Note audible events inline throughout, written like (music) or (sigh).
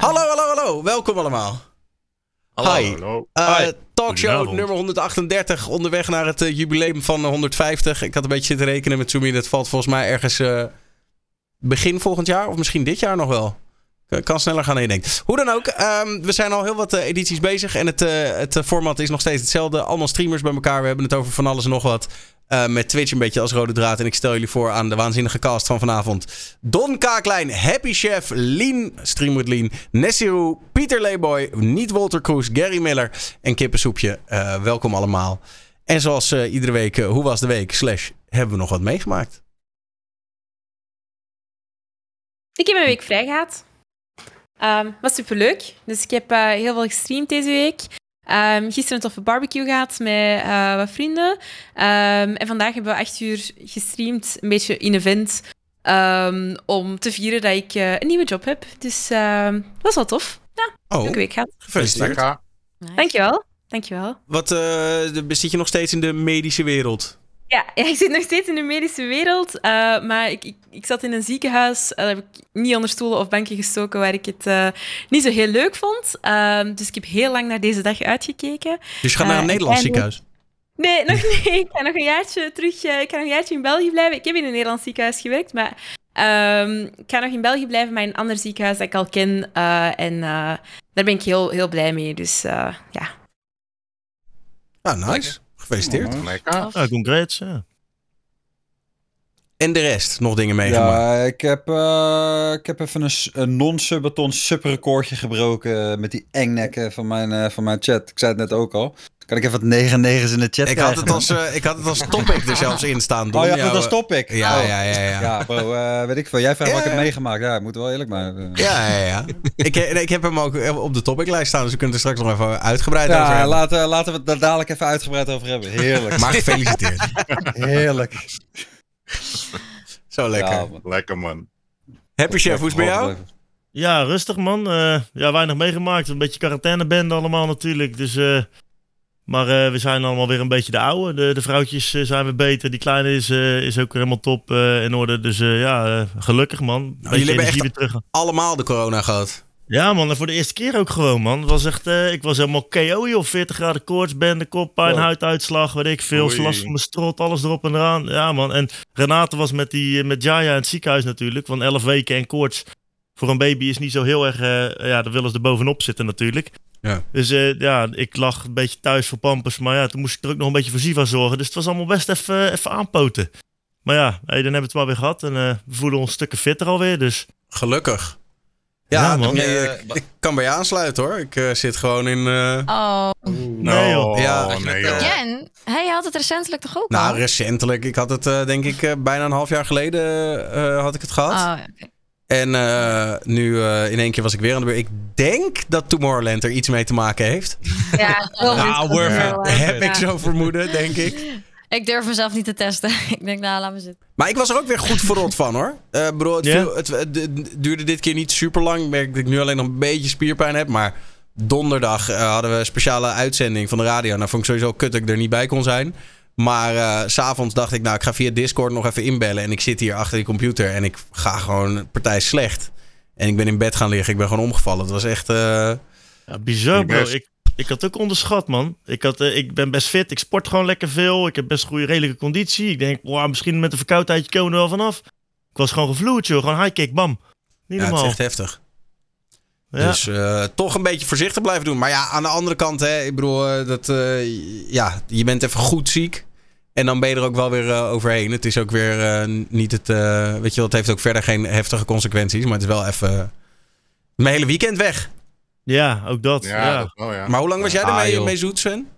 Hallo, hallo, hallo. Welkom allemaal. Hallo. Hi. Hallo. Uh, Hi. talkshow Goedenavond. nummer 138, onderweg naar het eh, jubileum van eh, 150. Ik had een beetje zitten rekenen met Sumi. Dat valt volgens mij ergens eh, begin volgend jaar, of misschien dit jaar nog wel. Kan- Kan sneller gaan dan je denkt. Hoe dan ook, ehm, we zijn al heel wat eh, edities bezig. En het, eh, het eh, format is nog steeds hetzelfde. Allemaal streamers bij elkaar. We hebben het over van alles en nog wat. Eh, met Twitch een beetje als rode draad. En ik stel jullie voor aan de waanzinnige cast van vanavond. Don Kaaklijn, Happy Chef, Lien, Stream Lien, Nessiru, Pieter Leeboy, niet Walter Kroes, Gary Miller en Kippensoepje. Eh, welkom allemaal. En zoals eh, iedere week, hoe was de week? Slash, hebben we nog wat meegemaakt? Ik heb mijn week vrij gehad. Ehm was superleuk. Dus ik heb heel veel gestreamd deze week. Ehm, gisteren een toffe barbecue gehad met eh, wat vrienden. Ehm, en vandaag hebben we acht uur gestreamd, een beetje in event, ehm, om te vieren dat ik eh, een nieuwe job heb. Dus ehm dat was wel tof. Ja, Oh, leuke week gehad. gefeliciteerd. Dankjewel. Dankjewel. Wat eh, zit je nog steeds in de medische wereld? Ja, (laughs) ik zit nog steeds in de medische wereld, eh, maar ik, ik, ik zat in een ziekenhuis. eh, Daar heb ik niet onder stoelen of banken gestoken, waar ik het eh, niet zo heel leuk vond. Ehm, dus ik heb heel lang naar deze dag uitgekeken. Dus je gaat naar een Nederlands ziekenhuis. Nee, nog niet. (laughs) Ik ga nog een jaartje terug. ik ga nog een jaartje in België blijven. Ik heb in een Nederlands ziekenhuis gewerkt, maar ehm, ik ga nog in België blijven, maar in een ander ziekenhuis dat ik al ken. en daar ben ik heel, heel blij mee. Dus ja. Ah, nice. Gefeliciteerd. Lekker. Ja, congrats. Ja. En de rest, nog dingen meegemaakt? Ja, ik heb, eh, ik heb even een, een non-subaton subrecordje gebroken met die engnekken van mijn, eh, van mijn chat. Ik zei het net ook al. Kan ik even wat 9 negens in de chat Ik had, krijgen? het als, eh, ik had het als topic er zelfs in staan. Don. Oh dat eh, stop ik. Ja, Oh. ja, ja, ja. Ja, bro, eh, weet ik veel. Jij vraagt Ja, wat ik heb ja. meegemaakt. Ja, ik moet wel eerlijk maar. eh. Ja, ja, ja. ik, nee, ik heb hem ook op de topiclijst staan, dus we kunnen er straks nog even uitgebreid over Ja, hebben. laten, laten we het daar dadelijk even uitgebreid over hebben. Heerlijk. Maar gefeliciteerd. Heerlijk. Zo lekker. Ja, man. Lekker, man. Happy Chef, hoe is het bij jou? ja, rustig man. Eh, ja, weinig meegemaakt. Een beetje quarantainebende allemaal natuurlijk. Dus, eh, maar eh, we zijn allemaal weer een beetje de oude. De, de vrouwtjes eh, zijn weer beter. Die kleine is, eh, is ook helemaal top in orde. Dus ja, gelukkig man. Beetje jullie hebben echt- weer terug. Allemaal de corona gehad. Ja man, en voor de eerste keer ook gewoon man. Het was echt, ik was helemaal KO joh. 40 graden koorts, bende, koppijn, Oh. huiduitslag, weet ik veel. Last van mijn strot, alles erop en eraan. Ja man, en Renate was met, die, met Jaya in het ziekenhuis natuurlijk. Van 11 weken en koorts. Voor een baby is niet zo heel erg, eh, ja, daar willen ze er bovenop zitten natuurlijk. Ja. Dus eh, ja, ik lag een beetje thuis voor Pampers. Maar ja, toen moest ik er ook nog een beetje voor Siva zorgen. Dus het was allemaal best even, even aanpoten. Maar ja, hey, dan hebben we het maar weer gehad. En eh, we voelen ons stukken fitter alweer. Dus Gelukkig. Ja, Ja, man. nee, eh, ik kan bij je aansluiten hoor. Ik eh, zit gewoon in... eh, Oh, Nee, joh. Ja. Oh, nee, joh. Jen, hij had het recentelijk toch ook nou, al? recentelijk. Ik had het eh, denk ik eh, bijna een half jaar geleden eh, had ik het gehad. Oh, ja, oké. En eh, nu eh, in één keer was ik weer aan de beurt. Ik denk dat Tomorrowland er iets mee te maken heeft. Ja, (laughs) Nou, Wel, eh, heb ik zo vermoeden, denk ik. Ik durf mezelf niet te testen. (laughs) ik denk, nou, laat me zitten. Maar ik was er ook weer goed verrot van hoor. Eh bedoel, het, viel- het, het- het duurde dit keer niet super lang. Ik merk dat ik nu alleen nog een beetje spierpijn heb. Maar donderdag hadden we een speciale uitzending van de radio. Nou vond ik sowieso kut dat ik er niet bij kon zijn. Maar eh, s s'avonds dacht ik, nou ik ga via Discord nog even inbellen. En ik zit hier achter die computer en ik ga gewoon partij slecht. En ik ben in bed gaan liggen. Ik ben gewoon omgevallen. Het was echt... eh, Ja, bizar, bro. Ik, ik had ook onderschat, man. Ik, had, eh, ik ben best fit. Ik sport gewoon lekker veel. Ik heb best goede, redelijke conditie. Ik denk, wow, misschien met een verkoudheidje komen we er wel vanaf. Ik was gewoon gevloerd, joh. Gewoon high kick, bam. Niet ja, het is normaal. echt heftig. Ja. Dus eh, toch een beetje voorzichtig blijven doen. Maar ja, aan de andere kant, hè, ik bedoel, dat, eh, ja, je bent even goed ziek. En dan ben je er ook wel weer eh, overheen. Het is ook weer eh, niet het. eh, weet je wel, het heeft ook verder geen heftige consequenties. Maar het is wel even. mijn hele weekend weg. ja, ook dat. Ja, Ja, dat wel, ja. Maar hoe lang was jij Ah, ermee joh. mee zoet, Sven?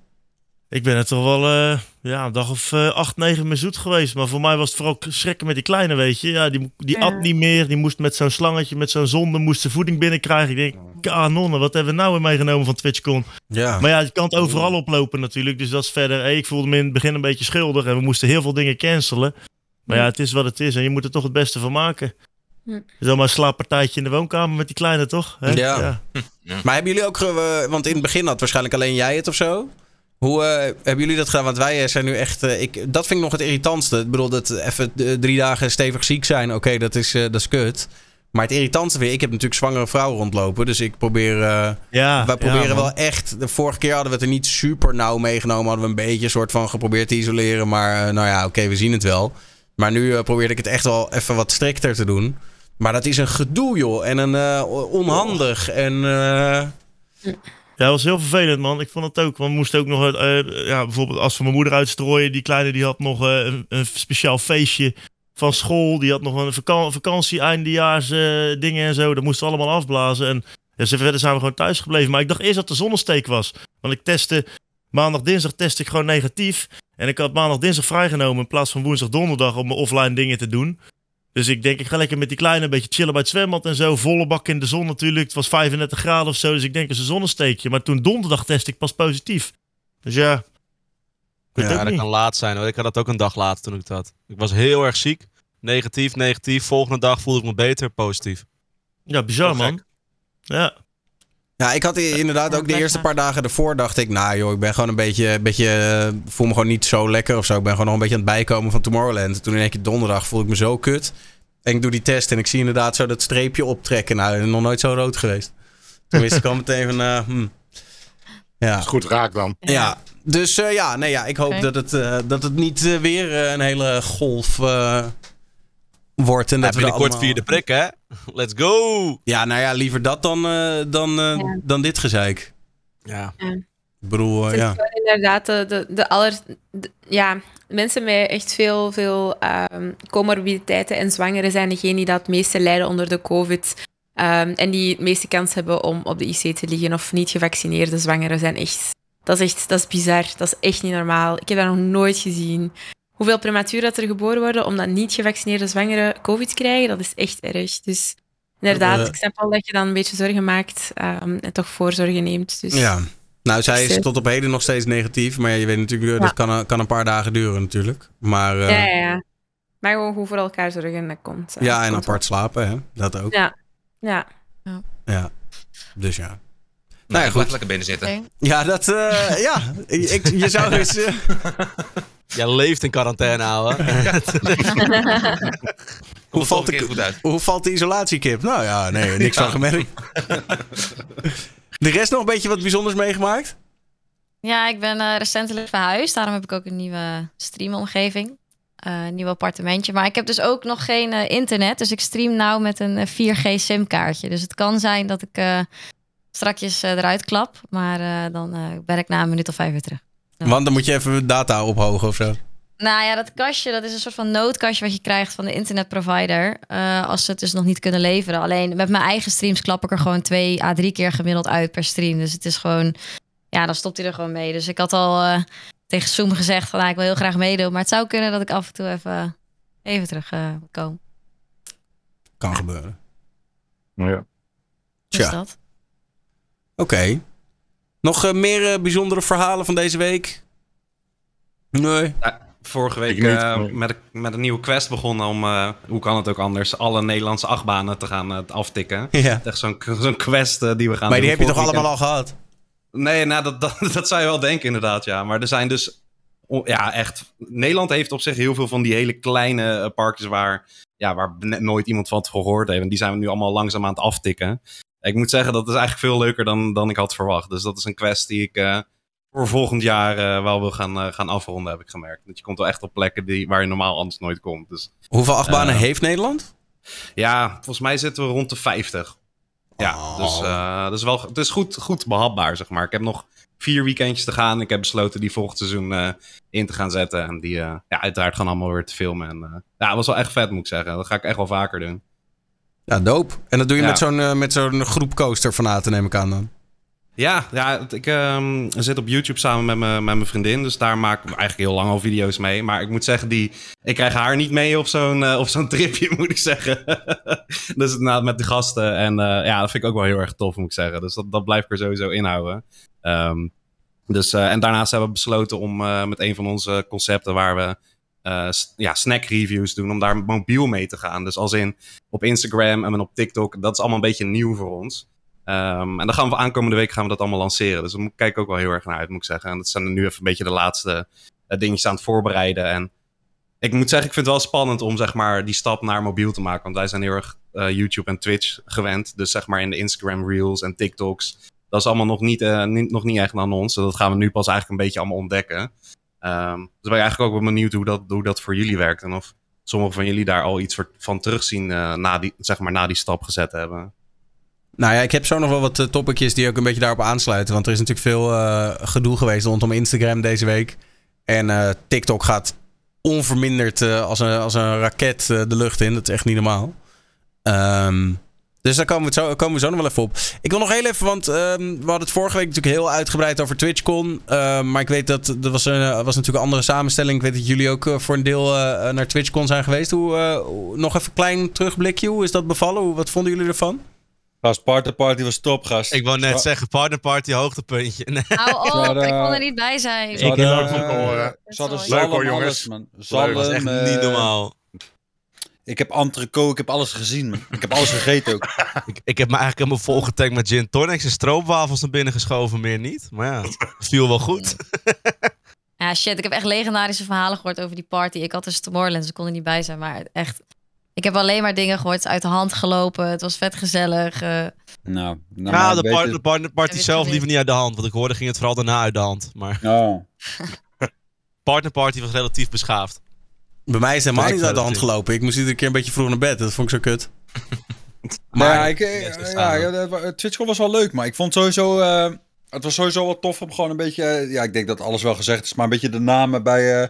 Ik ben er toch wel eh, ja, een dag of eh, acht, negen mee zoet geweest. Maar voor mij was het vooral schrikken met die kleine, weet je. Ja, die die Ja. at niet meer. Die moest met zo'n slangetje, met zo'n zonde, moest de voeding binnenkrijgen. Ik denk, kanonnen, wat hebben we nou weer meegenomen van TwitchCon? Ja. Maar ja, je kan het overal oplopen natuurlijk. Dus dat is verder. Hey, ik voelde me in het begin een beetje schuldig. En we moesten heel veel dingen cancelen. Maar ja, het is wat het is. En je moet er toch het beste van maken. Hm. Zomaar een slaappartijtje in de woonkamer met die kleine, toch? Hè? Ja. Maar hebben jullie ook. ge- want in het begin had waarschijnlijk alleen jij het of zo. Hoe eh, hebben jullie dat gedaan? Want wij eh, zijn nu echt. eh, ik, dat vind ik nog het irritantste. Ik bedoel, dat even drie dagen stevig ziek zijn. Oké, dat, is, dat is kut. Maar het irritantste weer, ik heb natuurlijk zwangere vrouwen rondlopen. Dus ik probeer. Ja, wij proberen ja, wel echt. De vorige keer hadden we het er niet super nauw meegenomen. Hadden we een beetje een soort van geprobeerd te isoleren. Maar nou ja, oké, we zien het wel. Maar nu probeerde ik het echt wel even wat strikter te doen. Maar dat is een gedoe, joh. En een onhandig. En. Dat was heel vervelend, man. Ik vond het ook. Want we moesten ook nog, eh, ja, bijvoorbeeld als we mijn moeder uitstrooien. Die kleine die had nog eh, een, een speciaal feestje van school. Die had nog een vaka vakantie, eindejaars dingen en zo. Dat moesten we allemaal afblazen. En ja, verder zijn we gewoon thuis gebleven. Maar ik dacht eerst dat de zonnesteek was. Want ik testte, maandag, dinsdag testte ik gewoon negatief. En ik had maandag, dinsdag vrijgenomen in plaats van woensdag, donderdag om mijn offline dingen te doen. Dus ik denk, ik ga lekker met die kleine een beetje chillen bij het zwembad en zo. Volle bak in de zon natuurlijk. Het was 35 graden of zo. Dus ik denk, is een zonnesteekje. Maar toen donderdag test ik pas positief. Dus ja. Ja, dat kan laat zijn hoor. Ik had dat ook een dag later toen ik het had. Ik was heel erg ziek. Negatief, negatief. Volgende dag voelde ik me beter, positief. Ja, bizar man. Ja. Ja, ik had inderdaad ook de eerste paar dagen ervoor dacht ik, nou joh, ik ben gewoon een beetje, een beetje eh, voel me gewoon niet zo lekker of zo. Ik ben gewoon nog een beetje aan het bijkomen van Tomorrowland. En toen in één keer donderdag voel ik me zo kut. En ik doe die test en ik zie inderdaad zo dat streepje optrekken. Nou, nog nooit zo rood geweest. Toen wist ik al meteen van, eh, hmm. ja. is goed raak dan. Ja, dus eh, ja, nee, ja, ik hoop dat, het, eh, dat het niet weer eh, een hele golf eh, wordt. En dat we binnenkort allemaal- vierde prik hè. Let's go! Ja, nou ja, liever dat dan, eh, dan, eh, Ja. dan dit gezeik. Ja. Ik bedoel, eh, Het is ja. gewoon inderdaad de, de, de aller... de- ja, mensen met echt veel, veel ehm, comorbiditeiten en zwangeren zijn degenen die dat het meeste lijden onder de covid. ehm, en die het meeste kans hebben om op de IC te liggen of niet gevaccineerde zwangeren zijn echt... Dat is echt, dat is bizar. Dat is echt niet normaal. Ik heb dat nog nooit gezien. Hoeveel prematuur dat er geboren worden omdat niet gevaccineerde zwangeren covid krijgen, dat is echt erg. Dus inderdaad, Eh. ik snap wel dat je dan een beetje zorgen maakt ehm, en toch voorzorgen neemt. Dus, ja. Nou, zij is Dus, eh, tot op heden nog steeds negatief. Maar ja, je weet natuurlijk, eh, Ja. dat kan, een- kan een paar dagen duren natuurlijk. Maar eh, Ja, ja, ja, ja. Maar gewoon goed voor elkaar zorgen en dat komt. eh, en komt apart slapen, hè. Dat ook. Ja. Ja. Ja. Dus ja. Nou, ja, ja, goed. lekker binnen zitten. Ja, dat... eh, ja, (laughs) ik, je zou (laughs) eens... eh, Jij leeft in quarantaine, ouwe. (laughs) hoe, valt de, goed uit. hoe valt de isolatiekip? Nou ja, nee, niks van gemerkt. De rest nog een beetje wat bijzonders meegemaakt? Ja, ik ben eh, recentelijk verhuisd. Daarom heb ik ook een nieuwe streamomgeving. Eh, een nieuw appartementje. Maar ik heb dus ook nog geen eh, internet. Dus ik stream nou met een eh, 4G simkaartje. Dus het kan zijn dat ik eh strakjes eruit klap. Maar eh, dan eh, ben ik na een minuut of vijf weer terug. Want dan moet je even data ophogen of zo. Nou ja, dat kastje, dat is een soort van noodkastje wat je krijgt van de internetprovider. eh, als ze het dus nog niet kunnen leveren. Alleen met mijn eigen streams klap ik er gewoon twee à drie keer gemiddeld uit per stream. Dus het is gewoon, ja, dan stopt hij er gewoon mee. Dus ik had al eh, tegen Zoom gezegd van, nou, ik wil heel graag meedoen. Maar het zou kunnen dat ik af en toe even, even terug eh, kom. Kan gebeuren. Ja. Tja. dat. Oké. Nog eh, meer eh, bijzondere verhalen van deze week? Nee. Vorige week niet, eh, met, een- met een nieuwe quest begonnen om, eh, hoe kan het ook anders, alle Nederlandse achtbanen te gaan aftikken. (laughs) Ja. Echt zo'n zo'n quest die we gaan Maar die heb je toch allemaal al gehad? Nee, nou, dat, (laughs) dat, dat zou je wel denken inderdaad, ja. Maar er zijn dus, ja echt, Nederland heeft op zich heel veel van die hele kleine parkjes waar, ja, waar net nooit iemand van gehoord heeft. En die zijn we nu allemaal langzaam aan het aftikken. Ik moet zeggen, dat is eigenlijk veel leuker dan, dan ik had verwacht. Dus dat is een quest die ik eh, voor volgend jaar eh, wel wil gaan, eh, gaan afronden, heb ik gemerkt. Want je komt wel echt op plekken die, waar je normaal anders nooit komt. Dus Hoeveel achtbanen heeft Nederland? ja, volgens mij zitten we rond de 50. Ja, Oh. dus dat is wel, het is goed, goed behapbaar, zeg maar. Ik heb nog vier weekendjes te gaan. Ik heb besloten die volgend seizoen in te gaan zetten. En die ja, uiteraard gaan allemaal weer te filmen. En, ja, dat was wel echt vet, moet ik zeggen. Dat ga ik echt wel vaker doen. Ja, dope. En dat doe je Ja. met zo'n eh, met zo'n groep coaster fanaten, neem ik aan dan. Ja, ja het- ik ehm, zit op YouTube samen met mijn met mijn vriendin. Dus daar maak ik eigenlijk heel lang al video's mee. Maar ik moet zeggen, die, ik krijg haar niet mee op zo'n op zo'n (laughs) tripje, moet ik zeggen. (laughs) dus inderdaad met de gasten. En eh, ja, dat vind ik ook wel heel erg tof, moet ik zeggen. Dus dat, dat blijf ik er sowieso inhouden. Ehm, dus, en daarnaast hebben we besloten om met een van onze concepten waar we eh, ja, snack reviews doen, om daar mobiel mee te gaan. Dus als in op Instagram en op TikTok, dat is allemaal een beetje nieuw voor ons. Ehm, en dan gaan we aankomende week gaan we dat allemaal lanceren. Dus daar kijk ik ook wel heel erg naar uit, moet ik zeggen. En dat zijn nu even een beetje de laatste eh, dingetjes aan het voorbereiden. En ik moet zeggen, ik vind het wel spannend om zeg maar die stap naar mobiel te maken. Want wij zijn heel erg eh, YouTube en Twitch gewend. Dus zeg maar in de Instagram Reels en TikToks. Dat is allemaal nog niet, niet, nog niet echt aan ons. Dat gaan we nu pas eigenlijk een beetje allemaal ontdekken. Ehm, dus ben ik eigenlijk ook wel benieuwd hoe dat, hoe dat voor jullie werkt. En of sommigen van jullie daar al iets van terugzien eh, na, die, zeg maar, na die stap gezet hebben. Nou ja, ik heb zo nog wel wat uh, topicjes die ook een beetje daarop aansluiten. Want er is natuurlijk veel uh, gedoe geweest rondom Instagram deze week. En TikTok gaat onverminderd als, een, als een raket de lucht in. Dat is echt niet normaal. Um, dus daar komen we, zo, komen we zo nog wel even op. Ik wil nog heel even, want um, we hadden het vorige week natuurlijk heel uitgebreid over TwitchCon. Uh, maar ik weet dat er was, een, was natuurlijk een andere samenstelling. Ik weet dat jullie ook uh, voor een deel uh, naar TwitchCon zijn geweest. Hoe, uh, nog even een klein terugblikje. Hoe is dat bevallen? Hoe, wat vonden jullie ervan? Gast, partnerparty was top, gast. Ik wou net Zwa zeggen, partnerparty hoogtepuntje. Nee. Hou op, ik kon er niet bij zijn. Ik heb ook van eh, hadden Leuk hoor, jongens. Dat Zalm, was echt eh, niet normaal. Ik heb entrecote, ik heb alles gezien. Ik heb alles gegeten ook. (laughs) Ik, ik heb me eigenlijk helemaal volgetankt met gin tonics en stroopwafels naar binnen geschoven, meer niet. Maar ja, het viel wel goed. (laughs) Ja, shit, ik heb echt legendarische verhalen gehoord over die party. Ik had dus Tomorrowland, ze kon er niet bij zijn, maar echt... Ik heb alleen maar dingen gehoord, het is uit de hand gelopen, het was vet gezellig. eh. Nou, nou de, par partnerparty je zelf liever niet uit de hand. Want ik hoorde ging het vooral daarna uit de hand. Maar Oh. (laughs) partnerparty was relatief beschaafd. Bij mij is het helemaal Kijk, niet uit de hand gelopen. Ik moest iedere keer een beetje vroeg naar bed. Dat vond ik zo kut. (laughs) Maar ja, ik, eh, ja, de- TwitchCon was wel leuk, maar ik vond sowieso... eh, het was sowieso wel tof om gewoon een beetje... eh, ja, ik denk dat alles wel gezegd is, maar een beetje de namen bij, eh,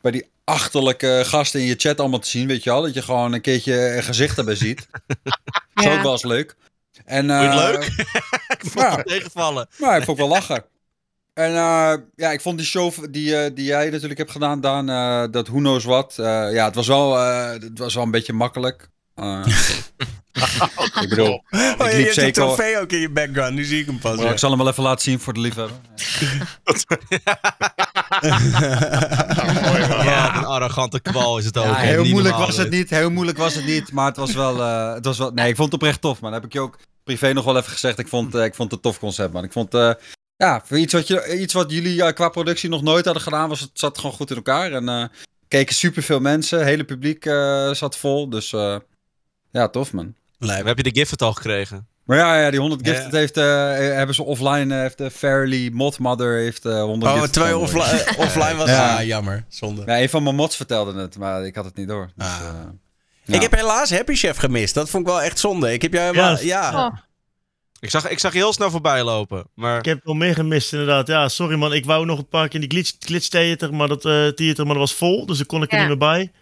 bij die achterlijke gasten in je chat allemaal te zien, weet je wel? Dat je gewoon een keertje een gezicht erbij ziet. (laughs) Dat is ook wel eens leuk. En, Vond je het eh, leuk? (laughs) ik vond ja. het tegenvallen. Maar ik vond wel lachen. En eh, ja, ik vond die show die, eh, die jij natuurlijk hebt gedaan, Daan, eh, dat Who Knows What. eh, ja, het was, wel, eh, het was wel een beetje makkelijk. Eh, (laughs) ik bedoel, Oh, je liep hebt een zeker trofee ook in je background. Nu zie ik hem pas. maar ik zal hem wel even laten zien voor de liefhebber. (laughs) Ja, een arrogante kwal is het ook. Ja, heel moeilijk was het niet, heel moeilijk was het niet, maar het was wel, eh, het was wel, nee, ik vond het oprecht tof, man. Dat heb ik je ook privé nog wel even gezegd. Ik vond, eh, ik vond het een tof concept, man. Ik vond, eh, ja, voor iets wat, je, iets wat jullie eh, qua productie nog nooit hadden gedaan, was het zat gewoon goed in elkaar. En eh keken superveel mensen, hele publiek eh, zat vol, dus eh, ja, tof, man. Lijp. Heb je de gift al gekregen? Maar ja, ja die 100 Ja. gifted heeft, eh, hebben ze offline, heeft de Fairly Modmother heeft eh 100 Oh, je gewonnen. offline, (laughs) offline was. Ja. Ah, jammer. Zonde. Ja, een van mijn mods vertelde het, maar ik had het niet door. Dus, Ah. eh, Ik heb helaas Happy Chef gemist. Dat vond ik wel echt zonde. Ik heb jou helemaal... Ja, Ja, Oh. Ik zag, ik zag je heel snel voorbij lopen. Maar Ik heb wel meer gemist inderdaad. Ja, sorry man. Ik wou nog een paar keer in die glitch, glitch theater, maar dat, eh, theater, maar dat was vol. Dus daar kon ik er niet meer bij.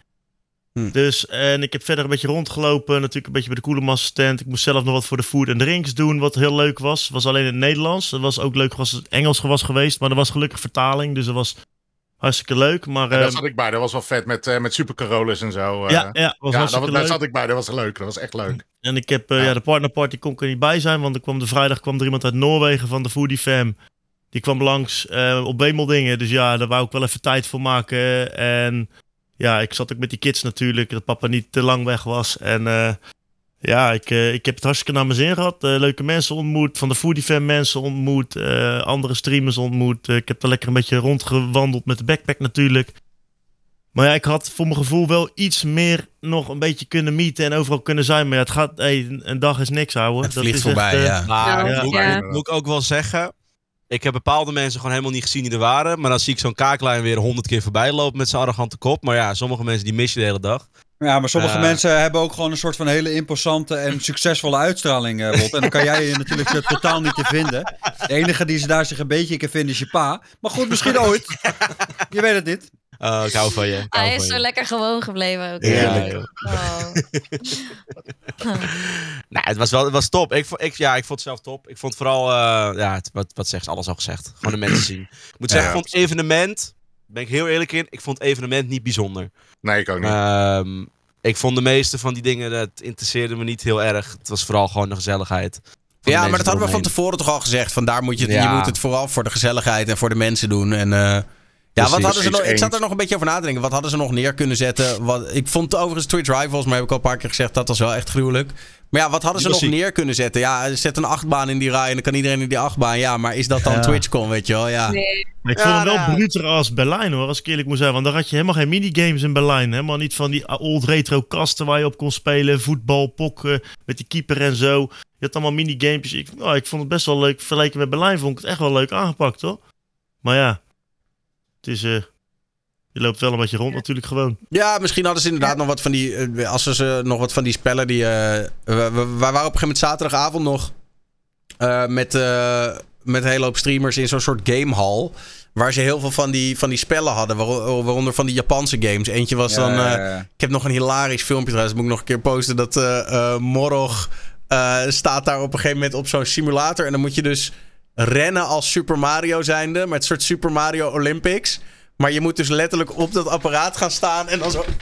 Hm. Dus, en ik heb verder een beetje rondgelopen. Natuurlijk een beetje bij de Koelemaster stand. Ik moest zelf nog wat voor de food en drinks doen, wat heel leuk was. Was alleen in het Nederlands. Het was ook leuk als het Engels was geweest. Maar er was gelukkig vertaling, dus dat was hartstikke leuk. Maar Ja, daar eh, zat ik bij. Dat was wel vet met, eh met Super Carolus en zo. eh. ja, ja, was ja dat, daar leuk. zat ik bij. Dat was leuk. Dat was echt leuk. En ik heb, Ja. ja. de partnerparty kon ik er niet bij zijn, want er kwam de vrijdag kwam er iemand uit Noorwegen van de Foodie Fam. Die kwam langs eh, op Bemeldingen, dus ja, daar wou ik wel even tijd voor maken. En ja, ik zat ook met die kids natuurlijk, dat papa niet te lang weg was. En ja, ik, eh, ik heb het hartstikke naar mijn zin gehad. Eh, leuke mensen ontmoet, van de Foodie Fam mensen ontmoet, eh, andere streamers ontmoet. Ik heb er lekker een beetje rondgewandeld met de backpack natuurlijk. Maar ja, ik had voor mijn gevoel wel iets meer nog een beetje kunnen meeten en overal kunnen zijn. Maar ja, het gaat, hey, een dag is niks houden. het Dat vliegt is voorbij, echt, ja. Maar Ja. moet, Ja. moet ik ook wel zeggen. Ik heb bepaalde mensen gewoon helemaal niet gezien die er waren. Maar dan zie ik zo'n kaaklijn weer honderd keer voorbij lopen met zijn arrogante kop. Maar ja, sommige mensen die mis je de hele dag. Ja, maar sommige Eh. mensen hebben ook gewoon een soort van hele imposante en (laughs) succesvolle uitstraling, eh. En dan kan jij je natuurlijk eh, totaal niet te vinden. De enige die ze daar zich een beetje in kan vinden is je pa. Maar goed, misschien (laughs) ooit. Je weet het niet. Oh, ik hou van je. hou Hij van is je. zo lekker gewoon gebleven ook. Ja. Oh. (laughs) Nee, het was wel het was top. Ik, ik, ja, ik vond het zelf top. Ik vond vooral, eh, ja, het, wat, wat zegt ze, alles al gezegd. Gewoon de mensen zien. Ik moet zeggen, Ja. ik vond het evenement, ben ik heel eerlijk in, ik vond het evenement niet bijzonder. Nee, ik ook niet. Ehm, ik vond de meeste van die dingen, dat interesseerde me niet heel erg. Het was vooral gewoon de gezelligheid. Ja, maar dat hadden we van tevoren toch al gezegd. Van daar moet je, het, Ja. je moet het vooral voor de gezelligheid en voor de mensen doen. En eh, Ja, wat hadden ze nog, ik zat er nog een beetje over na te denken. Wat hadden ze nog neer kunnen zetten? Wat, ik vond overigens Twitch Rivals, maar heb ik al een paar keer gezegd, dat was wel echt gruwelijk. Maar ja, wat hadden ze nog ziek. neer kunnen zetten? Ja, zet een achtbaan in die rij en dan kan iedereen in die achtbaan. Ja, maar is dat dan Ja. TwitchCon, weet je wel? Ja. Nee. Ik Ja, vond hem wel nou ja. bruter als Berlijn hoor, als ik eerlijk moet zijn. Want daar had je helemaal geen minigames in Berlijn. Helemaal niet van die old retro kasten waar je op kon spelen. Voetbal, pokken, met die keeper en zo. Je had allemaal minigamepjes. Ik, nou, ik vond het best wel leuk. Vergeleken met Berlijn vond ik het echt wel leuk aangepakt hoor. Maar ja, het is... eh, je loopt wel een beetje rond natuurlijk gewoon. Ja, misschien hadden ze inderdaad nog wat van die. eh, Als ze ze nog wat van die spellen die. eh, we, we- we waren op een gegeven moment zaterdagavond nog. eh, met, eh, met een hele hoop streamers in zo'n soort gamehall. Waar ze heel veel van die, van die spellen hadden. waar- Waaronder van die Japanse games. Eentje was dan. eh, Ja, ik heb nog een hilarisch filmpje trouwens. Dat moet ik nog een keer posten. Dat eh eh, Morog eh, staat daar op een gegeven moment op zo'n simulator. En dan moet je dus rennen als Super Mario zijnde. Met een soort Super Mario Olympics. Maar je moet dus letterlijk op dat apparaat gaan staan. En dan zo... (laughs)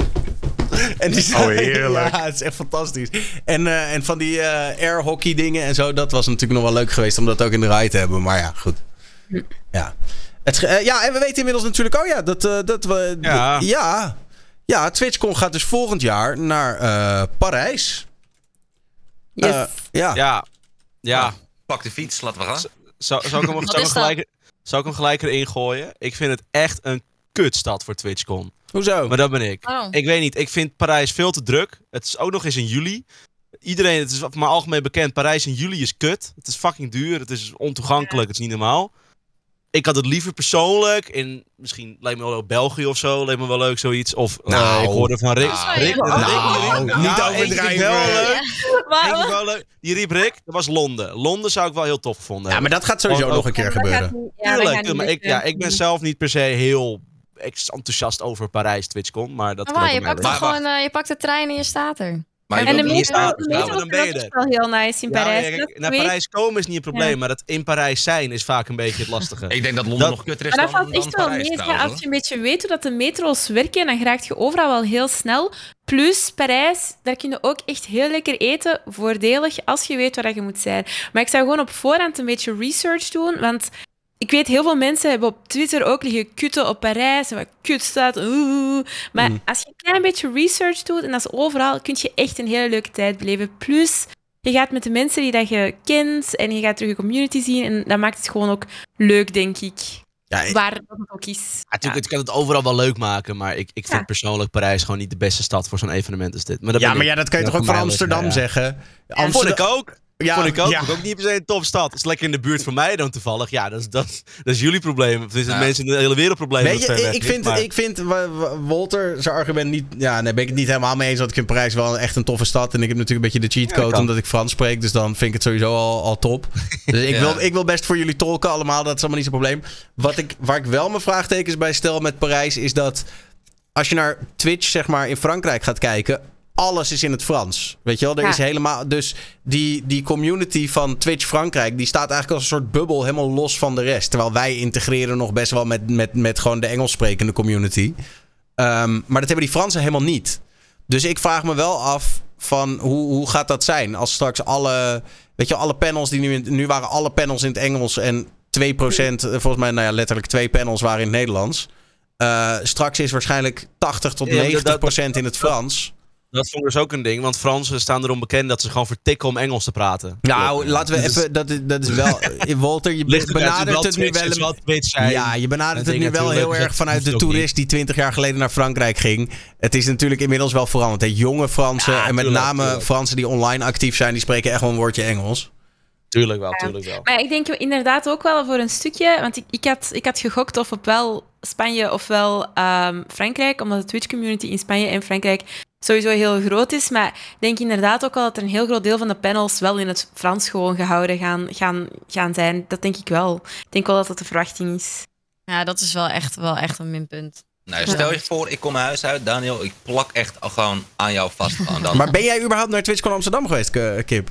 En die Oh, heerlijk. Ja, het is echt fantastisch. En, eh, en van die eh air hockey dingen en zo. Dat was natuurlijk nog wel leuk geweest om dat ook in de rij te hebben. Maar ja, goed. Ja. Het, eh, ja, en we weten inmiddels natuurlijk... Oh ja, dat, eh, dat we... Ja. ja. Ja, TwitchCon gaat dus volgend jaar naar eh, Parijs. Yes. Ja. Ja, ja. Pak de fiets, laten we gaan. Zou, zou, ik hem, (laughs) zou, ik gelijk, zou ik hem gelijk erin gooien? Ik vind het echt een kutstad voor TwitchCon. Hoezo? Maar dat ben ik. Oh. Ik weet niet, ik vind Parijs veel te druk. Het is ook nog eens in juli. Iedereen, het is maar algemeen bekend, Parijs in juli is kut. Het is fucking duur, het is ontoegankelijk, het is niet normaal. Ik had het liever persoonlijk in, misschien lijkt me wel leuk België of zo, lijkt me wel leuk zoiets. Of eh, Nou. ik hoorde van Rick. Nou. Rick, Nou, (laughs) Rick, Rick- niet overdrijven. eentje Wel leuk. Wel leuk. Die riep Rick, dat was Londen. Londen zou ik wel heel tof gevonden Ja, maar dat gaat sowieso nog een keer gebeuren. Tuurlijk, maar ik, ja, ik ben zelf niet per se heel enthousiast over Parijs TwitchCon, maar dat maar ook je pakt, gewoon, eh, je pakt de trein en je staat er. Maar je En de metro, de dan is ben je er. wel heel nice in Ja, Parijs. ja, dat kijk, naar. Parijs komen is niet een probleem, Ja. maar het in Parijs zijn is vaak een beetje (laughs) het lastige. Ik denk dat Londen Dat- nog kutter is Maar dat dan, valt dan echt wel Parijs mee. Trouwens, als je een beetje weet hoe dat de metro's werken, dan raak je overal wel heel snel. Plus, Parijs, daar kun je ook echt heel lekker eten. Voordelig, als je weet waar dat je moet zijn. Maar ik zou gewoon op voorhand een beetje research doen, want... Ik weet, heel veel mensen hebben op Twitter ook liggen kutten op Parijs. En wat kut staat. oeh. Maar Mm. als je een klein beetje research doet, en dat is overal, kun je echt een hele leuke tijd beleven. Plus, je gaat met de mensen die dat je kent en je gaat terug je community zien. En dat maakt het gewoon ook leuk, denk ik. Ja, ik- Waar dat het ook is. Ja, natuurlijk, het kan het overal wel leuk maken, maar ik, ik vind Ja. persoonlijk Parijs gewoon niet de beste stad voor zo'n evenement als dit. Maar dat ja, maar ik. ja, dat kan je toch ook voor van Amsterdam zeggen? Vond ik ook. Ja, Vond ik ook. ja. Ik ook niet per se een topstad. Het is lekker in de buurt van mij dan toevallig. Ja, dat is, dat, dat is jullie probleem. Het is Ja. mensen in de hele wereld problemen Weet je, ik, weg vind, maar- ik vind wa- wa- Walter zijn argument niet... Ja, nee, ben ik het niet helemaal mee eens. Want ik vind Parijs wel echt een toffe stad. En ik heb natuurlijk een beetje de Ja, cheatcode kan. omdat ik Frans spreek. Dus dan vind ik het sowieso al, al top. (laughs) Dus ik, Ja. wil, ik wil best voor jullie tolken allemaal. Dat is allemaal niet zo'n probleem. Wat ik, waar ik wel mijn vraagtekens bij stel met Parijs... is dat als je naar Twitch zeg maar in Frankrijk gaat kijken... alles is in het Frans. Weet je wel? Er Ja. is helemaal... Dus die, die community van Twitch Frankrijk... die staat eigenlijk als een soort bubbel helemaal los van de rest. Terwijl wij integreren nog best wel met, met, met gewoon de Engels sprekende community. Ehm, maar dat hebben die Fransen helemaal niet. Dus ik vraag me wel af van hoe, hoe gaat dat zijn als straks alle, weet je, alle panels die nu, in, nu waren alle panels in het Engels en 2%, eh, volgens mij, nou ja, letterlijk twee panels waren in het Nederlands. Eh, straks is waarschijnlijk 80 tot Ja, maar 90 dat- procent in het Frans. Dat vond ik dus ook een ding, want Fransen staan erom bekend dat ze gewoon vertikken om Engels te praten. Nou, laten we Dus- even, dat, is- dat is wel, (laughs) Walter, je Ligt benadert het nu wel een wel zijn. Ja, je benadert En het nu wel heel erg vanuit de toerist die 20 jaar geleden naar Frankrijk ging. Het is natuurlijk inmiddels wel veranderd. Hè. Jonge Fransen Ja, en met tuurlijk, name tuurlijk. Fransen die online actief zijn, die spreken echt wel een woordje Engels. Tuurlijk wel, tuurlijk wel. Maar ik denk inderdaad ook wel voor een stukje, want ik, ik, had, ik had gegokt of ofwel Spanje ofwel ehm, Frankrijk, omdat de Twitch-community in Spanje en Frankrijk sowieso heel groot is. Maar ik denk inderdaad ook wel dat er een heel groot deel van de panels wel in het Frans gewoon gehouden gaan, gaan, gaan zijn. Dat denk ik wel. Ik denk wel dat dat de verwachting is. Ja, dat is wel echt, wel echt een minpunt. Nou, stel je voor, ik kom mijn huis uit, Daniel, ik plak echt al gewoon aan jou vast. Dan. (laughs) Maar ben jij überhaupt naar TwitchCon Amsterdam geweest, Kip?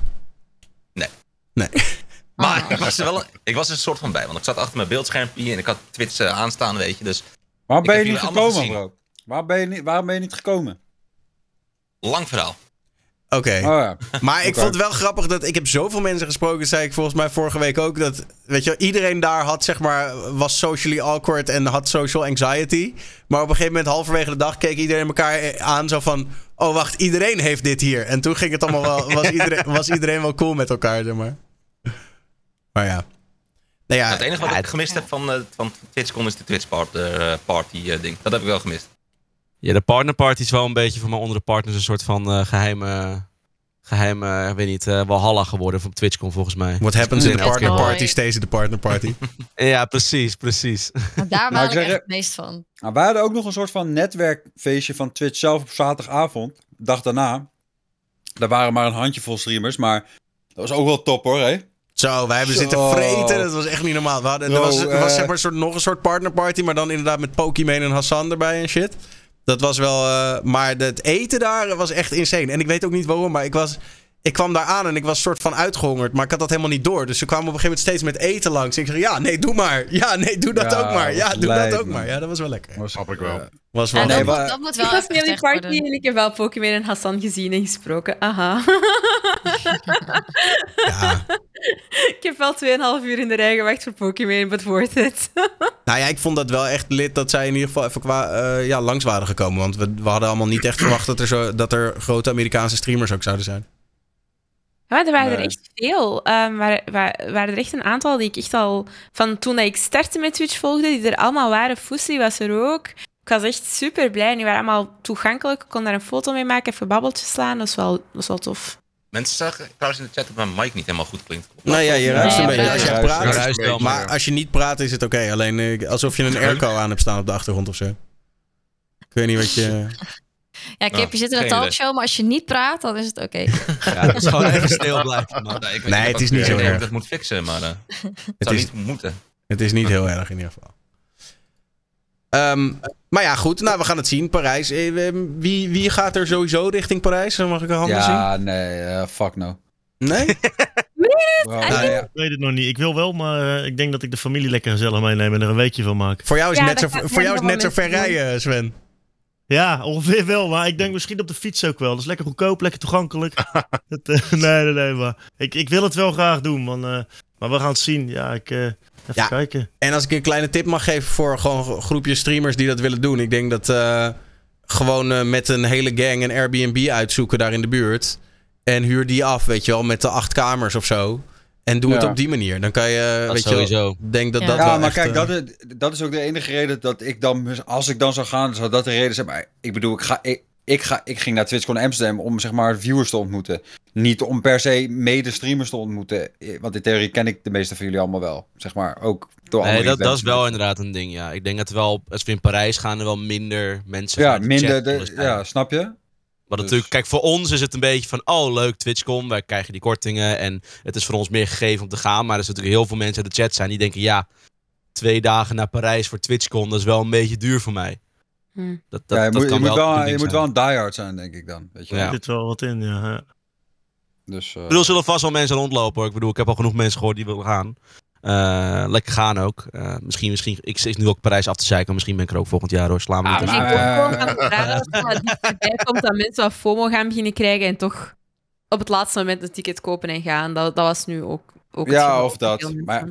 Nee. Nee. (laughs) Maar ik was, er wel, ik was er een soort van bij, want ik zat achter mijn beeldschermpje en ik had Twitch eh, aanstaan, weet je. Dus Waarom Ik ben je niet gekomen, bro? Waar ben je niet, waarom ben je niet gekomen? Lang verhaal. Oké. Oh ja. Maar ik vond het wel grappig dat ik heb zoveel mensen gesproken, zei ik volgens mij vorige week ook, dat weet je, iedereen daar had zeg maar was socially awkward en had social anxiety. Maar op een gegeven moment halverwege de dag keek iedereen elkaar aan zo van, oh wacht, iedereen heeft dit hier. En toen ging het allemaal wel, was iedereen, (laughs) was iedereen wel cool met elkaar, zeg maar. Maar ja. Nou ja, het enige wat ja, ik gemist heb van, eh, van TwitchCon is de Twitch eh, party eh, ding. Dat heb ik wel gemist. Ja, de partnerparty is wel een beetje voor mijn onder de partners een soort van eh, geheime, geheime, ik weet niet, eh Walhalla geworden van TwitchCon volgens mij. What happens in the Elke partner keer. party stays in the partner party. (laughs) Ja, precies. Maar daar Nou, maak ik echt het meest van. Nou, wij hadden ook nog een soort van netwerkfeestje van Twitch zelf op zaterdagavond. Dag daarna. Daar waren maar een handjevol streamers, maar dat was ook wel top hoor, hè? Zo, wij hebben Zo. zitten vreten. Dat was echt niet normaal. We hadden, er was, er was eh, zeg maar een soort, nog een soort partnerparty, maar dan inderdaad met Pokimane en Hassan erbij en shit. Dat was wel... eh, maar het eten daar was echt insane. En ik weet ook niet waarom, maar ik was... Ik kwam daar aan en ik was soort van uitgehongerd, maar ik had dat helemaal niet door. Dus ze kwamen op een gegeven moment steeds met eten langs. Ik zeg, ja, nee, doe maar. Ja, nee, doe dat Ja, ook maar. Ja, doe dat ook man. maar. Ja, dat was wel lekker. Was, Snap ik wel. eh, Was wel En nee, dat, moet, dat moet Ik wel was bij jullie party worden. en ik heb wel Pokémon en Hassan gezien en gesproken. Aha. ja. (laughs) (laughs) ik heb wel 2,5 uur in de rij gewacht voor Pokémon, but worth it. (laughs) Nou ja, ik vond dat wel echt lid dat zij in ieder geval even qua, eh, ja, langs waren gekomen. Want we, we hadden allemaal niet echt verwacht dat er, zo, dat er grote Amerikaanse streamers ook zouden zijn. Ja, er waren er echt veel. Ehm waren, waren, waren er echt een aantal die ik echt al... Van toen dat ik startte met Twitch volgde, die er allemaal waren. Fousey was er ook. Ik was echt super blij. Die waren allemaal toegankelijk. Ik kon daar een foto mee maken, even babbeltjes slaan. Dat was wel, dat was wel tof. Mensen zeggen trouwens in de chat dat mijn mic niet helemaal goed klinkt. Nou ja, je ruist een Nee, beetje. Als jij praat, ruist wel, maar als je niet praat is het oké. Alleen eh, alsof je een airco aan hebt staan op de achtergrond of zo. Ik weet niet wat je... Ja, Kip, je zit in een talkshow, maar als je niet praat, dan is het oké. Ja, dat is gewoon even stil blijven. man. Nou, ik, Nee, ik heb het is niet zo erg. ik dat moet fixen, maar het Het zou is, niet moeten. het is niet heel erg in ieder geval. Ehm, maar ja, goed. Nou, we gaan het zien. Parijs. Eh, Wie, wie gaat er sowieso richting Parijs? Mag ik een handen zien? ja, nee, eh, fuck no. Nee? (laughs) Ja. ja. Ik weet het nog niet. Ik wil wel, maar eh, ik denk dat ik de familie lekker gezellig meeneem en er een weekje van maak. Voor jou is Ja, net zo, voor jou is net zo ver rijden, Sven. Ja, ongeveer wel. Maar ik denk misschien op de fiets ook wel. Dat is lekker goedkoop, lekker toegankelijk. (laughs) Het, (laughs) nee, nee, nee. Maar ik, ik wil het wel graag doen, man. eh, maar we gaan het zien. Ja, ik... eh, even Ja. kijken. En als ik een kleine tip mag geven voor gewoon een groepje streamers die dat willen doen. Ik denk dat eh, gewoon eh, met een hele gang een Airbnb uitzoeken daar in de buurt. En huur die af, weet je wel, met de acht kamers of zo. En doe het op die manier. Dan kan je, Dat weet je wel, sowieso. denk dat Ja. dat Ja, wel maar echt, kijk, eh, dat is, dat is ook de enige reden dat ik dan, als ik dan zou gaan, zou dat de reden zijn. Maar ik bedoel, ik, ga, ik, ik, ga, ik ging naar TwitchCon Amsterdam om zeg maar viewers te ontmoeten. Niet om per se mede-streamers te ontmoeten. Want in theorie ken ik de meeste van jullie allemaal wel. Zeg maar, ook door Nee, andere dat, dat is wel inderdaad een ding, ja. Ik denk dat wel, als we in Parijs gaan, er wel minder mensen Ja, de minder, de, ja, snap je? Maar Dus- natuurlijk, kijk, voor ons is het een beetje van, oh leuk, TwitchCon, wij krijgen die kortingen en het is voor ons meer gegeven om te gaan. Maar er zijn natuurlijk heel veel mensen in de chat zijn die denken, ja, twee dagen naar Parijs voor TwitchCon, dat is wel een beetje duur voor mij. Hm. Dat, dat, ja, je dat moet, kan je moet wel, je moet zijn. wel een diehard zijn, denk ik dan. Weet je wel. Ja. Er zit wel wat in, ja. ja. Dus, eh, Ik bedoel, er zullen vast wel mensen rondlopen hoor. Ik bedoel, ik heb al genoeg mensen gehoord die willen gaan. Eh, lekker gaan ook. Eh, misschien, misschien, ik zit nu ook Parijs af te zeiken, misschien ben ik er ook volgend jaar hoor. Sla me niet Ah, eh, maar dichterbij komt dat mensen wat FOMO gaan beginnen krijgen en toch op het laatste moment een ticket kopen en gaan. Dat, dat was nu ook, ook Ja, of dat. Maar-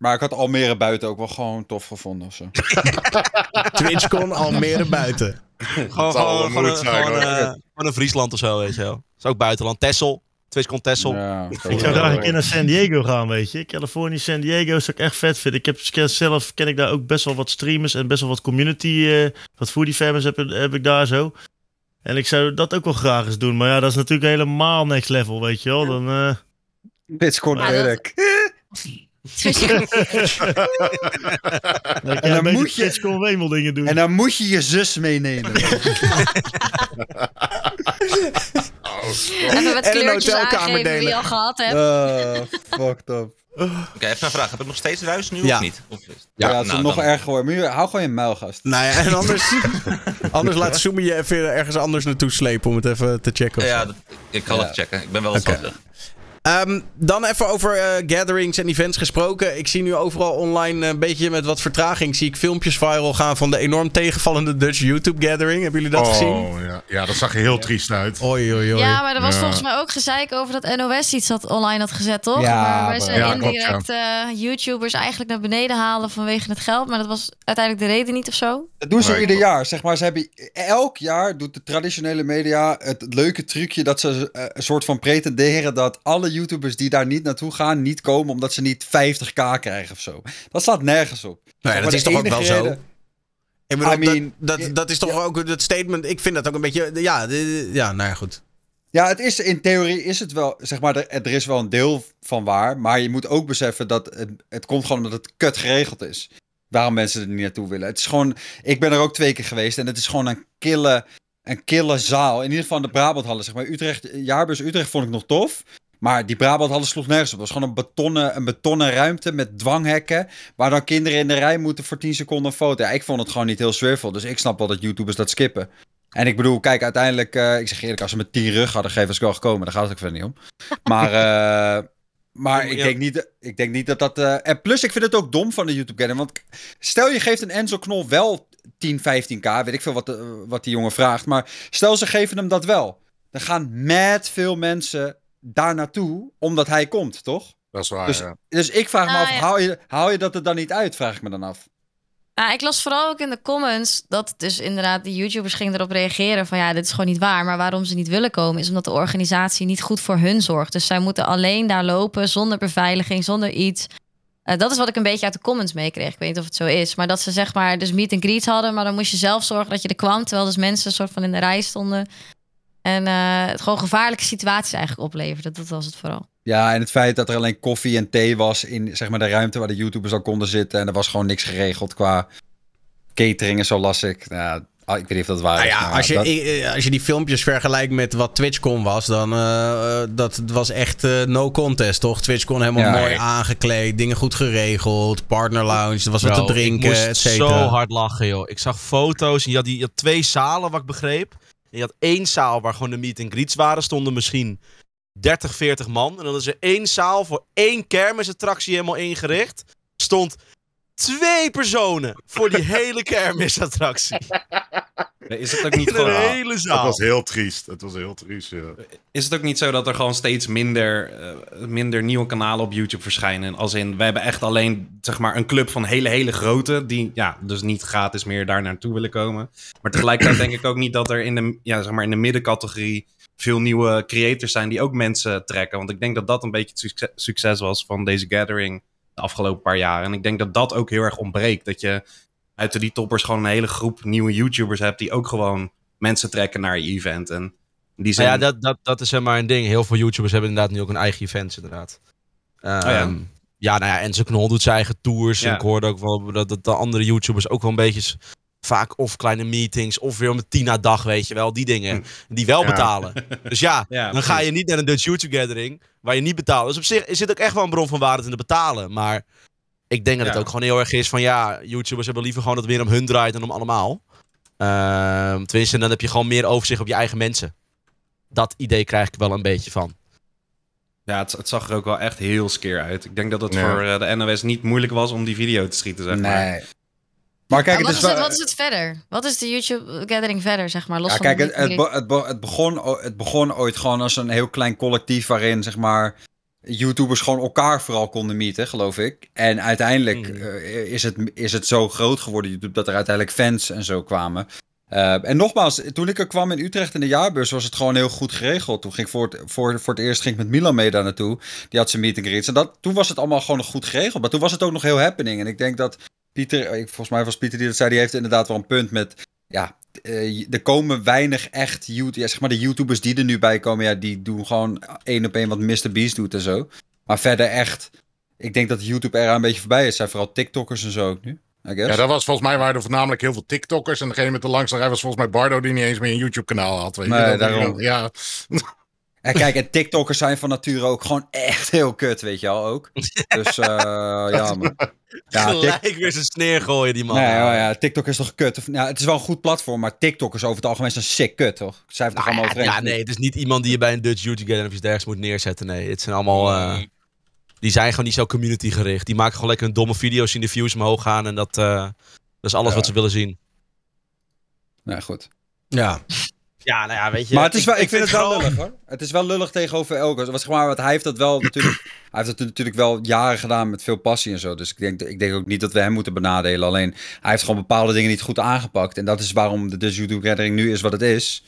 maar ik had Almere buiten ook wel gewoon tof gevonden. Of zo. (laughs) TwitchCon Almere buiten. Gewoon, gewoon, gewoon, zijn, gewoon, eh, gewoon een Friesland of zo, weet je wel. Dat is ook buitenland. Tessel. TwitchCon Tessel. Ja, Ik zou graag een keer naar San Diego gaan, weet je. Californië, San Diego zou ik echt vet vinden. Ik heb zelf ken ik daar ook best wel wat streamers en best wel wat community, eh, wat foodie fans heb, heb ik daar zo. En ik zou dat ook wel graag eens doen. Maar ja, dat is natuurlijk helemaal next level, weet je wel. Dan, eh, Bitcoin Maar (laughs) Erik. dan moet je- TwitchCon Wemel dingen doen. En dan moet je je zus meenemen. (laughs) Even met En een kleurtjes aangeven delen. je al gehad hebt. Uh, fucked up. Oké, even een vraag. Heb ik nog steeds ruis nu Ja. of niet? Of is- Ja, het is nou, nog dan- erger geworden. Maar je- hou gewoon je muilgast. Nou ja, en anders, (laughs) anders laat Soemi je even ergens anders naartoe slepen om het even te checken. of Ja, dat, ik ga Ja. het checken. Ik ben wel eens Ehm, dan even over eh, gatherings en events gesproken. Ik zie nu overal online een beetje met wat vertraging. Zie ik filmpjes viral gaan van de enorm tegenvallende Dutch YouTube gathering. Hebben jullie dat gezien? Oh, ja. ja, dat zag er heel triest uit. Oei, oei, oei. Ja, maar er was Ja. volgens mij ook gezeik over dat NOS iets had online had gezet, toch? Ja, Waarbij ze indirect eh, YouTubers eigenlijk naar beneden halen vanwege het geld. Maar dat was uiteindelijk de reden niet of zo. Dat doen ze Nee, ieder klopt. jaar. Zeg maar, ze hebben, elk jaar doet de traditionele media het leuke trucje dat ze eh, een soort van pretenderen dat alle YouTubers die daar niet naartoe gaan, niet komen omdat ze niet 50k krijgen of zo. Dat staat nergens op. Nou ja, dat is toch ook wel zo? Ik bedoel, I mean, dat, dat, dat is toch ook het statement. Ik vind dat ook een beetje. Ja, de- ja nou ja, goed. Ja, het is, in theorie is het wel, zeg maar, er, er is wel een deel van waar. Maar je moet ook beseffen dat het, het komt gewoon omdat het kut geregeld is. Waarom mensen er niet naartoe willen. Het is gewoon, ik ben er ook twee keer geweest en het is gewoon een kille, een kille zaal. In ieder geval de Brabanthallen, zeg maar. Utrecht, Jaarbeurs Utrecht vond ik nog tof. Maar die Brabanthallen sloeg nergens op. Het was gewoon een betonnen, een betonnen ruimte met dwanghekken. Waar dan kinderen in de rij moeten voor 10 seconden een foto. Ja, ik vond het gewoon niet heel sfeervol. Dus ik snap wel dat YouTubers dat skippen. En ik bedoel, kijk, uiteindelijk, eh, ik zeg eerlijk, als ze met 10 rug hadden gegeven, was ik wel gekomen. Daar gaat het ook verder niet om. Maar, eh, (laughs) maar ik, denk niet, ik denk niet dat dat. eh, en plus, ik vind het ook dom van de YouTube Gathering. Want stel je geeft een Enzo Knol wel 10, 15k, weet ik veel wat, de- wat die jongen vraagt. Maar stel ze geven hem dat wel. Dan gaan met veel mensen daar naartoe, omdat hij komt, toch? Dat is waar, Dus, ja. dus ik vraag me Ah, af, ja. haal, je, haal je dat er dan niet uit? Vraag ik me dan af. Nou, ik las vooral ook in de comments dat dus inderdaad de YouTubers gingen erop reageren van ja, dit is gewoon niet waar. Maar waarom ze niet willen komen is omdat de organisatie niet goed voor hun zorgt. Dus zij moeten alleen daar lopen zonder beveiliging, zonder iets. Eh, dat is wat ik een beetje uit de comments meekreeg. Ik weet niet of het zo is. Maar dat ze zeg maar dus meet and greet hadden, maar dan moest je zelf zorgen dat je er kwam. Terwijl dus mensen een soort van in de rij stonden. En eh, het gewoon gevaarlijke situaties eigenlijk opleverde. Dat was het vooral. Ja, en het feit dat er alleen koffie en thee was in zeg maar, de ruimte waar de YouTubers al konden zitten. En er was gewoon niks geregeld qua catering en zo las ik. Nou, ah, ik weet niet of dat waar Nou is. ja, maar als je, dat- eh, als je die filmpjes vergelijkt met wat TwitchCon was, dan uh, dat was echt uh, no contest, toch? TwitchCon helemaal Ja, mooi ja. aangekleed, dingen goed geregeld, partner lounge, er was wat te drinken, ik et moest cetera. zo hard lachen, joh. Ik zag foto's en je had, die, je had twee zalen, wat ik begreep. En je had één zaal waar gewoon de meet and greets waren. Stonden misschien 30, 40 man. En dan is er één zaal voor één kermisattractie helemaal ingericht. Stond twee personen voor die hele kermisattractie. Is het ook niet In een gewoon... hele Het zaal. was heel triest. Het was heel triest, ja. Is het ook niet zo dat er gewoon steeds minder, eh, minder nieuwe kanalen op YouTube verschijnen? Als in, we hebben echt alleen zeg maar, een club van hele, hele grote... die ja, dus niet gratis meer daar naartoe willen komen. Maar tegelijkertijd denk ik ook niet dat er in de, ja, zeg maar, in de middencategorie... veel nieuwe creators zijn die ook mensen trekken. Want ik denk dat dat een beetje het succes, succes was van deze gathering... de afgelopen paar jaar. En ik denk dat dat ook heel erg ontbreekt. Dat je uit die toppers gewoon een hele groep nieuwe YouTubers hebt... die ook gewoon mensen trekken naar je event. En die zin... Nou ja, dat, dat, dat is zeg maar een ding. Heel veel YouTubers hebben inderdaad nu ook een eigen event, inderdaad. ja. Ehm, ja, nou ja, Enzo Knol doet zijn eigen tours. Ja. En ik hoorde ook wel dat, dat de andere YouTubers ook wel een beetje... Vaak of kleine meetings, of weer om een Tina-dag, weet je wel. Die dingen, die wel Ja. betalen. (laughs) Dus ja, Ja, dan ga je niet naar een Dutch YouTube Gathering, waar je niet betaalt. Dus op zich is dit ook echt wel een bron van waarde in te betalen. Maar ik denk dat het ook gewoon heel erg is van... Ja, YouTubers hebben liever gewoon dat het weer om hun draait dan om allemaal. Ehm tenminste, dan heb je gewoon meer overzicht op je eigen mensen. Dat idee krijg ik wel een beetje van. Ja, het, het zag er ook wel echt heel skeer uit. Ik denk dat het voor eh, de NOS niet moeilijk was om die video te schieten, zeg maar. nee. Maar kijk, En het wat, is is het, wat is het verder? Wat is de YouTube Gathering verder, zeg maar? Los Ja, van kijk, het, het, be- het, be- het, begon, het begon ooit gewoon als een heel klein collectief waarin, zeg maar, YouTubers gewoon elkaar vooral konden meeten, geloof ik. En uiteindelijk Mhm. eh, is, het, is het zo groot geworden, YouTube, dat er uiteindelijk fans en zo kwamen. Eh, en nogmaals, toen ik er kwam in Utrecht in de jaarbeurs, was het gewoon heel goed geregeld. Toen ging ik voor het, voor, voor het eerst ging ik met Milan mee daar naartoe. Die had zijn meet and greets. En dat, toen was het allemaal gewoon nog goed geregeld. Maar toen was het ook nog heel happening. En ik denk dat Pieter, eh, volgens mij was Pieter die dat zei, die heeft inderdaad wel een punt met ja, eh, er komen weinig echt YouTube, ja, zeg maar de YouTubers die er nu bij komen, ja, die doen gewoon één op één wat Mr. Beast doet en zo. Maar verder echt, ik denk dat YouTube er een beetje voorbij is. Zijn vooral TikTokkers en zo ook nu. Ja, dat was volgens mij waren er voornamelijk heel veel TikTokkers. En degene met de langste rij was volgens mij Bardo, die niet eens meer een YouTube-kanaal had. Weet je? Nee, Dat- daarom. Ja, En kijk, en TikTokkers zijn van nature ook gewoon echt heel kut, weet je al ook. Dus eh, (laughs) ja, man. Ja, Tik- Gelijk weer zijn sneer gooien, die man. Nee, oh ja, TikTok is toch kut? Of, ja, het is wel een goed platform, maar TikTok is over het algemeen een sick kut, toch? Zij heeft er Nou allemaal ja, ja, nee, het is niet iemand die je bij een Dutch YouTube Gathering of iets dergelijks moet neerzetten. Nee, het zijn allemaal... eh, die zijn gewoon niet zo community gericht. Die maken gewoon lekker een domme video's in de views omhoog gaan. En dat, eh, dat is alles Ja. wat ze willen zien. Nee, goed. Ja. Ja, nou ja, weet je. Maar het is wel, ik, vind het wel lullig hoor. Het is wel lullig tegenover Elko. Wat, zeg maar, want hij heeft dat wel natuurlijk. hij heeft het natuurlijk wel jaren gedaan met veel passie en zo. Dus ik denk, ik denk ook niet dat we hem moeten benadelen. Alleen hij heeft gewoon bepaalde dingen niet goed aangepakt. En dat is waarom de dus YouTube Gathering nu is wat het is.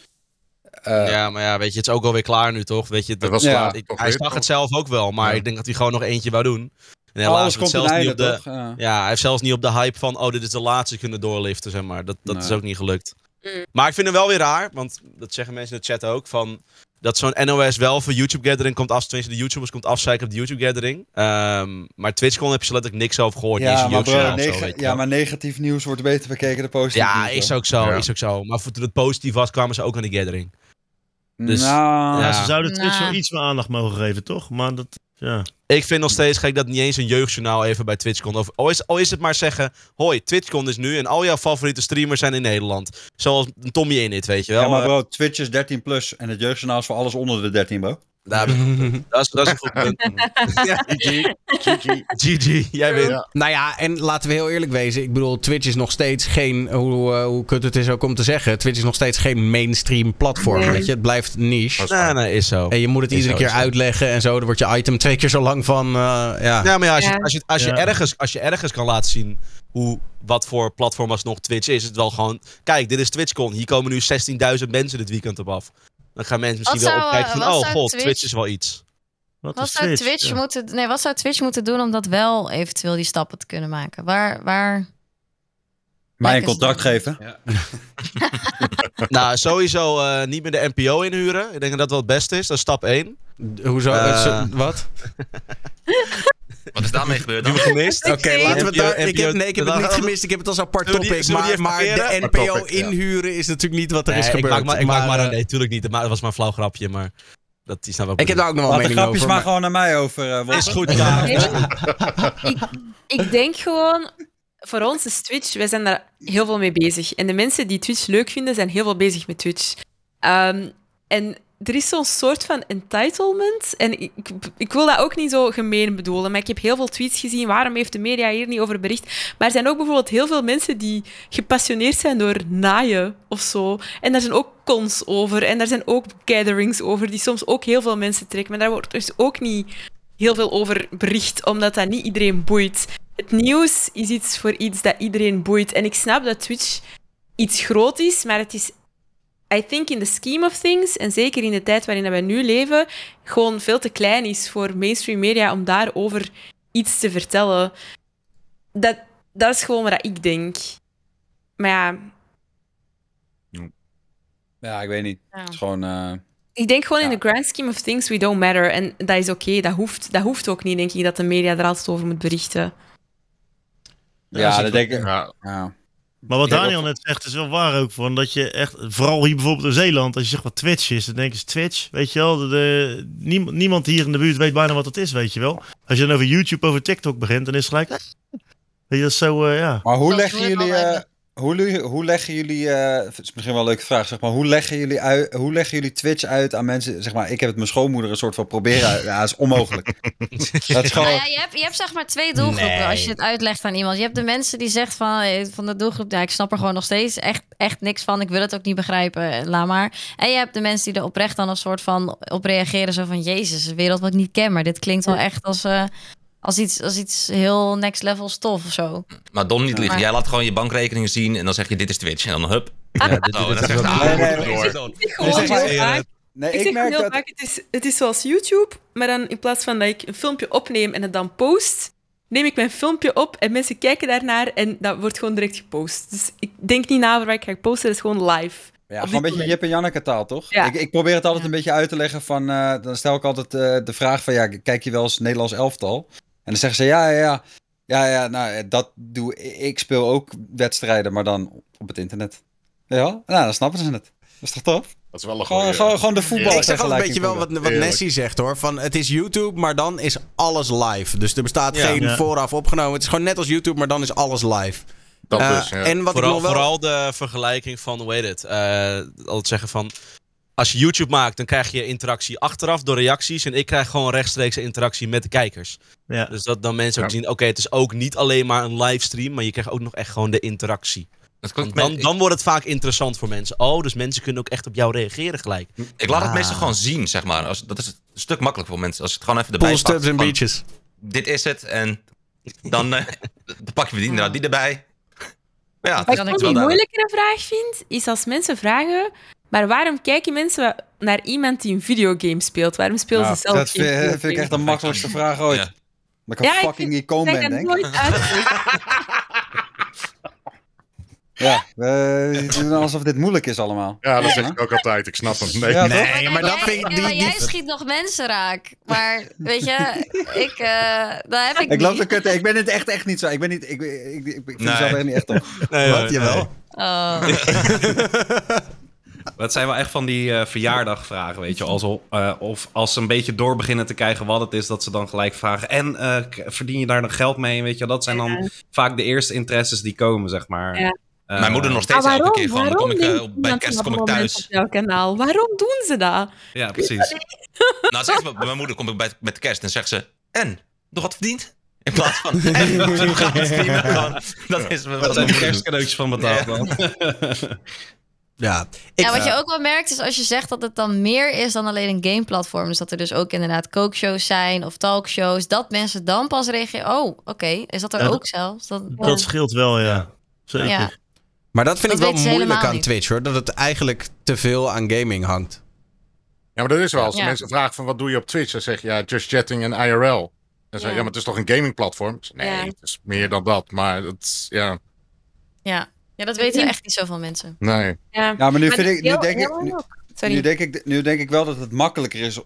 Eh, ja, maar ja, weet je, het is ook alweer klaar nu, toch? Weet je, Dat was Ja. klaar, ik- toch hij zag toch? het zelf ook wel, maar Ja. ik denk dat hij gewoon nog eentje wou doen. En helaas Alles komt zelfs niet op de, toch? Ja. Ja, hij heeft zelfs niet op de hype van, oh, dit is de laatste kunnen doorliften, zeg maar. Dat, dat Nee. is ook niet gelukt. Mm. Maar ik vind het wel weer raar, want dat zeggen mensen in de chat ook, van dat zo'n NOS wel voor YouTube Gathering komt af, tenminste de YouTubers komt afzeiken op de YouTube Gathering. Ehm, maar TwitchCon heb je zo letterlijk niks over gehoord. Ja, maar, bro, zo, ja, maar negatief nieuws wordt beter bekeken dan positief Ja, nieuws, is ook zo, Ja. is ook zo. Maar voor toen het positief was, kwamen ze ook aan de gathering. Dus- nou, Ja, Ja. ze zouden Twitch Nou. wel iets meer aandacht mogen geven, toch? Maar dat, ja. Ik vind nog steeds gek dat niet eens een jeugdjournaal even bij TwitchCon... Of, al, is, al is het maar zeggen... Hoi, TwitchCon is nu en al jouw favoriete streamers zijn in Nederland. Zoals Tommy Init, weet je wel. ja, maar Eh, bro, Twitch is 13 plus en het jeugdjournaal is voor alles onder de 13, bro. Daar heb ik- dat, is, dat is een goed punt. Ja, GG, jij wint. Ja. Nou ja, en laten we heel eerlijk wezen. Ik bedoel, Twitch is nog steeds geen, hoe, eh, hoe kut het is ook om te zeggen. Twitch is nog steeds geen mainstream platform, Nee. weet je. Het blijft niche. Nee, nee, is zo. En je moet het Is iedere zo, keer uitleggen en zo. Dan wordt je item twee keer zo lang van, eh, ja. Ja, maar ja, als, je, als, je, als, je Ja. ergens, als je ergens kan laten zien hoe, wat voor platform alsnog Twitch is, is het wel gewoon... Kijk, dit is TwitchCon. Hier komen nu 16.000 mensen dit weekend op af. Dan gaan mensen misschien Wat wel opkijken eh, van... Oh god, Twitch- Twitch is wel iets. Wat, Wat is zou Twitch, Ja. moeten, nee, wat zou Twitch moeten doen om dat wel eventueel die stappen te kunnen maken? Waar, waar... Mij een snel. geven. (laughs) nou, sowieso eh, niet meer de NPO inhuren. Ik denk dat dat wel het beste is. Dat is stap 1. Hoezo? Het is- wat? (laughs) Wat is daarmee gebeurd dan? gemist? Oké, laten we het daar... Ik heb, nee, ik heb het niet gemist. Ik heb het als apart topic. Maar, maar de? NPO inhuren is natuurlijk niet wat er is gebeurd. maak maar, ik maak maar eh, een, nee, tuurlijk niet. Maar dat was maar een flauw grapje, maar dat is nou wel Ik heb daar ook nog wel mening grapjes over. maar gewoon naar mij over, eh Wolter. Is goed, ja. Ik, ik denk gewoon, voor ons is Twitch, wij zijn daar heel veel mee bezig. En de mensen die Twitch leuk vinden, zijn heel veel bezig met Twitch. Ehm, en er is zo'n soort van entitlement. En ik, ik wil dat ook niet zo gemeen bedoelen, maar ik heb heel veel tweets gezien. Waarom heeft de media hier niet over bericht? Maar er zijn ook bijvoorbeeld heel veel mensen die gepassioneerd zijn door naaien of zo. En daar zijn ook cons over. En daar zijn ook gatherings over, die soms ook heel veel mensen trekken. Maar daar wordt dus ook niet heel veel over bericht, omdat dat niet iedereen boeit. Het nieuws is iets voor iets dat iedereen boeit. En ik snap dat Twitch iets groot is, maar het is, I think in the scheme of things, en zeker in de tijd waarin wij nu leven, gewoon veel te klein is voor mainstream media om daarover iets te vertellen. Dat, dat is gewoon wat ik denk. Maar ja, Ja, ik weet niet. Ja. Het is gewoon... eh, ik denk gewoon in Ja. the grand scheme of things, we don't matter. En dat is oké, dat, hoeft, dat hoeft ook niet, denk ik, dat de media er altijd over moet berichten. ja, zie dat denk ik... Ja, Ja. Maar wat Ja, Daniel dat- net zegt is wel waar ook. Van dat je echt, vooral hier bijvoorbeeld in Zeeland, als je zegt wat Twitch is, dan denken ze Twitch. Weet je wel, de, de- niemand, niemand hier in de buurt weet bijna wat het is, weet je wel. Als je dan over YouTube, over TikTok begint, dan is het gelijk. eh, (laughs) Weet je, dat is zo, eh, ja. Maar hoe Dat leggen jullie... eh. Hoe, hoe leggen jullie... eh, het is misschien wel een leuke vraag, zeg maar. Hoe leggen jullie, uit, hoe leggen jullie Twitch uit aan mensen... Zeg maar, ik heb het mijn schoonmoeder een soort van proberen. (laughs) Ja, dat is onmogelijk. dat is Nou gewoon... ja, je, hebt, je hebt zeg maar twee doelgroepen Nee. als je het uitlegt aan iemand. Je hebt de mensen die zegt van, eh, van de doelgroep, ja, ik snap er gewoon nog steeds echt, echt niks van. Ik wil het ook niet begrijpen, eh, laat maar. En je hebt de mensen die er oprecht dan een soort van op reageren. Zo van, jezus, een wereld wat ik niet ken. Maar dit klinkt wel echt als, eh, als, iets, als iets heel next level stof of zo. Maar Dom niet liegen. Maar- Jij laat gewoon je bankrekeningen zien en dan zeg je dit is Twitch. En dan hup. Ja, dit, dit dat is wel- Nee. Ik Ik, zeg merk heel dat... vaak, het is, het is zoals YouTube, maar dan in plaats van dat ik een filmpje opneem en het dan post, neem ik mijn filmpje op en mensen kijken daarnaar en dat wordt gewoon direct gepost. Dus ik denk niet na over wat ik ga posten, dat is gewoon live. Ja, gewoon een beetje moment. Jip en Janneke taal, toch? Ja. Ik, ik probeer het altijd Ja. een beetje uit te leggen van... eh, dan stel ik altijd eh, de vraag van... Ja, kijk je wel eens Nederlands elftal? En dan zeggen ze ja, ja, ja. Ja, ja, nou, dat doe ik. Ik speel ook wedstrijden, maar dan op het internet. Ja, nou, dan snappen ze het. is toch tof? Dat is wel een Gewoon, goeie, gewoon, ja. gewoon de voetbal. Ik zeg wel een beetje wel wat, wat. Nessie zegt hoor. Van, het is YouTube, maar dan is alles live. Dus er bestaat Ja. geen Ja. vooraf opgenomen. Het is gewoon net als YouTube, maar dan is alles live. Dat Eh, dus, ja. En wat Vooral, ik nog wel... vooral de vergelijking van, hoe heet het? eh, altijd zeggen van, als je YouTube maakt, dan krijg je interactie achteraf door reacties. En ik krijg gewoon rechtstreeks interactie met de kijkers. Ja. Dus dat dan mensen ook Ja. zien, oké, het is ook niet alleen maar een livestream, maar je krijgt ook nog echt gewoon de interactie. Dat dan, dan wordt het vaak interessant voor mensen. Oh, dus mensen kunnen ook echt op jou reageren gelijk. Ik laat het Ah. meestal gewoon zien, zeg maar. Als, dat is een stuk makkelijker voor mensen. Als je het gewoon even erbij Pool, pakt. en beaches. Dit is het. En dan, eh, (laughs) dan pak je die, inderdaad die erbij. Maar ja, het Wat is ik wel moeilijkere vraag vind, is als mensen vragen... Maar waarom kijken mensen naar iemand die een videogame speelt? Waarom spelen Ja, ze zelf dat geen vind, vind ik echt de makkelijkste vraag ooit. Ja. Dat ik een Ja, fucking icoon ben, denk ik. (laughs) Ja, we doen alsof dit moeilijk is allemaal. Ja, dat zeg ik ook altijd. Ik snap hem. Nee. Ja, Nee, maar dat jij, vind ik... Die, jij schiet nog mensen raak. Maar weet je, ik, eh dat heb ik, Ik loop de kutte. Ik ben het echt, echt niet zo. Ik ben niet. Ik, ik, ik, ik vind Nee. mezelf er niet echt op. Nee, Wat, jawel. Oh. (laughs) (laughs) Het zijn wel echt van die eh, verjaardagvragen, weet je. Alsof, eh, of als ze een beetje door beginnen te krijgen wat het is, dat ze dan gelijk vragen. En eh, verdien je daar dan geld mee? Weet je, dat zijn dan vaak de eerste interesses die komen, zeg maar. Ja. Eh, Mijn moeder nog steeds elke waarom? keer gewoon. Dan waarom kom ik, bij kerst kom ik thuis. op jouw kanaal? Waarom doen ze dat? Ja, precies. (laughs) Nou, zegt, bij mijn moeder kom ik bij, met kerst en zegt ze... En? Nog wat verdiend? In plaats van... En? Hoe gaat het streamen? Dat is wat zijn de kerstcadeautjes van betaald dan? Ja, (laughs) ik, Ja, wat je ook wel merkt is als je zegt dat het dan meer is dan alleen een gameplatform. Dus dat er dus ook inderdaad kookshows zijn of talkshows. Dat mensen dan pas reageren. Oh, oké. Is dat er Ja, ook dat- zelfs? Dat, Dat scheelt wel, ja. Zeker. Ja. maar dat vind Dat ik wel moeilijk aan niet. Twitch hoor. Dat het eigenlijk te veel aan gaming hangt. Ja, maar dat is wel. Als Ja. mensen vragen van wat doe je op Twitch, dan zeg je ja, just chatting en IRL. Dan zeg je Ja. ja, maar het is toch een gamingplatform? Ik zeg, Nee, Ja. het is meer dan dat. Maar het, is- ja, ja. Ja, dat weten echt niet zoveel mensen. nee. Ja, Ja, maar nu Maar vind ik. Nu denk ik. Nu, denk ik, nu denk ik wel dat het makkelijker is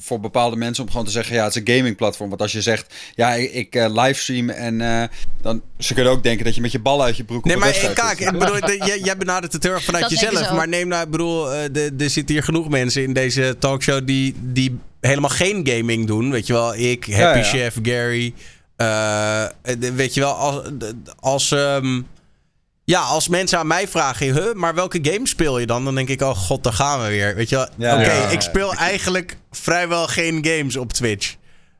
voor bepaalde mensen om gewoon te zeggen: ja, het is een gamingplatform. Want als je zegt: ja, ik, ik eh, livestream en eh, dan. Ze kunnen ook denken dat je met je bal uit je broek. Nee, maar kijk, ik bedoel, de- jij, jij benadert het heel erg vanuit Dat jezelf. Maar neem nou, ik bedoel, eh, de- er zitten hier genoeg mensen in deze talkshow die, die helemaal geen gaming doen. Weet je wel, ik, Happy Ja, ja. Chef, Gary. eh, weet je wel, als, als, ehm, ja, als mensen aan mij vragen, huh, maar welke game speel je dan? Dan denk ik, oh god, daar gaan we weer. Weet je wel, Ja. oké, Ja. ik speel eigenlijk vrijwel geen games op Twitch.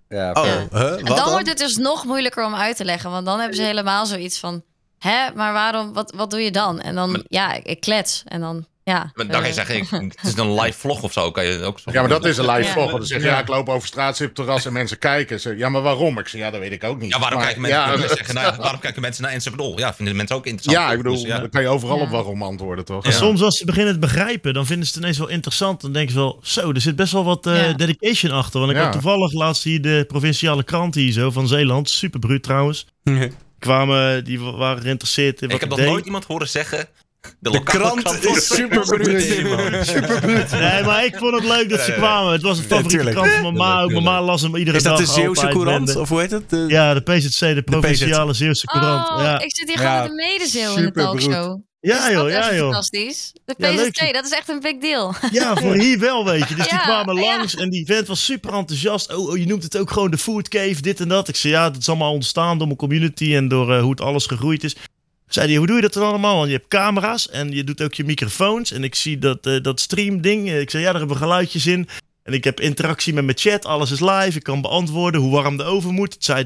Ja, Oh, huh, wat dan dan? wordt het dus nog moeilijker om uit te leggen. Want dan hebben ze helemaal zoiets van... Hè, maar waarom, wat, wat doe je dan? En dan, ja, ik klets. En dan, ja. Maar dan kan je eh, zeggen, ik, (laughs) het is een live vlog of zo. Kan je ook zo Ja, maar dat is een live Ja. vlog. Dan zeg je, ja, ik loop over straat, zit op terras en mensen kijken. Ze, ja, maar waarom? Ik zeg, ja, dat weet ik ook niet. Ja, waarom, maar, kijken mensen, ja, mensen zeggen, nou, waarom kijken mensen naar Instagram? Ja, vinden mensen ook interessant. ja, ik bedoel, Dus ja. dan kan je overal Ja. op waarom antwoorden, toch? En soms als ze beginnen te begrijpen, dan vinden ze het ineens wel interessant. Dan denken ze wel, zo, er zit best wel wat eh, Ja. dedication achter. Want ik Ja. had toevallig laatst hier de provinciale krant hier zo van Zeeland. Super bruut trouwens. Kwamen, die wa- waren geïnteresseerd in wat Ik heb nog deed. nooit iemand horen zeggen... De, krant was- is super bruut. Nee, maar ik vond het leuk dat ze kwamen. Het was een favoriete krant van mama. Ook mama las hem iedere Is dat dag de Zeeuwse Courant? Of hoe heet het? De- Ja, de PZC, de provinciale Zeeuwse Courant. Oh, ja. ik zit hier Ja, gewoon met de medezeeuw in de talkshow. ja, Is dat joh, ja, joh. Fantastisch. De Ja. PZC, dat is echt een big deal. Ja, (laughs) voor hier wel, weet je. Dus die Ja, kwamen ja. langs en die vent was super enthousiast. Oh, oh, je noemt het ook gewoon de food cave, dit en dat. Ik zei, ja, dat is allemaal ontstaan door mijn community en door eh, hoe het alles gegroeid is. Zei hij, hoe doe je dat dan allemaal? Want je hebt camera's en je doet ook je microfoons. En ik zie dat, eh, dat stream ding. Eh, Ik zei, ja, daar hebben we geluidjes in. En ik heb interactie met mijn chat. Alles is live. Ik kan beantwoorden hoe warm de oven moet. Het zei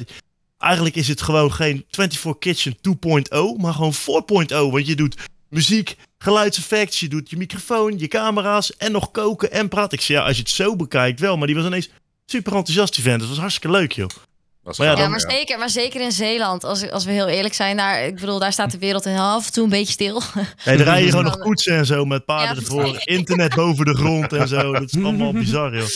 eigenlijk is het gewoon geen 24 Kitchen 2.0, maar gewoon 4.0. Want je doet muziek, geluidseffecten, je doet je microfoon, je camera's en nog koken en praten. Ik zei, ja, als je het zo bekijkt wel. Maar die was ineens super enthousiast, die vent. Dat was hartstikke leuk, joh. Dat Maar ja, maar zeker, maar zeker in Zeeland, als, als we heel eerlijk zijn, daar, ik bedoel, daar staat de wereld in af en toe een beetje stil. Nee, er rijden gewoon nog koetsen en zo met paarden Ja, ervoor. Internet boven de grond en zo. Dat is allemaal (laughs) bizar, joh.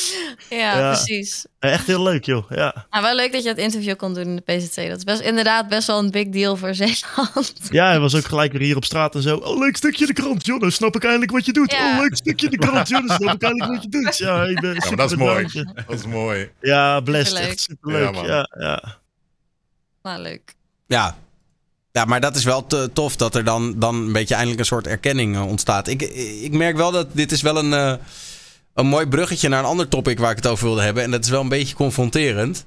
Ja, Ja. precies. Echt heel leuk, joh. Ja, Maar wel leuk dat je het interview kon doen in de PZC. Dat is best, inderdaad best wel een big deal voor (laughs) Zeeland. ja hij was ook gelijk weer hier op straat en zo. Oh, leuk stukje de krant, joh. Dan snap ik eindelijk wat je doet. Ja. Oh, leuk stukje de krant, joh. Dan snap ik eindelijk wat je doet. Ja, ik ben Ja, maar super dat is mooi. Dat is mooi. Ja, blessed. Superleuk. Echt superleuk. Ja, man. Ja, ja. Nou, leuk. Ja. Ja, maar dat is wel te tof dat er dan, dan een beetje eindelijk een soort erkenning eh, ontstaat. Ik, ik merk wel dat dit is wel een, eh, een mooi bruggetje naar een ander topic waar ik het over wilde hebben. En dat is wel een beetje confronterend.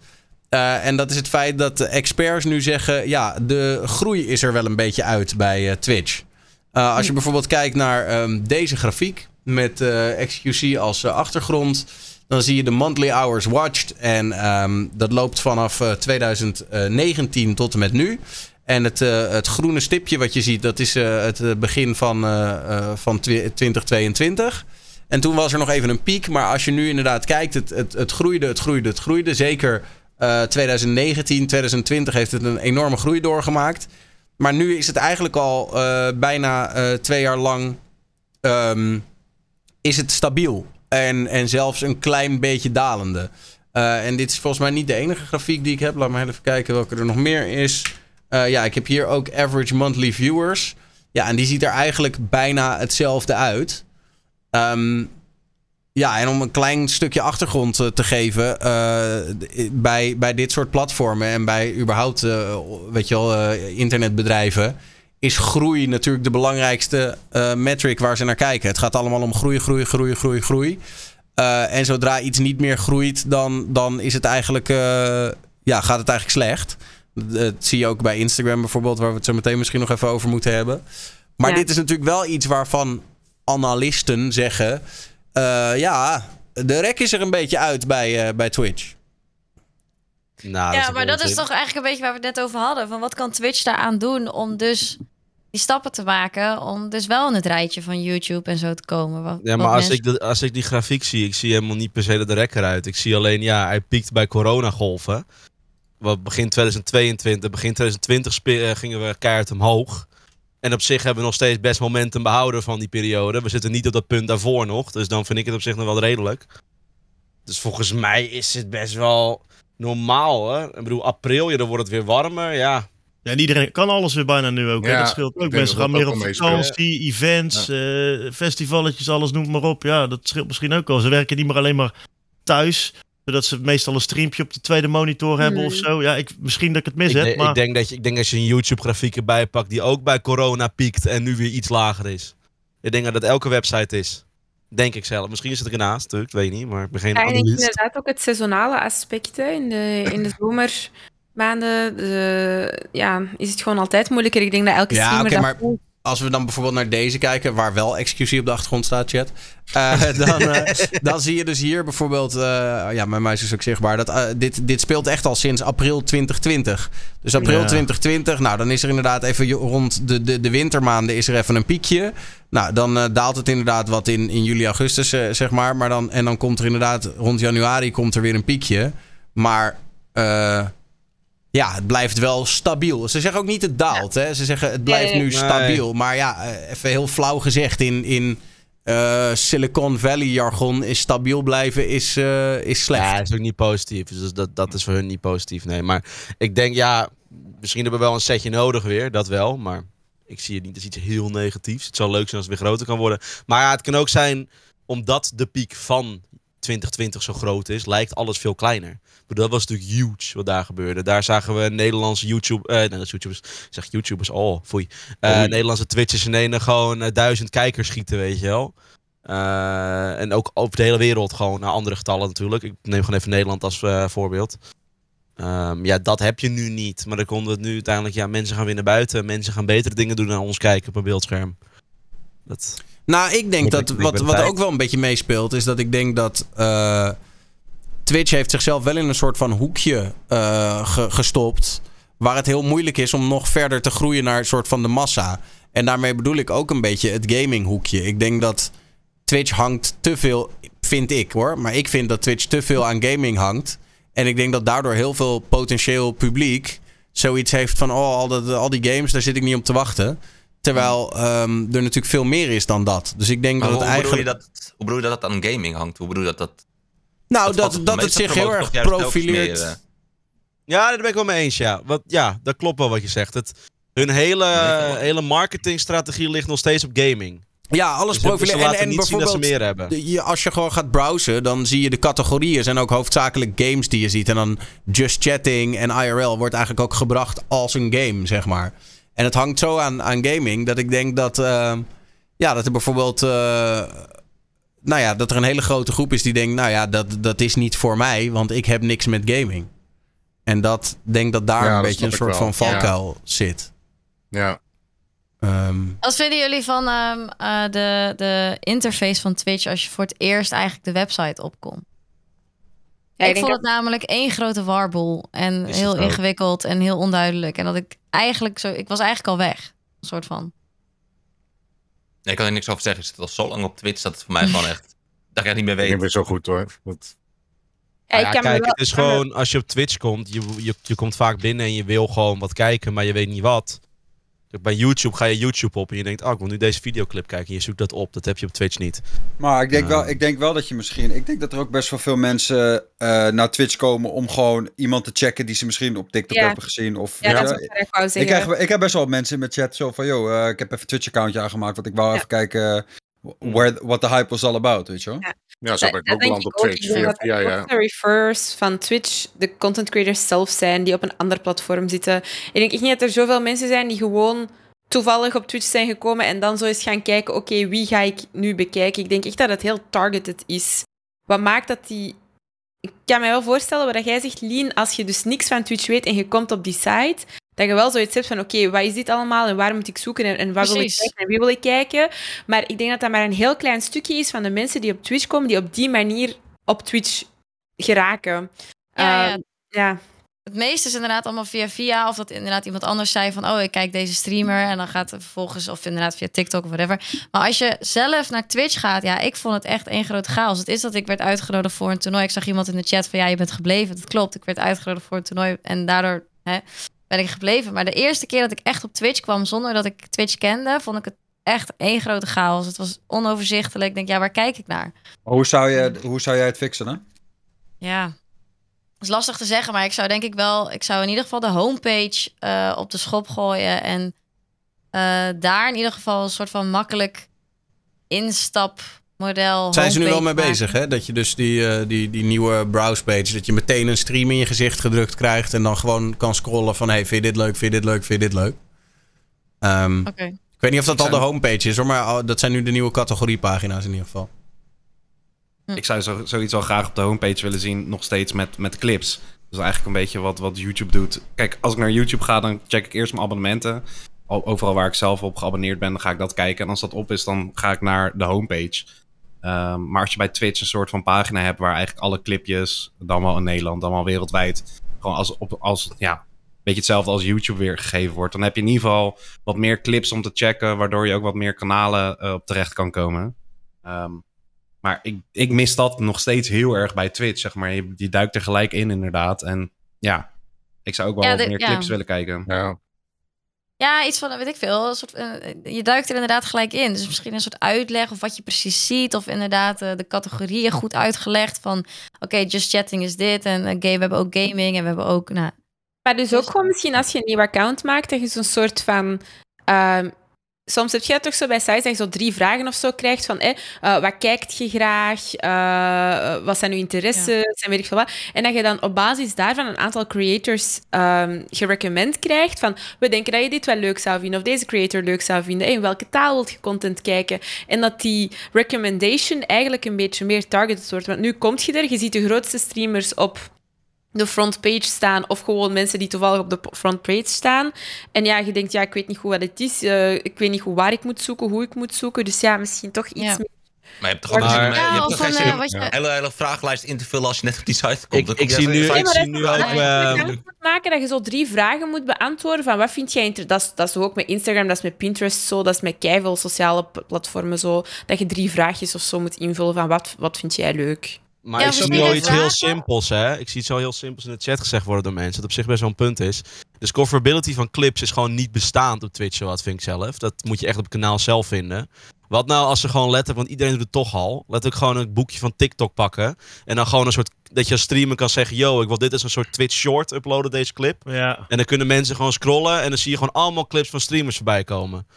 Eh, en dat is het feit dat de experts nu zeggen: ja, de groei is er wel een beetje uit bij eh, Twitch. Eh, als je bijvoorbeeld kijkt naar ehm, deze grafiek met eh, XQC als achtergrond, dan zie je de monthly hours watched. En ehm, dat loopt vanaf eh, 2019 tot en met nu. En het, eh, het groene stipje wat je ziet, dat is eh, het eh, begin van, eh, eh, van twi- 2022. En toen was er nog even een piek. Maar als je nu inderdaad kijkt, het, het, het groeide, het groeide, het groeide. Zeker eh, 2019, 2020 heeft het een enorme groei doorgemaakt. Maar nu is het eigenlijk al eh, bijna eh, twee jaar lang ehm, is het stabiel. En, en zelfs een klein beetje dalende. Eh, en dit is volgens mij niet de enige grafiek die ik heb. Laat me even kijken welke er nog meer is. Eh, ja, ik heb hier ook average monthly viewers. Ja, en die ziet er eigenlijk bijna hetzelfde uit. Ehm, ja, en om een klein stukje achtergrond eh, te geven. bij, bij dit soort platformen en bij überhaupt, weet je wel, internetbedrijven. Is groei natuurlijk de belangrijkste eh, metric waar ze naar kijken. Het gaat allemaal om groei, groei, groei, groei, groei. Eh, en zodra iets niet meer groeit, dan, dan is het eigenlijk, eh, ja, gaat het eigenlijk slecht. Dat zie je ook bij Instagram bijvoorbeeld, waar we het zo meteen misschien nog even over moeten hebben. Maar Ja. dit is natuurlijk wel iets waarvan analisten zeggen: eh, ja, de rek is er een beetje uit bij, eh, bij Twitch. Nou, ja, toch maar dat is toch eigenlijk een beetje waar we het net over hadden. Van wat kan Twitch daaraan doen om dus die stappen te maken. Om dus wel in het rijtje van YouTube en zo te komen. Wat, Ja, maar als mensen- ik, de, als ik die grafiek zie, ik zie helemaal niet per se de rek eruit. Ik zie alleen, ja, hij piekt bij coronagolven. Wat begin 2022, begin 2020 spe- eh, gingen we keihard omhoog. En op zich hebben we nog steeds best momentum behouden van die periode. We zitten niet op dat punt daarvoor nog. Dus dan vind ik het op zich nog wel redelijk. Dus volgens mij is het best wel normaal, hè. Ik bedoel, april, ja, dan wordt het weer warmer, ja. Ja, en iedereen kan alles weer bijna nu ook. hè. Ja, dat scheelt ook. Mensen gaan meer op vakantie, events, eh, festivaletjes, alles noem maar op. Ja, dat scheelt misschien ook wel. Ze werken niet meer alleen maar thuis, zodat ze meestal een streampje op de tweede monitor hebben of Hmm. zo. Ja, ik, misschien dat ik het mis Ik, heb, maar... ik, denk dat je, ik denk als je een YouTube-grafiek erbij pakt die ook bij corona piekt en nu weer iets lager is. Ik denk dat dat elke website is. Denk ik zelf. Misschien is het ernaast, natuurlijk. Ik weet niet, maar ik ben geen Ja, ik denk inderdaad ook het seizoenale aspect. hè. In de, in de zomermaanden de, ja, is het gewoon altijd moeilijker. Ik denk dat elke Ja, streamer oké, dat maar voelt. als we dan bijvoorbeeld naar deze kijken, waar wel excusie op de achtergrond staat, chat. eh, (laughs) dan, eh, dan zie je dus hier bijvoorbeeld, eh, ja, mijn muis is ook zichtbaar, dat eh, dit, dit speelt echt al sinds april 2020. Dus april Ja. 2020, nou dan is er inderdaad even rond de, de, de wintermaanden is er even een piekje. Nou, dan eh, daalt het inderdaad wat in, in juli, augustus, eh, zeg maar. maar dan, en dan komt er inderdaad rond januari komt er weer een piekje. Maar eh, ja, het blijft wel stabiel. Ze zeggen ook niet het daalt. Hè? Ze zeggen het blijft Nee, nu nee. stabiel. Maar ja, eh, even heel flauw gezegd. In, in eh, Silicon Valley jargon is stabiel blijven is, eh, is slecht. Ja, dat is ook niet positief. Dus dat, dat is voor hun niet positief. Nee, maar ik denk, ja, misschien hebben we wel een setje nodig weer. Dat wel, maar ik zie het niet als iets heel negatiefs. Het zou leuk zijn als het weer groter kan worden. Maar ja, het kan ook zijn, omdat de piek van 2020 zo groot is, lijkt alles veel kleiner. Bedoel, Dat was natuurlijk huge wat daar gebeurde. Daar zagen we Nederlandse YouTube, eh, Nederlandse YouTubers, ik zeg YouTubers, oh, foei. Eh. Nederlandse Twitchers in ene gewoon eh, duizend kijkers schieten, weet je wel. Eh, en ook over de hele wereld gewoon naar andere getallen natuurlijk. Ik neem gewoon even Nederland als voorbeeld. Ehm, ja, dat heb je nu niet. Maar dan komt het nu uiteindelijk, ja, mensen gaan weer naar buiten. Mensen gaan betere dingen doen dan ons kijken op een beeldscherm. Dat, Nou, ik denk Ik dat ben- wat, ben wat ook wel een beetje meespeelt, is dat ik denk dat eh, Twitch heeft zichzelf wel in een soort van hoekje eh, ge- gestopt. Waar het heel moeilijk is om nog verder te groeien naar een soort van de massa. En daarmee bedoel ik ook een beetje het gaminghoekje. Ik denk dat Twitch hangt te veel, vind ik hoor. Maar ik vind dat Twitch te veel aan gaming hangt. En ik denk dat daardoor heel veel potentieel publiek zoiets heeft van... oh, al, dat, al die games, daar zit ik niet op te wachten. Terwijl ehm, er natuurlijk veel meer is dan dat. Dus ik denk Maar dat hoe, het hoe bedoel eigenlijk... je dat, hoe bedoel je dat het aan gaming hangt? Hoe bedoel je dat dat... nou, dat, dat het zich heel erg profileert. meer, Ja, daar ben ik wel mee eens, ja. Wat, ja, dat klopt wel wat je zegt. Het, hun hele, hele marketingstrategie ligt nog steeds op gaming. ja, alles Dus profileren. En, en niet zien dat ze bijvoorbeeld... meer hebben. je, als je gewoon gaat browsen, dan zie je de categorieën zijn ook hoofdzakelijk games die je ziet. En dan just chatting en IRL wordt eigenlijk ook gebracht als een game, zeg maar. En het hangt zo aan, aan gaming dat ik denk dat, eh, ja, dat er bijvoorbeeld, eh, nou ja, dat er een hele grote groep is die denkt, nou ja, dat, dat is niet voor mij, want ik heb niks met gaming. En dat denk dat daar Ja, een dat beetje een soort wel. van valkuil zit. Ja. Ehm, Wat vinden jullie van ehm, eh, de, de interface van Twitch als je voor het eerst eigenlijk de website opkomt? Ja, ik vond het namelijk één grote warboel en Is heel ingewikkeld en heel onduidelijk. En dat ik eigenlijk zo, ik was eigenlijk al weg. Een soort van. Nee, ik kan er niks over zeggen. Ik zit al zo lang op Twitch dat het voor mij gewoon echt... Dat ik het niet meer Ik ben weet. weer zo goed hoor. Dat, Ja, ik kijk, wel- het is gewoon, als je op Twitch komt, je, je, je komt vaak binnen en je wil gewoon wat kijken, maar je weet niet wat. Bij YouTube ga je YouTube op en je denkt, oh, ik wil nu deze videoclip kijken. En je zoekt dat op, dat heb je op Twitch niet. Maar ik denk, wel, ik denk wel dat je misschien. Ik denk dat er ook best wel veel mensen eh, naar Twitch komen om gewoon iemand te checken die ze misschien op TikTok hebben gezien. Of, Ja, dat is ik ik, krijg, ik heb best wel mensen in mijn chat zo van, yo, eh, ik heb even een Twitch-accountje aangemaakt, want ik wou Ja. even kijken eh, where, what the hype was all about, weet je wel. Ja. ja, zo ben ik ook beland op. Twitch. Ik denk Via, dat via, ook ja. de referrers van Twitch de content creators zelf zijn die op een ander platform zitten. Ik denk echt niet dat er zoveel mensen zijn die gewoon toevallig op Twitch zijn gekomen en dan zo eens gaan kijken, oké, wie ga ik nu bekijken? Ik denk echt dat het heel targeted is. Wat maakt dat die... Ik kan me wel voorstellen wat jij zegt, Lien, als je dus niks van Twitch weet en je komt op die site, dat je wel zoiets hebt van, oké, wat is dit allemaal en waar moet ik zoeken en, en wat wil ik kijken en wie wil ik kijken? Maar ik denk dat dat maar een heel klein stukje is van de mensen die op Twitch komen, die op die manier op Twitch geraken. Ja, Eh, ja. ja. Het meeste is inderdaad allemaal via via. Of dat inderdaad iemand anders zei van... oh, ik kijk deze streamer. En dan gaat het vervolgens... of inderdaad via TikTok of whatever. Maar als je zelf naar Twitch gaat... ja, ik vond het echt één grote chaos. Het is dat ik werd uitgenodigd voor een toernooi. Ik zag iemand in de chat van... ja, je bent gebleven. Dat klopt, ik werd uitgenodigd voor een toernooi. En daardoor hè, ben ik gebleven. Maar de eerste keer dat ik echt op Twitch kwam... zonder dat ik Twitch kende... vond ik het echt één grote chaos. Het was onoverzichtelijk. Ik denk, ja, waar kijk ik naar? Hoe, zou je, hoe zou jij het fixen, hè? Ja. Dat is lastig te zeggen, maar ik zou denk ik wel... Ik zou in ieder geval de homepage eh, op de schop gooien. En eh, daar in ieder geval een soort van makkelijk zijn ze nu wel mee bezig, hè? Dat je dus die, eh, die, die nieuwe browsepage, dat je meteen een stream in je gezicht gedrukt krijgt en dan gewoon kan scrollen van, hey, vind je dit leuk, vind je dit leuk, vind je dit leuk? Ehm. Oké. Ik weet niet of dat al de homepage is, hoor, maar dat zijn nu de nieuwe categoriepagina's in ieder geval. Ik zou zo, zoiets wel graag op de homepage willen zien, nog steeds met, met clips. Dat is eigenlijk een beetje wat, wat YouTube doet. Kijk, als ik naar YouTube ga, dan check ik eerst mijn abonnementen. Overal waar ik zelf op geabonneerd ben, dan ga ik dat kijken. En als dat op is, dan ga ik naar de homepage. Ehm, maar als je bij Twitch een soort van pagina hebt waar eigenlijk alle clipjes, dan wel in Nederland, dan wel wereldwijd, gewoon als, op, als ja, een beetje hetzelfde als YouTube weer gegeven wordt, dan heb je in ieder geval wat meer clips om te checken, waardoor je ook wat meer kanalen eh, op terecht kan komen. Ehm, maar ik, ik mis dat nog steeds heel erg bij Twitch, zeg maar. Je, die duikt er gelijk in, inderdaad. En ja, ik zou ook wel Ja, wat meer ja. clips willen kijken. Ja. Ja, iets van, weet ik veel. Een soort, eh, je duikt er inderdaad gelijk in. Dus misschien een soort uitleg of wat je precies ziet. Of inderdaad eh, de categorieën goed uitgelegd. Van, oké, just chatting is dit. En eh, game, we hebben ook gaming en we hebben ook... Nou, Maar dus ook gewoon misschien als je een nieuw account maakt, dat je zo'n soort van... ehm, soms heb je dat toch zo bij sites dat je zo drie vragen of zo krijgt van eh, wat kijkt je graag, Eh, wat zijn uw interesses en weet ik veel wat. En dat je dan op basis daarvan een aantal creators ehm gerecommend krijgt van we denken dat je dit wel leuk zou vinden of deze creator leuk zou vinden. In welke taal wilt je content kijken? En dat die recommendation eigenlijk een beetje meer targeted wordt. Want nu komt je er, je ziet de grootste streamers op de frontpage staan of gewoon mensen die toevallig op de frontpage staan. En ja, je denkt, ja, ik weet niet goed wat het is. eh, ik weet niet goed waar ik moet zoeken, hoe ik moet zoeken. Dus ja, misschien toch iets Ja. meer... Maar je hebt toch ook Maar- niet- je ja, hebt of toch van, geen eh, een hele, hele vragenlijst in te vullen als je net op die site komt. Ik, zie nu, ik zie dat nu ook... eh, je moet maken dat je zo drie vragen moet beantwoorden van wat vind jij inter- dat is, dat is toch ook met Instagram, dat is met Pinterest zo, dat is met keiveel sociale platformen zo, dat je drie vraagjes of zo moet invullen van wat, wat vind jij leuk. Maar Ja, ik zie iets heel simpels, hè. Ik zie iets zo heel simpels in de chat gezegd worden door mensen. Dat op zich best wel een punt is. De discoverability van clips is gewoon niet bestaand op Twitch, wat vind ik zelf. Dat moet je echt op het kanaal zelf vinden. Wat nou als ze gewoon letterlijk, want iedereen doet het toch al, letterlijk gewoon een boekje van TikTok pakken. En dan gewoon een soort, dat je als streamer kan zeggen, yo, ik wil dit als een soort Twitch short uploaden, deze clip. Ja. En dan kunnen mensen gewoon scrollen en dan zie je gewoon allemaal clips van streamers voorbij komen.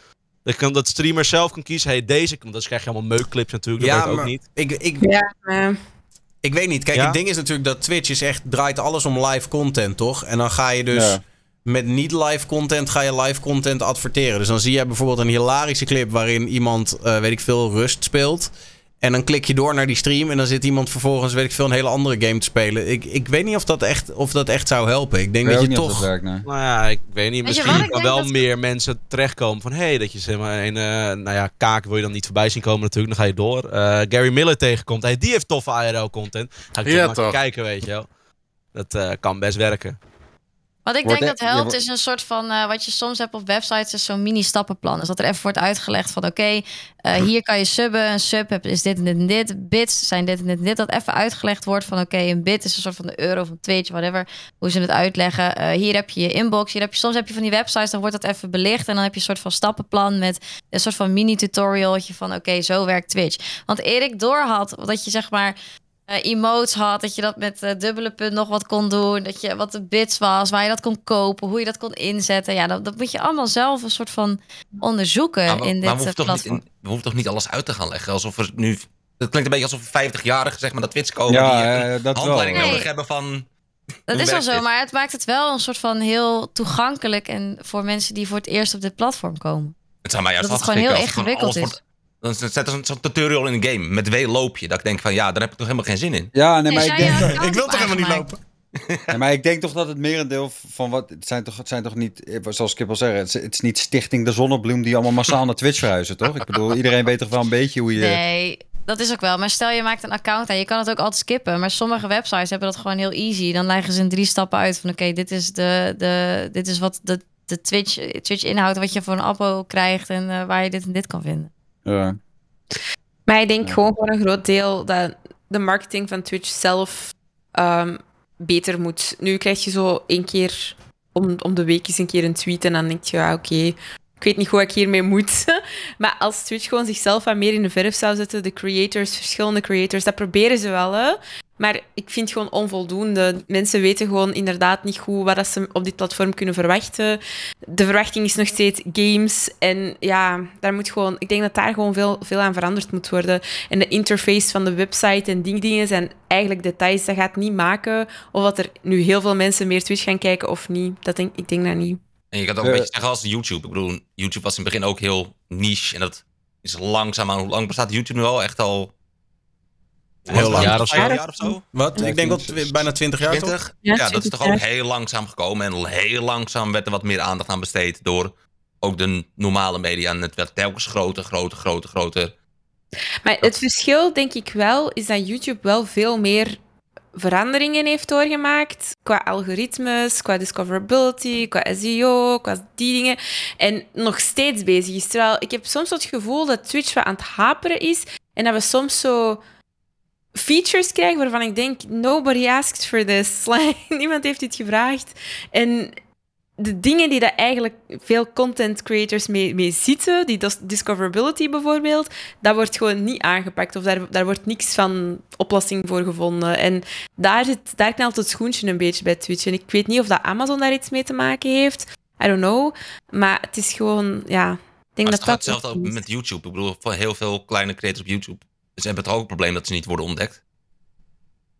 Dat, kan, dat streamer zelf kan kiezen, hey, deze, want dan krijg je allemaal meukclips natuurlijk, dat Ja, weet ik ook niet. Ik, ik, Ja, ik weet niet. Kijk, Ja? het ding is natuurlijk dat Twitch is echt, draait alles om live content, toch? En dan ga je dus... Ja. met niet live content ga je live content adverteren. Dus dan zie je bijvoorbeeld een hilarische clip waarin iemand, eh, weet ik veel, rust speelt. En dan klik je door naar die stream en dan zit iemand vervolgens, weet ik veel, een hele andere game te spelen. Ik, ik weet niet of dat, echt, of dat echt zou helpen. Ik denk Ik dat je toch... werkt, nee. Nou ja, ik weet niet. Weet je Misschien kan wel dat- meer mensen terechtkomen van... hé, hey, dat je zeg maar een... eh, nou ja, kaak wil je dan niet voorbij zien komen natuurlijk. Dan ga je door. Eh, Gary Miller tegenkomt. Hey, die heeft toffe IRL-content. Ga ik Ja, toch maar kijken, weet je wel. Dat eh, kan best werken. Wat ik Wordt denk e- dat helpt is een soort van, eh, wat je soms hebt op websites, is zo'n mini-stappenplan. Dus dat er even wordt uitgelegd van, oké, eh, hier kan je subben. Een sub heb- is dit en dit en dit. Bits zijn dit en dit en dit. Dat even uitgelegd wordt van, oké, een bit is een soort van de euro of een Twitch, whatever. Hoe ze het uitleggen. Eh, hier heb je je inbox. Hier heb je, soms heb je van die websites, dan wordt dat even belicht. En dan heb je een soort van stappenplan met een soort van mini-tutorialtje van, oké, zo werkt Twitch. Want Erik door had dat je zeg maar eh, emotes had, dat je dat met eh, dubbele punt nog wat kon doen, dat je wat de bits was, waar je dat kon kopen, hoe je dat kon inzetten. Ja, dat, dat moet je allemaal zelf een soort van onderzoeken Maar in maar dit we, hoeven eh, toch niet, platform. we hoeven toch niet alles uit te gaan leggen? Alsof er nu... Het klinkt een beetje alsof 50-jarigen zeg maar, naar Twitch komen Ja, die een eh, dat wel. handleiding Nee. nodig hebben van... Dat is wel zo, maar het maakt het wel een soort van heel toegankelijk en voor mensen die voor het eerst op dit platform komen. Het zou mij juist Dat het gewoon heel ingewikkeld alles wordt- Dan is het zo'n zo'n tutorial in een game. Met W loop je. Dat ik denk van ja, daar heb ik toch helemaal geen zin in. Ja, nee, maar ik denk, Ik wil toch helemaal niet lopen? (laughs) nee, maar ik denk toch dat het merendeel van wat... Het zijn toch, het zijn toch niet, eh, zoals Kip al zeggen, het is, het is niet Stichting de Zonnebloem die allemaal massaal naar Twitch verhuizen, toch? Ik bedoel, iedereen weet toch wel een beetje hoe je... Nee, dat is ook wel. Maar stel je maakt een account aan, je kan het ook altijd skippen. Maar sommige websites hebben dat gewoon heel easy. Dan leggen ze in drie stappen uit van oké, dit is de, de dit is wat de, de Twitch, Twitch inhoudt, wat je voor een abo krijgt en eh, waar je dit en dit kan vinden. Ja. Maar ik denk Ja. gewoon voor een groot deel dat de marketing van Twitch zelf ehm, beter moet. Nu krijg je zo één keer om, om de week eens een keer een tweet en dan denk je, ja, oké, ik weet niet hoe ik hiermee moet. (laughs) maar als Twitch gewoon zichzelf wat meer in de verf zou zetten, de creators, verschillende creators, dat proberen ze wel, hè. Maar ik vind het gewoon onvoldoende. Mensen weten gewoon inderdaad niet goed wat dat ze op dit platform kunnen verwachten. De verwachting is nog steeds games. En ja, daar moet gewoon, ik denk dat daar gewoon veel, veel aan veranderd moet worden. En de interface van de website en die dingen zijn eigenlijk details. Dat gaat niet maken of dat er nu heel veel mensen meer Twitch gaan kijken of niet. Dat denk, ik denk dat niet. En je kan het ook Eh. een beetje zeggen als YouTube. Ik bedoel, YouTube was in het begin ook heel niche. En dat is langzaam aan. Hoe lang bestaat YouTube nu al? Echt al. Heel lang. jaar of zo. Jaar of zo? Wat? Ja, ik denk dat bijna 20 jaar toch? 20? Ja, Ja, dat is 20 toch ook heel langzaam gekomen. En heel langzaam werd er wat meer aandacht aan besteed door ook de normale media. En het werd telkens groter, groter, groter, groter. Maar het verschil, denk ik wel, is dat YouTube wel veel meer veranderingen heeft doorgemaakt. Qua algoritmes, qua discoverability, qua SEO, qua die dingen. En nog steeds bezig is. Terwijl ik heb soms het gevoel dat Twitch wat aan het haperen is. En dat we soms zo features krijgen waarvan ik denk, nobody asked for this. (laughs) Niemand heeft dit gevraagd. En de dingen die dat eigenlijk veel content creators mee, mee zitten, die dis- discoverability bijvoorbeeld, dat wordt gewoon niet aangepakt. Of daar, daar wordt niks van oplossing voor gevonden. En daar, zit, daar knalt het schoentje een beetje bij Twitch. En ik weet niet of dat Amazon daar iets mee te maken heeft. I don't know. Maar het is gewoon, ja... Ik denk Maar dat het gaat dat hetzelfde ook met YouTube. Ik bedoel, voor heel veel kleine creators op YouTube. Ze hebben toch ook het probleem dat ze niet worden ontdekt.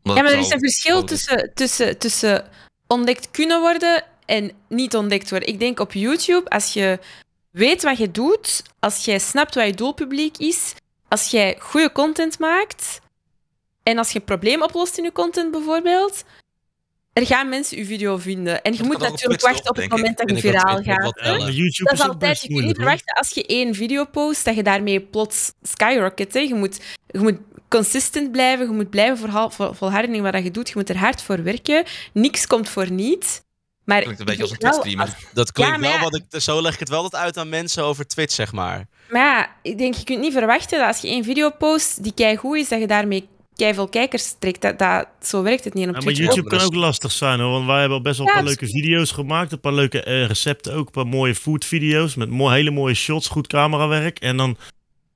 Omdat Ja, maar er is een verschil is. tussen, tussen, tussen ontdekt kunnen worden en niet ontdekt worden. Ik denk op YouTube, als je weet wat je doet, als jij snapt wat je doelpubliek is, als jij goede content maakt en als je een probleem oplost in je content bijvoorbeeld, er gaan mensen je video vinden. En je Dat moet natuurlijk wachten op het moment dat je viraal gaat. Dat is altijd, je kunt niet verwachten als je één video post, dat je daarmee plots skyrocket. Hè. Je, moet, je moet consistent blijven, je moet blijven volha- vol, volharden in wat je doet, je moet er hard voor werken. Niks komt voor niet. Maar Klinkt een beetje als een Twitch-streamer. Dat klinkt Ja, wel ja. wat ik. Zo leg ik het wel wat uit aan mensen over Twitch, zeg maar. Maar ja, ik denk, je kunt niet verwachten dat als je één video post die keigoed is, dat je daarmee keiveel kijkers trekt. Dat, dat, zo werkt het niet. Op Ja, maar YouTube kan ook lastig zijn hoor. Want wij hebben al best wel een paar leuke video's gemaakt. Een paar leuke eh, recepten ook. Een paar mooie food video's. Met mooi, hele mooie shots, goed camerawerk. En dan.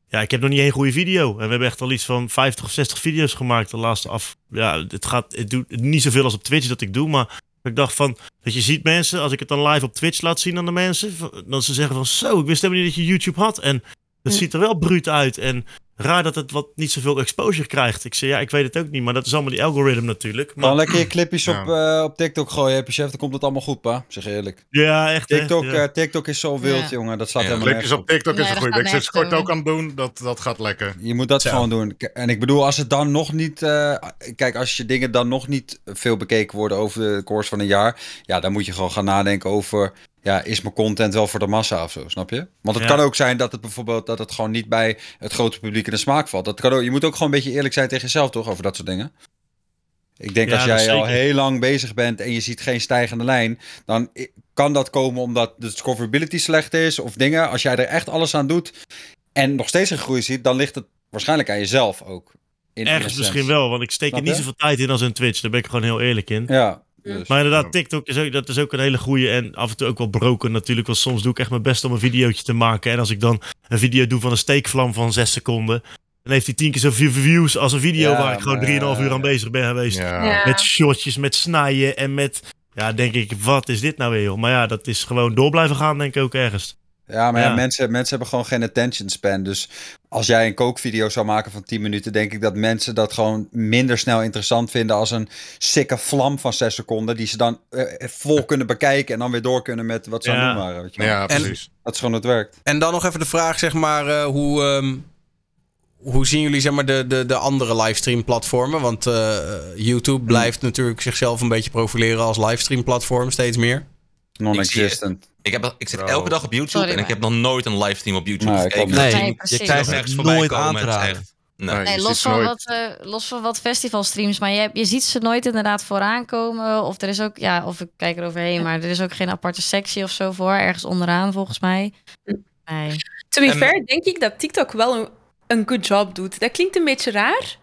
Ja, ik heb nog niet één goede video. En we hebben echt al iets van 50 of 60 video's gemaakt de laatste af. Ja, het gaat. Het doet niet zoveel als op Twitch dat ik doe. Maar ik dacht van. Dat je ziet mensen, als ik het dan live op Twitch laat zien aan de mensen. Dan ze zeggen van zo, ik wist helemaal niet dat je YouTube had. En het Ja. ziet er wel bruut uit. En raar dat het wat niet zoveel exposure krijgt. Ik zei, ja, ik weet het ook niet, maar dat is allemaal die algoritme natuurlijk. Maar, lekker je clipjes Ja. op, eh, op TikTok gooien, heb je chef, dan komt het allemaal goed, pa. Zeg eerlijk. ja, echt. TikTok, Ja. eh, TikTok is zo wild, Ja. jongen. Dat staat Ja, helemaal Clipjes op TikTok Nee, is een dat goede. Ik zit Kort ook aan het doen. Dat, dat gaat lekker. Je moet dat gewoon doen. En ik bedoel, als het dan nog niet. eh, kijk, als je dingen dan nog niet veel bekeken worden over de koers van een jaar. Ja, dan moet je gewoon gaan nadenken over. Ja, is mijn content wel voor de massa of zo, snap je? Want het Ja. kan ook zijn dat het bijvoorbeeld dat het gewoon niet bij het grote publiek in de smaak valt. Dat kan ook, je moet ook gewoon een beetje eerlijk zijn tegen jezelf, toch? Over dat soort dingen. Ik denk Ja, als jij al heel lang bezig bent en je ziet geen stijgende lijn, dan kan dat komen omdat de discoverability slecht is of dingen. Als jij er echt alles aan doet en nog steeds een groei ziet, dan ligt het waarschijnlijk aan jezelf ook. In Ergens misschien wel, want ik steek er niet zoveel tijd in als een Twitch. Daar ben ik gewoon heel eerlijk in. Ja, dus. Maar inderdaad, TikTok is ook, dat is ook een hele goede en af en toe ook wel broken natuurlijk. Want soms doe ik echt mijn best om een videootje te maken. En als ik dan een video doe van een steekvlam van 6 seconden, dan heeft hij tien keer zoveel views als een video Ja, waar ik gewoon maar, 3,5 uur aan bezig ben geweest. Ja. Ja. Met shotjes, met snijden en met... Ja, denk ik, wat is dit nou weer, joh? Maar ja, dat is gewoon door blijven gaan, denk ik ook ergens. Ja, maar ja, Ja. mensen, mensen hebben gewoon geen attention span. Dus als jij een kookvideo zou maken van 10 minuten, denk ik dat mensen dat gewoon minder snel interessant vinden als een sikke vlam van 6 seconden. Die ze dan eh, vol kunnen bekijken en dan weer door kunnen met wat ze aan Ja. het doen waren. Weet je wel. Ja, En- precies. Dat is gewoon het werkt. En dan nog even de vraag, zeg maar, eh, hoe, ehm, hoe zien jullie zeg maar, de, de, de andere livestream platformen? Want eh, YouTube blijft natuurlijk zichzelf een beetje profileren als livestream platform, steeds meer. Non-existent. Ik, heb, ik zit Bro. elke dag op YouTube Sorry, en ik heb nog nooit een livestream op YouTube Nee, gekeken. Nee, Nee, je krijgt echt voorbij nooit komen, echt- Nee. Nee. Nee, je los, van nooit. wat, eh, los van wat festivalstreams. Maar je, je ziet ze nooit inderdaad vooraan komen. Of er is ook, ja, of ik kijk er overheen. Maar er is ook geen aparte sectie of zo voor. Ergens onderaan volgens mij. Nee. To be En- fair, denk ik dat TikTok wel een, een good job doet. Dat klinkt een beetje raar.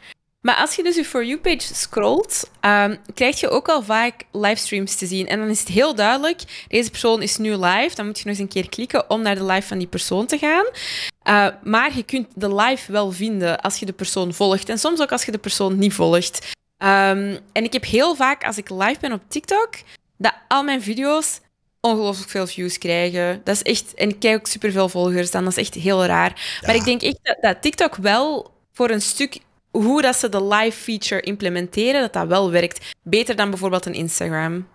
Maar als je dus je For You-page scrolt, ehm, krijg je ook al vaak livestreams te zien. En dan is het heel duidelijk, deze persoon is nu live. Dan moet je nog eens een keer klikken om naar de live van die persoon te gaan. Uh, maar je kunt de live wel vinden als je de persoon volgt. En soms ook als je de persoon niet volgt. Um, en ik heb heel vaak, als ik live ben op TikTok, dat al mijn video's ongelooflijk veel views krijgen. Dat is echt... En ik krijg ook superveel volgers dan. Dat is echt heel raar. Maar ik denk echt dat, dat TikTok wel voor een stuk... Hoe dat ze de live feature implementeren, dat dat wel werkt. Beter dan bijvoorbeeld een Instagram.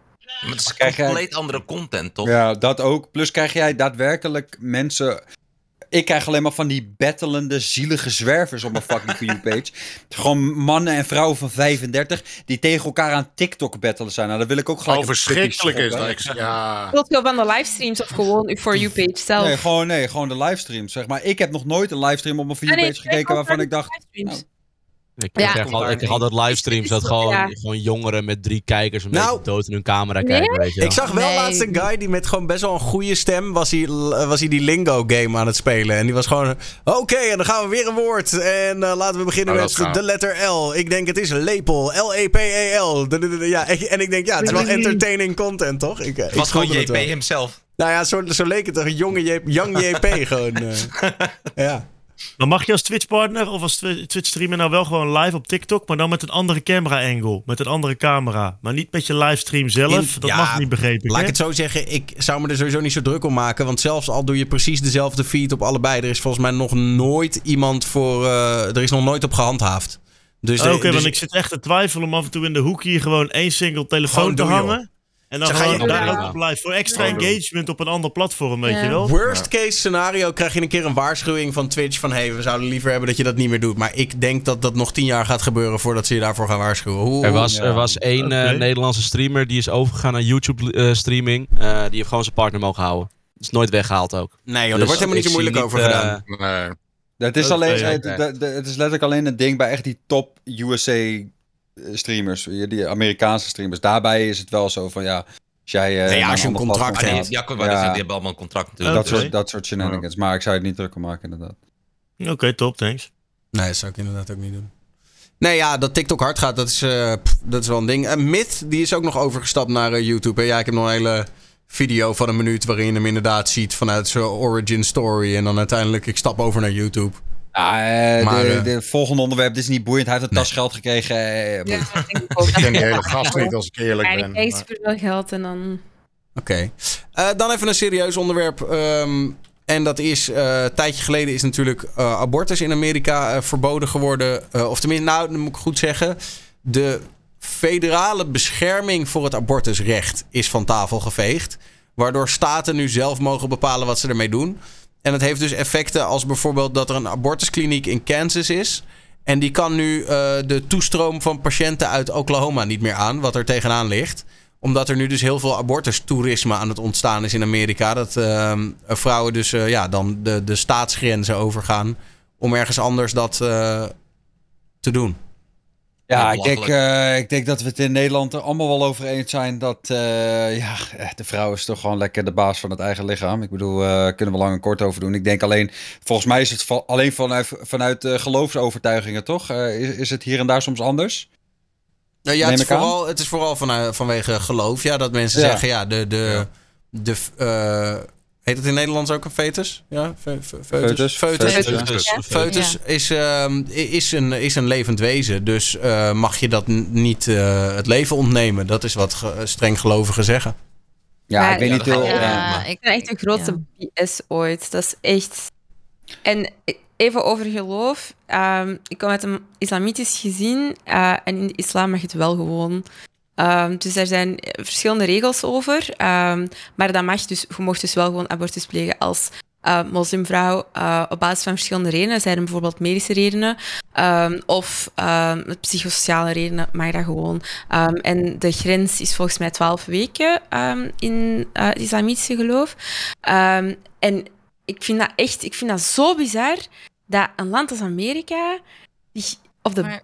Maar het is Krijg jij- compleet andere content, toch? Ja, dat ook. Plus krijg jij daadwerkelijk mensen... Ik krijg alleen maar van die bettelende, zielige zwervers op mijn fucking (laughs) For You-page. Gewoon mannen en vrouwen van 35 die tegen elkaar aan TikTok battelen zijn. Nou, dan wil ik ook gelijk... Oh, verschrikkelijk is dat. Ik- Ja. Wilt je van de livestreams of gewoon je For You-page zelf? Nee, gewoon, nee, gewoon de livestreams, zeg maar. Ik heb nog nooit een livestream op mijn For Ah, nee, You-page gekeken waarvan ik dacht... Ik, Ja. ik krijg al, ik krijg altijd livestreams dat gewoon, Ja. gewoon jongeren met drie kijkers een Nou. dood in hun camera Nee? kijken, weet je. Ik zag wel Nee. laatst een guy die met gewoon best wel een goede stem was hij, was hij die lingo game aan het spelen. En die was gewoon, oké, en dan gaan we weer een woord. En eh, laten we beginnen Oh, met dat de letter L. Ik denk het is lepel. L-E-P-E-L. De- de- Ja, en ik denk, ja, het is wel entertaining content, toch? Ik, eh, Het ik was gewoon JP hemzelf. Nou ja, zo, zo leek het toch. Een jonge J- young JP (laughs) gewoon. eh. ja. Maar mag je als Twitch-partner of als Twi- Twitch-streamer nou wel gewoon live op TikTok, maar dan met een andere camera-angle, met een andere camera. Maar niet met je livestream zelf, In- dat ja, mag niet begrepen. Laat ik het zo zeggen, ik zou me er sowieso niet zo druk om maken. Want zelfs al doe je precies dezelfde feed op allebei, er is volgens mij nog nooit iemand voor. eh, er is nog nooit op gehandhaafd. Dus Oké, dus- want ik zit echt te twijfelen om af en toe in de hoek hier gewoon één single telefoon te joh. En dan ga gewoon je- daar ook op live. Voor extra engagement op een ander platform, weet je wel. Worst case scenario krijg je een keer een waarschuwing van Twitch van hey, we zouden liever hebben dat je dat niet meer doet. Maar ik denk dat dat nog tien jaar gaat gebeuren voordat ze je daarvoor gaan waarschuwen. Er was, er was één eh. Nederlandse streamer die is overgegaan naar YouTube-streaming. die heeft gewoon zijn partner mogen houden. Is nooit weggehaald ook. Nee joh, daar Dus wordt helemaal niet zo moeilijk over gedaan. eh, Nee. Het is, alleen, het, het is letterlijk alleen een ding bij echt die top USA streamers, die Amerikaanse streamers. Daarbij is het wel zo van ja, als jij... eh, Nee, ja, naar als je een contract hebt. Ja, Ja. zeggen, die hebben allemaal een contract natuurlijk. dat, soort, dat soort shenanigans. Maar ik zou het niet druk om maken inderdaad. Oké, top, thanks. Nee, dat zou ik inderdaad ook niet doen. Nee, ja, dat TikTok hard gaat, dat is, eh, pff, dat is wel een ding. En Myth, die is ook nog overgestapt naar eh, YouTube. Hè? Ja, ik heb nog een hele video van een minuut waarin je hem inderdaad ziet vanuit zijn origin story. En dan uiteindelijk, ik stap over naar YouTube. Ja, eh, Maar, de, eh, de volgende onderwerp dit is niet boeiend. Hij heeft een tas geld gekregen. eh, Ja, boeiend. dat denk ik ook. Ik ken die hele gast niet, als ik eerlijk ben. Maar- superveel geld en dan... Oké. Eh, dan even een serieus onderwerp. Ehm, En dat is, eh, een tijdje geleden is natuurlijk eh, abortus in Amerika eh, verboden geworden. Of tenminste, nou, dat moet ik goed zeggen. De federale bescherming voor het abortusrecht is van tafel geveegd. Waardoor staten nu zelf mogen bepalen wat ze ermee doen. En het heeft dus effecten als bijvoorbeeld dat er een abortuskliniek in Kansas is. En die kan nu eh, de toestroom van patiënten uit Oklahoma niet meer aan, wat er tegenaan ligt. Omdat er nu dus heel veel abortustoerisme aan het ontstaan is in Amerika. Dat ehm, vrouwen dus eh, ja, dan de, de staatsgrenzen overgaan om ergens anders dat eh, te doen. Ja, ik denk, eh, ik denk dat we het in Nederland er allemaal wel over eens zijn dat eh, ja, eh, de vrouw is toch gewoon lekker de baas van het eigen lichaam. Ik bedoel, eh kunnen we lang en kort over doen. Ik denk alleen, volgens mij is het va- alleen vanuit, vanuit geloofsovertuigingen, toch? Is, is het hier en daar soms anders? Nou ja, Neem het is, aan. vooral, het is vooral vanwege geloof. Ja, dat mensen Ja. zeggen, ja, de... de, de eh, heet het in Nederlands ook een foetus? Ja, fe- fe- foetus. Foetus. Foetus. Foetus, ja. Ja. Foetus is, ehm, is, een, is een levend wezen. Dus eh, mag je dat niet eh, het leven ontnemen. Dat is wat ge- streng gelovigen zeggen. Ja, Maar- ik weet Ja, niet heel... ja. Ik vind echt de grootste BS ooit. Dat is echt. En even over geloof. Ehm, ik kom uit een islamitisch gezin eh, en in de islam mag het wel gewoon. Ehm, dus er zijn verschillende regels over. ehm, maar dat mag dus, je mocht dus wel gewoon abortus plegen als eh, moslimvrouw eh, op basis van verschillende redenen. Zijn er bijvoorbeeld medische redenen ehm, of psychosociale redenen, mag dat gewoon. En de grens is volgens mij 12 weken in eh, het islamitische geloof. En ik vind dat echt, ik vind dat zo bizar dat een land als Amerika, op de,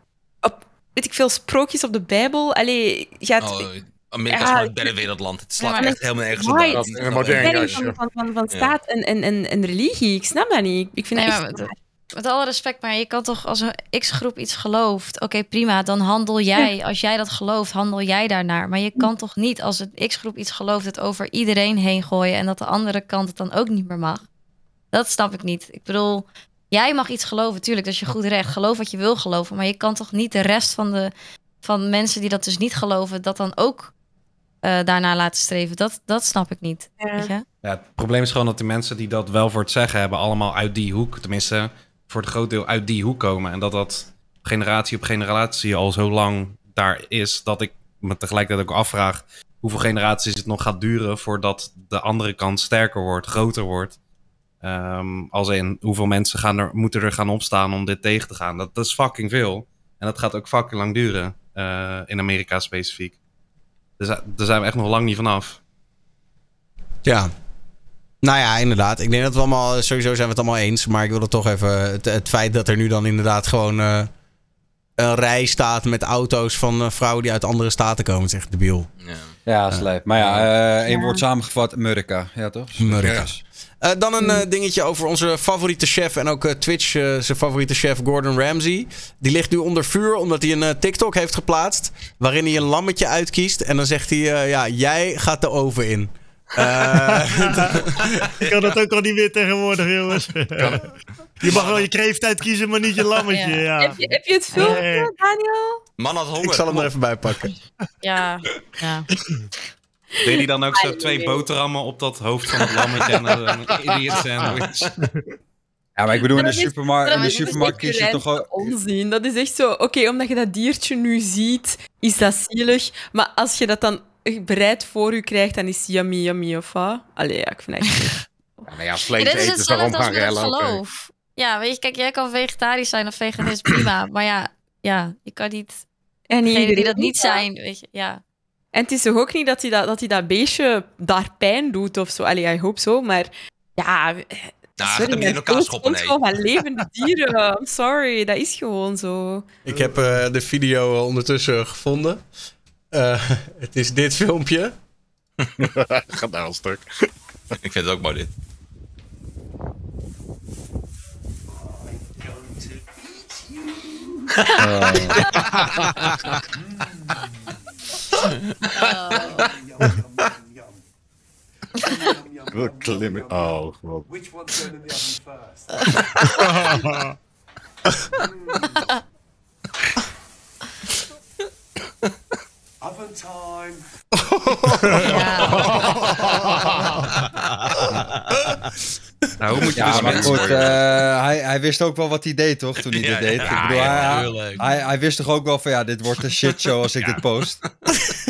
weet ik veel, sprookjes op de Bijbel, allee, gaat... Oh, Amerika is Ja, gewoon een derde wereldland. Het slaat Ja, maar- echt helemaal nergens op. Dat- een modern jasje. van, van, van, van Ja. staat en, en, en, en religie. Ik snap dat niet. Ik vind dat maar met, met alle respect, maar je kan toch als een x-groep iets gelooft, oké prima, dan handel jij, als jij dat gelooft, handel jij daarnaar. Maar je kan toch niet als een x-groep iets gelooft, het over iedereen heen gooien en dat de andere kant het dan ook niet meer mag. Dat snap ik niet. Ik bedoel, jij mag iets geloven, tuurlijk, dat is je goed recht. Geloof wat je wil geloven, maar je kan toch niet de rest van de van mensen die dat dus niet geloven, dat dan ook eh daarna laten streven. Dat, dat snap ik niet. Ja. Weet je? Ja, het probleem is gewoon dat de mensen die dat wel voor het zeggen hebben, allemaal uit die hoek, tenminste voor het groot deel uit die hoek komen. En dat dat generatie op generatie al zo lang daar is, dat ik me tegelijkertijd ook afvraag hoeveel generaties het nog gaat duren voordat de andere kant sterker wordt, groter wordt. Ehm, als in hoeveel mensen gaan er, moeten er gaan opstaan om dit tegen te gaan. Dat, dat is fucking veel. En dat gaat ook fucking lang duren. eh, in Amerika specifiek. Dus daar daar zijn we echt nog lang niet vanaf. Ja. Nou ja, inderdaad. Ik denk dat we allemaal, sowieso zijn we het allemaal eens. Maar ik wil er toch even, het, het feit dat er nu dan inderdaad gewoon eh, een rij staat met auto's van eh, vrouwen die uit andere staten komen. Het is echt debiel. Ja. Ja, slijp. Maar ja, eh één woord samengevat, Murka. Ja, toch? Murka. Eh, dan een eh, dingetje over onze favoriete chef en ook eh, Twitch, eh, zijn favoriete chef Gordon Ramsay. Die ligt nu onder vuur omdat hij een TikTok heeft geplaatst. Waarin hij een lammetje uitkiest. En dan zegt hij: eh, Ja, jij gaat de oven in. Eh, (laughs) (laughs) Ik kan dat ook al niet meer tegenwoordig, jongens. Je mag wel je kreeft uitkiezen, maar niet je lammetje. Ja. Ja. Heb, je, heb je het filmpje. Daniel? Man had honger. ik zal hem er even bij pakken. Ja, ja. (laughs) Deed hij dan ook zo twee boterhammen op dat hoofd van het lammetje en een, een idiot sandwich? Ja, maar ik bedoel, in de, supermarkt, in de Dat is supermarkt echt kies je toch wel... onzin. Dat is echt zo, oké, omdat je dat diertje nu ziet, is dat zielig. Maar als je dat dan bereid voor je krijgt, dan is het yummy, yummy of wat? Allee, ja, ik vind het echt... Ja, maar ja, vlees Ja, is eten is daarom gaan rellen. oké. geloof. Ja, weet je, kijk, jij kan vegetarisch zijn of veganist, prima. Maar ja, ja, je kan niet... En die dat niet zijn, weet je, ja. En het is toch ook niet dat hij dat, dat, hij dat beestje daar pijn doet of zo. Allee, ik hoop zo, maar... Ja, Nou, sorry, gaat hem in elkaar schoppen, nee. gewoon van levende (laughs) dieren. I'm sorry, dat is gewoon zo. Ik heb eh, de video eh, ondertussen gevonden. Eh, (laughs) het is dit filmpje. (laughs) Gaat nou al stuk. Ik vind het ook mooi dit. Klimmen. Oh, god. Which one's going in the oven first? (laughs) Oven time. (laughs) (laughs) Nou, hoe moet je Ja, dus maar mensen- goed, eh, hij, hij wist ook wel wat hij deed, toch? Toen hij Ja, dit deed. ja, ik bedoel, ja, hij, hij, hij wist toch ook wel van, ja, dit wordt een shitshow als ik (laughs) dit post.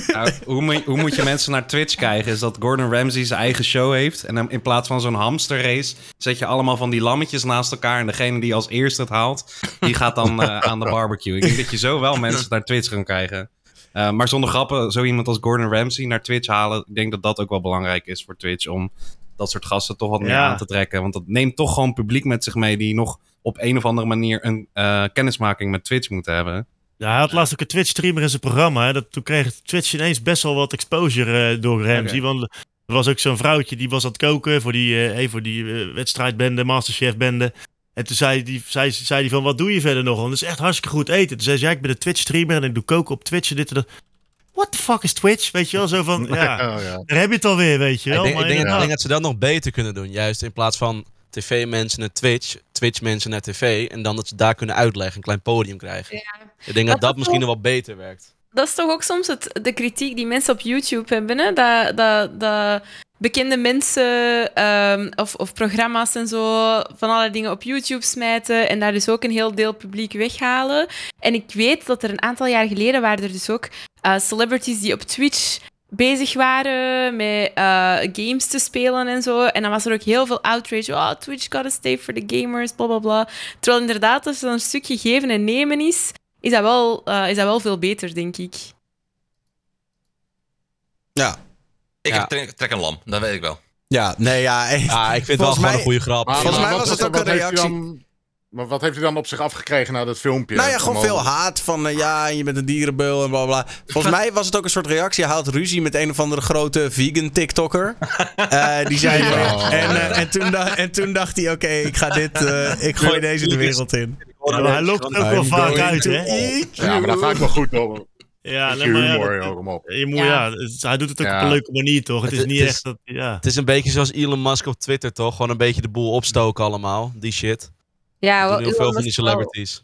Nou, hoe, moet, hoe moet je mensen naar Twitch krijgen? Is dat Gordon Ramsay zijn eigen show heeft. En dan in plaats van zo'n hamsterrace zet je allemaal van die lammetjes naast elkaar. En degene die als eerste het haalt, die gaat dan eh, (laughs) aan de barbecue. Ik denk dat je zo wel mensen naar Twitch kan krijgen. Eh, maar zonder grappen, zo iemand als Gordon Ramsay naar Twitch halen. Ik denk dat dat ook wel belangrijk is voor Twitch. Om dat soort gasten toch wat meer Ja. aan te trekken. Want dat neemt toch gewoon publiek met zich mee. Die nog op een of andere manier een eh, kennismaking met Twitch moeten hebben. Ja, hij had laatst ook een Twitch-streamer in zijn programma. Hè. Dat, toen kreeg Twitch ineens best wel wat exposure eh, door Ramsey. Want er was ook zo'n vrouwtje die was aan het koken voor die, eh, hey, voor die eh, wedstrijdbende, Masterchef-bende. En toen zei die, zei, zei die van, wat doe je verder nog? Want het is echt hartstikke goed eten. Toen zei ze, ja, ik ben een Twitch-streamer en ik doe koken op Twitch en dit en dat. What the fuck is Twitch? Weet je wel, zo van, (laughs) ja, Oh, ja. daar heb je het alweer, weet je Ik wel. denk, ik, denk, ik denk dat ze dat nog beter kunnen doen. Juist in plaats van tv-mensen naar Twitch, Twitch-mensen naar tv. En dan dat ze daar kunnen uitleggen, een klein podium krijgen. Ik denk dat Dat dat is misschien nog wel- wel beter werkt. Dat is toch ook soms het, de kritiek die mensen op YouTube hebben. Hè? Dat, dat, dat bekende mensen ehm, of, of programma's en zo van allerlei dingen op YouTube smijten en daar dus ook een heel deel publiek weghalen. En ik weet dat er een aantal jaar geleden waren er dus ook eh, celebrities die op Twitch bezig waren met eh, games te spelen en zo. En dan was er ook heel veel outrage. Oh, Twitch gotta stay for the gamers, bla bla bla. Terwijl inderdaad, als er een stukje geven en nemen is, is dat wel, eh, is dat wel veel beter, denk ik. Ja. Ik Ja. heb trek, trek een lam, dat weet ik wel. Ja, nee, ja. echt. Ja, ik vind het wel gewoon mij- een goede grap. Maar, Volgens maar mij wat- was het ook een heeft hij reactie. dan- maar wat heeft hij dan op zich afgekregen na dat filmpje? Nou ja, gewoon veel haat van eh, ja, je bent een dierenbeul en bla bla. Volgens (laughs) mij was het ook een soort reactie. Hij had ruzie met een of andere grote vegan TikToker. (laughs) Eh, die zei Oh. en, eh, en, toen da- en toen dacht hij: oké, ik ga dit, eh, ik gooi deze de wereld in. Hij lokt ook wel vaak uit, hè? Ja, maar dat ga ik wel goed om. Ja, nee, maar ja, dat- op. je moet, Ja. ja. het- hij doet het ook Ja. op een leuke manier, toch? Het, Het- is niet het is- echt dat, ja. Het is een beetje zoals Elon Musk op Twitter, toch? Gewoon een beetje de boel opstoken allemaal. Die shit. Ja, Dat wel, heel veel van die celebrities.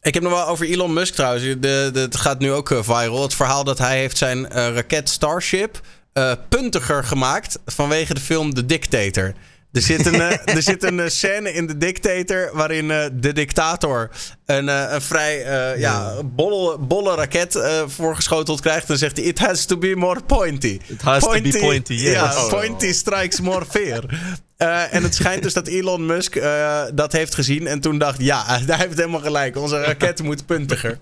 Ik heb nog wel over Elon Musk trouwens. De, de, het gaat nu ook eh, viral. Het verhaal dat hij heeft zijn eh, raket Starship eh, puntiger gemaakt vanwege de film The Dictator. Er zit een, eh, er zit een eh, scène in The Dictator waarin eh, de dictator een, eh, een vrij eh, ja, bolle, bolle raket eh, voorgeschoteld krijgt. Dan zegt hij, it has to be more pointy. It has to be pointy, yes. Ja, Oh. pointy strikes more fear. Eh, en het schijnt dus dat Elon Musk eh, dat heeft gezien en toen dacht, ja, (laughs) hij heeft helemaal gelijk. Onze raket moet puntiger.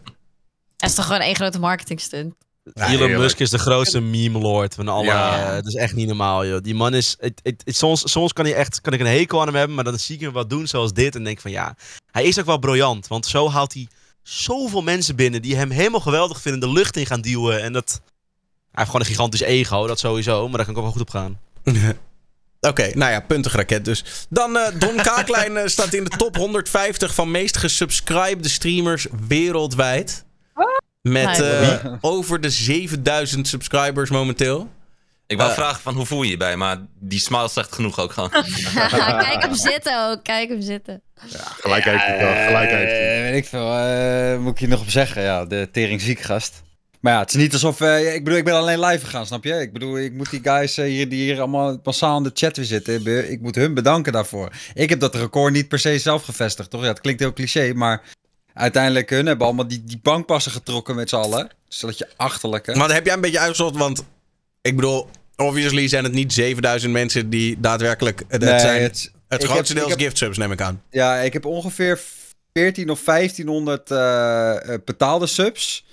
Dat is toch gewoon één grote marketing stunt. Ja, Elon heerlijk. Musk is de grootste meme lord van alle. Ja. het is echt niet normaal, joh. Die man is. Het, het, het- soms soms kan, hij echt, kan ik een hekel aan hem hebben, maar dan zie ik hem wat doen zoals dit. En denk van ja, hij is ook wel briljant. Want zo haalt hij zoveel mensen binnen die hem helemaal geweldig vinden, de lucht in gaan duwen. En dat. Hij heeft gewoon een gigantisch ego, dat sowieso. Maar daar kan ik ook wel goed op gaan. (laughs) Oké, nou ja, puntig raket dus. Dan eh Don Kaaklijn eh, staat in de top 150 van meest gesubscribede streamers wereldwijd. Met eh, (laughs) over de 7000 subscribers momenteel. Ik wou Eh. vragen van hoe voel je je bij, maar die smile zegt genoeg ook gewoon. (laughs) kijk hem zitten ook, kijk hem zitten. Gelijk heeft hij toch, gelijk heeft hij. Eh, weet ik veel, eh, moet ik hier nog op zeggen? Ja, de tering ziek gast. Maar ja, het is niet alsof... eh, ik bedoel, ik ben alleen live gegaan, snap je? Ik bedoel, ik moet die guys hier, die hier allemaal massaal in de chat weer zitten... ik moet hun bedanken daarvoor. Ik heb dat record niet per se zelf gevestigd, toch? Ja, het klinkt heel cliché, maar... Uiteindelijk, hun hebben allemaal die, die bankpassen getrokken met z'n allen. Dus dat je achterlijke. Maar dat heb jij een beetje uitgezocht, want ik bedoel, obviously zijn het niet 7000 mensen die daadwerkelijk. Het Nee, zijn het, het- grootste heb- deel gift subs, neem ik aan. Ja, ik heb ongeveer 14 of 1500 eh, eh, betaalde subs.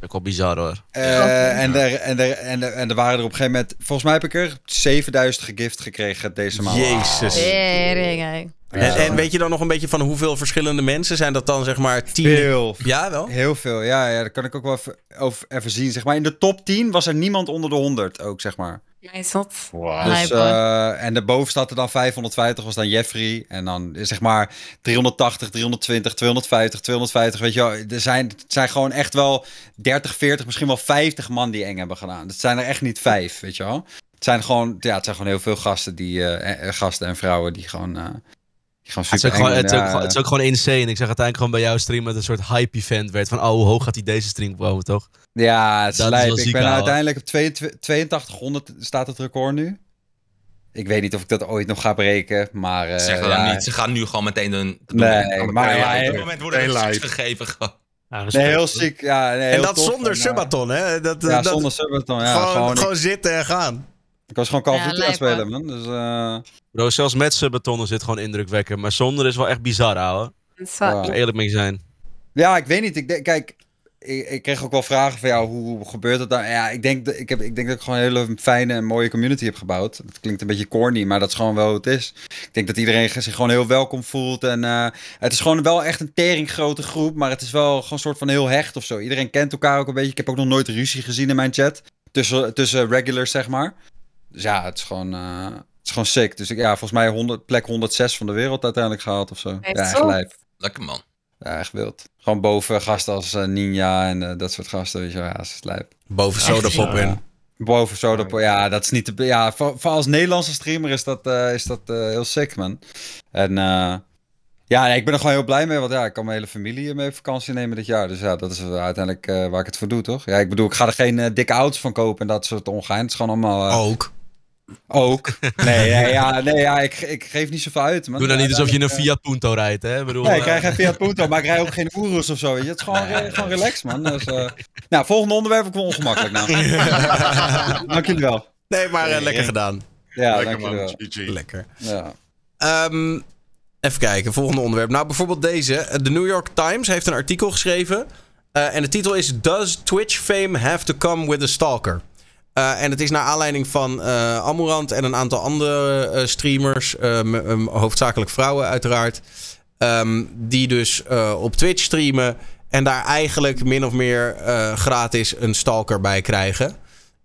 Dat is wel bizar hoor. Eh, en, er, en, er, en, er, en er waren er op een gegeven moment... Volgens mij heb ik er 7000 gegift gekregen deze maand. Jezus. Tering, En, en weet je dan nog een beetje van hoeveel verschillende mensen zijn dat dan, zeg maar, 10? Veel. Ja, wel. Heel veel, ja, ja. Dat kan ik ook wel even, over, even zien. Zeg maar, in de top 10 was er niemand onder de 100 ook, zeg maar. Ja, is dat? Wauw. Nee, Dus, eh, en daarboven staat er dan 550, was dan Jeffrey. En dan zeg maar 380, 320, 250, 250. Weet je wel, er zijn, het zijn gewoon echt wel 30, 40, misschien wel 50 man die eng hebben gedaan. Het zijn er echt niet vijf, weet je wel. Het zijn gewoon, ja, het zijn gewoon heel veel gasten, die, eh, eh, gasten en vrouwen die gewoon, eh, gewoon Het is, ook gewoon, het, is ook, gewoon- Ja, het is ook gewoon insane. Ik zeg uiteindelijk gewoon bij jouw stream dat het een soort hype-event werd. Van, oh, hoe hoog gaat hij deze stream komen, toch? Ja, het is Dat is Ik ben uiteindelijk op 82 8200 staat het record nu. ik weet niet of ik dat ooit nog ga breken, maar... eh, Zeg dat ja, dan niet. Ze gaan nu gewoon meteen een... Nee, maar ja, op dit ja, moment worden er live. gegeven. Gewoon. Nee, heel ziek. Ja, nee, En dat tof. zonder En, eh, subathon, hè? Dat, Ja, dat, zonder subathon. Ja, gewoon, gewoon, gewoon, zitten en gaan. Ik was gewoon Call of Duty aan het spelen, man. Dus, eh, Bro, zelfs met subbetonnen zit gewoon indrukwekkend. Maar zonder is wel echt bizar, ouwe. Ja. Ik eerlijk mee zijn. Ja, ik weet niet. Ik denk, kijk, ik, ik kreeg ook wel vragen van jou, hoe, hoe gebeurt dat dan? Ja, ik denk, dat, ik, heb, ik denk dat ik gewoon een hele fijne en mooie community heb gebouwd. Dat klinkt een beetje corny, maar dat is gewoon wel hoe het is. Ik denk dat iedereen zich gewoon heel welkom voelt. En eh, het is gewoon wel echt een tering grote groep, maar het is wel gewoon een soort van heel hecht of zo. Iedereen kent elkaar ook een beetje. Ik heb ook nog nooit ruzie gezien in mijn chat. Tussen, tussen regulars, zeg maar. Dus ja, het is gewoon... eh, het is gewoon sick. Dus ik, ja, volgens mij 100, plek 106 van de wereld uiteindelijk gehaald of zo. Echt Ja, echt lijp. Lekker man. Ja, echt wild. Gewoon boven gasten als eh, Ninja en eh, dat soort gasten, weet je wel. Ja, is lijp. Boven Sodapop Ja. in. Boven Sodapop, ja, dat is niet te... Ja, voor, voor als Nederlandse streamer is dat, eh, is dat eh, heel sick, man. En eh, ja, nee, ik ben er gewoon heel blij mee, want ja, ik kan mijn hele familie mee op vakantie nemen dit jaar. Dus ja, dat is uiteindelijk eh, waar ik het voor doe, toch? Ja, ik bedoel, ik ga er geen dikke auto's van kopen en dat soort ongein. Het is gewoon allemaal... Ook. Ook. Nee, nee, ja, nee, ja ik, ik geef niet zoveel uit, man. Doe nou niet alsof je een Fiat Punto rijdt, hè? Ik bedoel, Nee, ik eh, krijg geen Fiat Punto, maar ik rij ook (laughs) geen Urus of zo. Weet je. Het is gewoon, re- gewoon relaxed, man. Dus, eh, nou, volgende onderwerp ook wel ongemakkelijk. Nou. (laughs) (laughs) Dank jullie wel. Nee, maar eh, lekker gedaan. Ja, Lekker dank jullie man, wel. GG. Lekker. Ja. Ehm, even kijken, volgende onderwerp. Nou, bijvoorbeeld deze. De New York Times heeft een artikel geschreven. eh, en de titel is Does Twitch fame have to come with a stalker? Eh, en het is naar aanleiding van eh Amorant en een aantal andere eh, streamers. hoofdzakelijk vrouwen uiteraard. ehm, die dus op Twitch streamen. En daar eigenlijk min of meer gratis een stalker bij krijgen.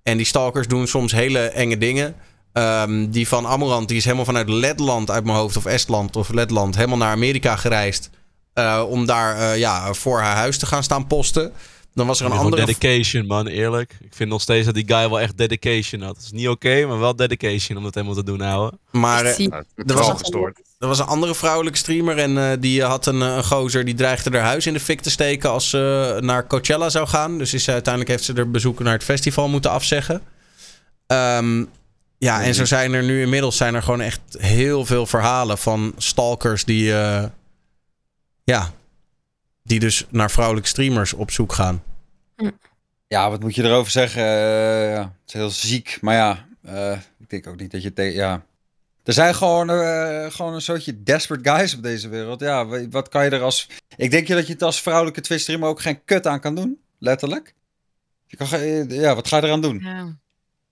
En die stalkers doen soms hele enge dingen. Ehm, die van Amorant, die is helemaal vanuit Letland uit mijn hoofd, of Estland of Letland, helemaal naar Amerika gereisd. om daar ja, voor haar huis te gaan staan posten. Dan was er een andere. dedication, man, eerlijk. Ik vind nog steeds dat die guy wel echt dedication had. Het is niet oké, maar wel dedication om dat helemaal te doen, ouwe. Maar eh. Ja, het Er was- al gestoord. er was een andere vrouwelijke streamer. En eh, die had een, eh, een gozer die dreigde haar huis in de fik te steken als ze naar Coachella zou gaan. Dus is, uiteindelijk heeft ze er bezoeken naar het festival moeten afzeggen. Ehm, ja, en zo zijn er nu inmiddels zijn er gewoon echt heel veel verhalen van stalkers die, eh, ja, die dus naar vrouwelijke streamers op zoek gaan. ja, wat moet je erover zeggen? Eh, ja, het is heel ziek. Maar ja, eh, ik denk ook niet dat je... ja. Er zijn gewoon, eh, gewoon een soortje desperate guys op deze wereld. Ja, wa- wat kan je er als... Ik denk je dat je het als vrouwelijke Twitch streamer ook geen kut aan kan doen. Letterlijk. Je kan, ja, wat ga je eraan doen? Ja.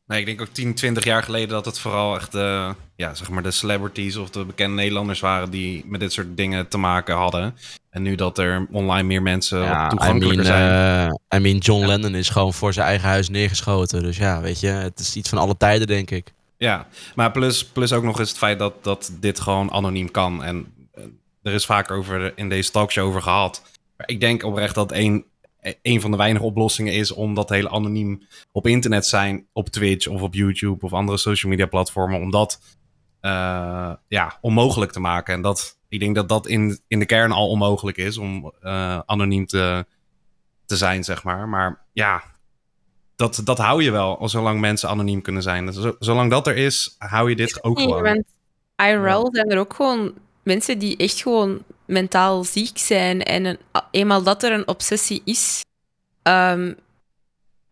Nee, ik denk ook 10, 20 jaar geleden dat het vooral echt eh, ja, zeg maar de celebrities of de bekende Nederlanders waren die met dit soort dingen te maken hadden. En nu dat er online meer mensen Ja, I toegankelijker mean, zijn. eh, I mean, John Ja. Lennon is gewoon voor zijn eigen huis neergeschoten. Dus ja, weet je, het is iets van alle tijden, denk ik. Ja, maar plus, plus ook nog eens het feit dat, dat dit gewoon anoniem kan. En eh, er is vaak over in deze talkshow over gehad. Maar ik denk oprecht dat een, een van de weinige oplossingen is om dat hele anoniem op internet zijn, op Twitch of op YouTube of andere social media platformen, om dat eh, ja, onmogelijk te maken. En dat, ik denk dat dat in, in de kern al onmogelijk is om eh, anoniem te, te zijn, zeg maar. Maar ja, dat, dat hou je wel, zolang mensen anoniem kunnen zijn. Dus Zo- zolang dat er is, hou je dit ook Nee, gewoon. want IRL zijn er ook gewoon mensen die echt gewoon mentaal ziek zijn. En een- eenmaal dat er een obsessie is, ehm,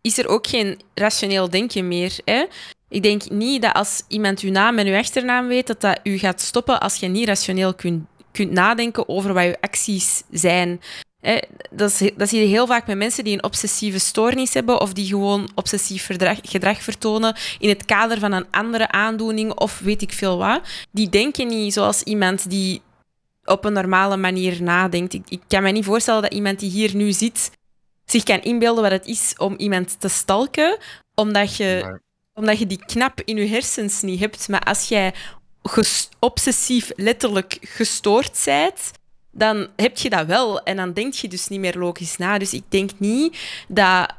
is er ook geen rationeel denken meer. Hè? Ik denk niet dat als iemand uw naam en uw achternaam weet, dat dat u gaat stoppen als je niet rationeel kunt, kunt nadenken over wat uw acties zijn. Dat, is, dat zie je heel vaak met mensen die een obsessieve stoornis hebben of die gewoon obsessief verdrag- gedrag vertonen in het kader van een andere aandoening of weet ik veel wat. Die denken niet zoals iemand die op een normale manier nadenkt. Ik, ik kan me niet voorstellen dat iemand die hier nu zit zich kan inbeelden wat het is om iemand te stalken, omdat je, Nee. omdat je die knap in je hersens niet hebt. Maar als jij obsessief letterlijk gestoord bent, dan heb je dat wel. En dan denk je dus niet meer logisch na. Dus ik denk niet dat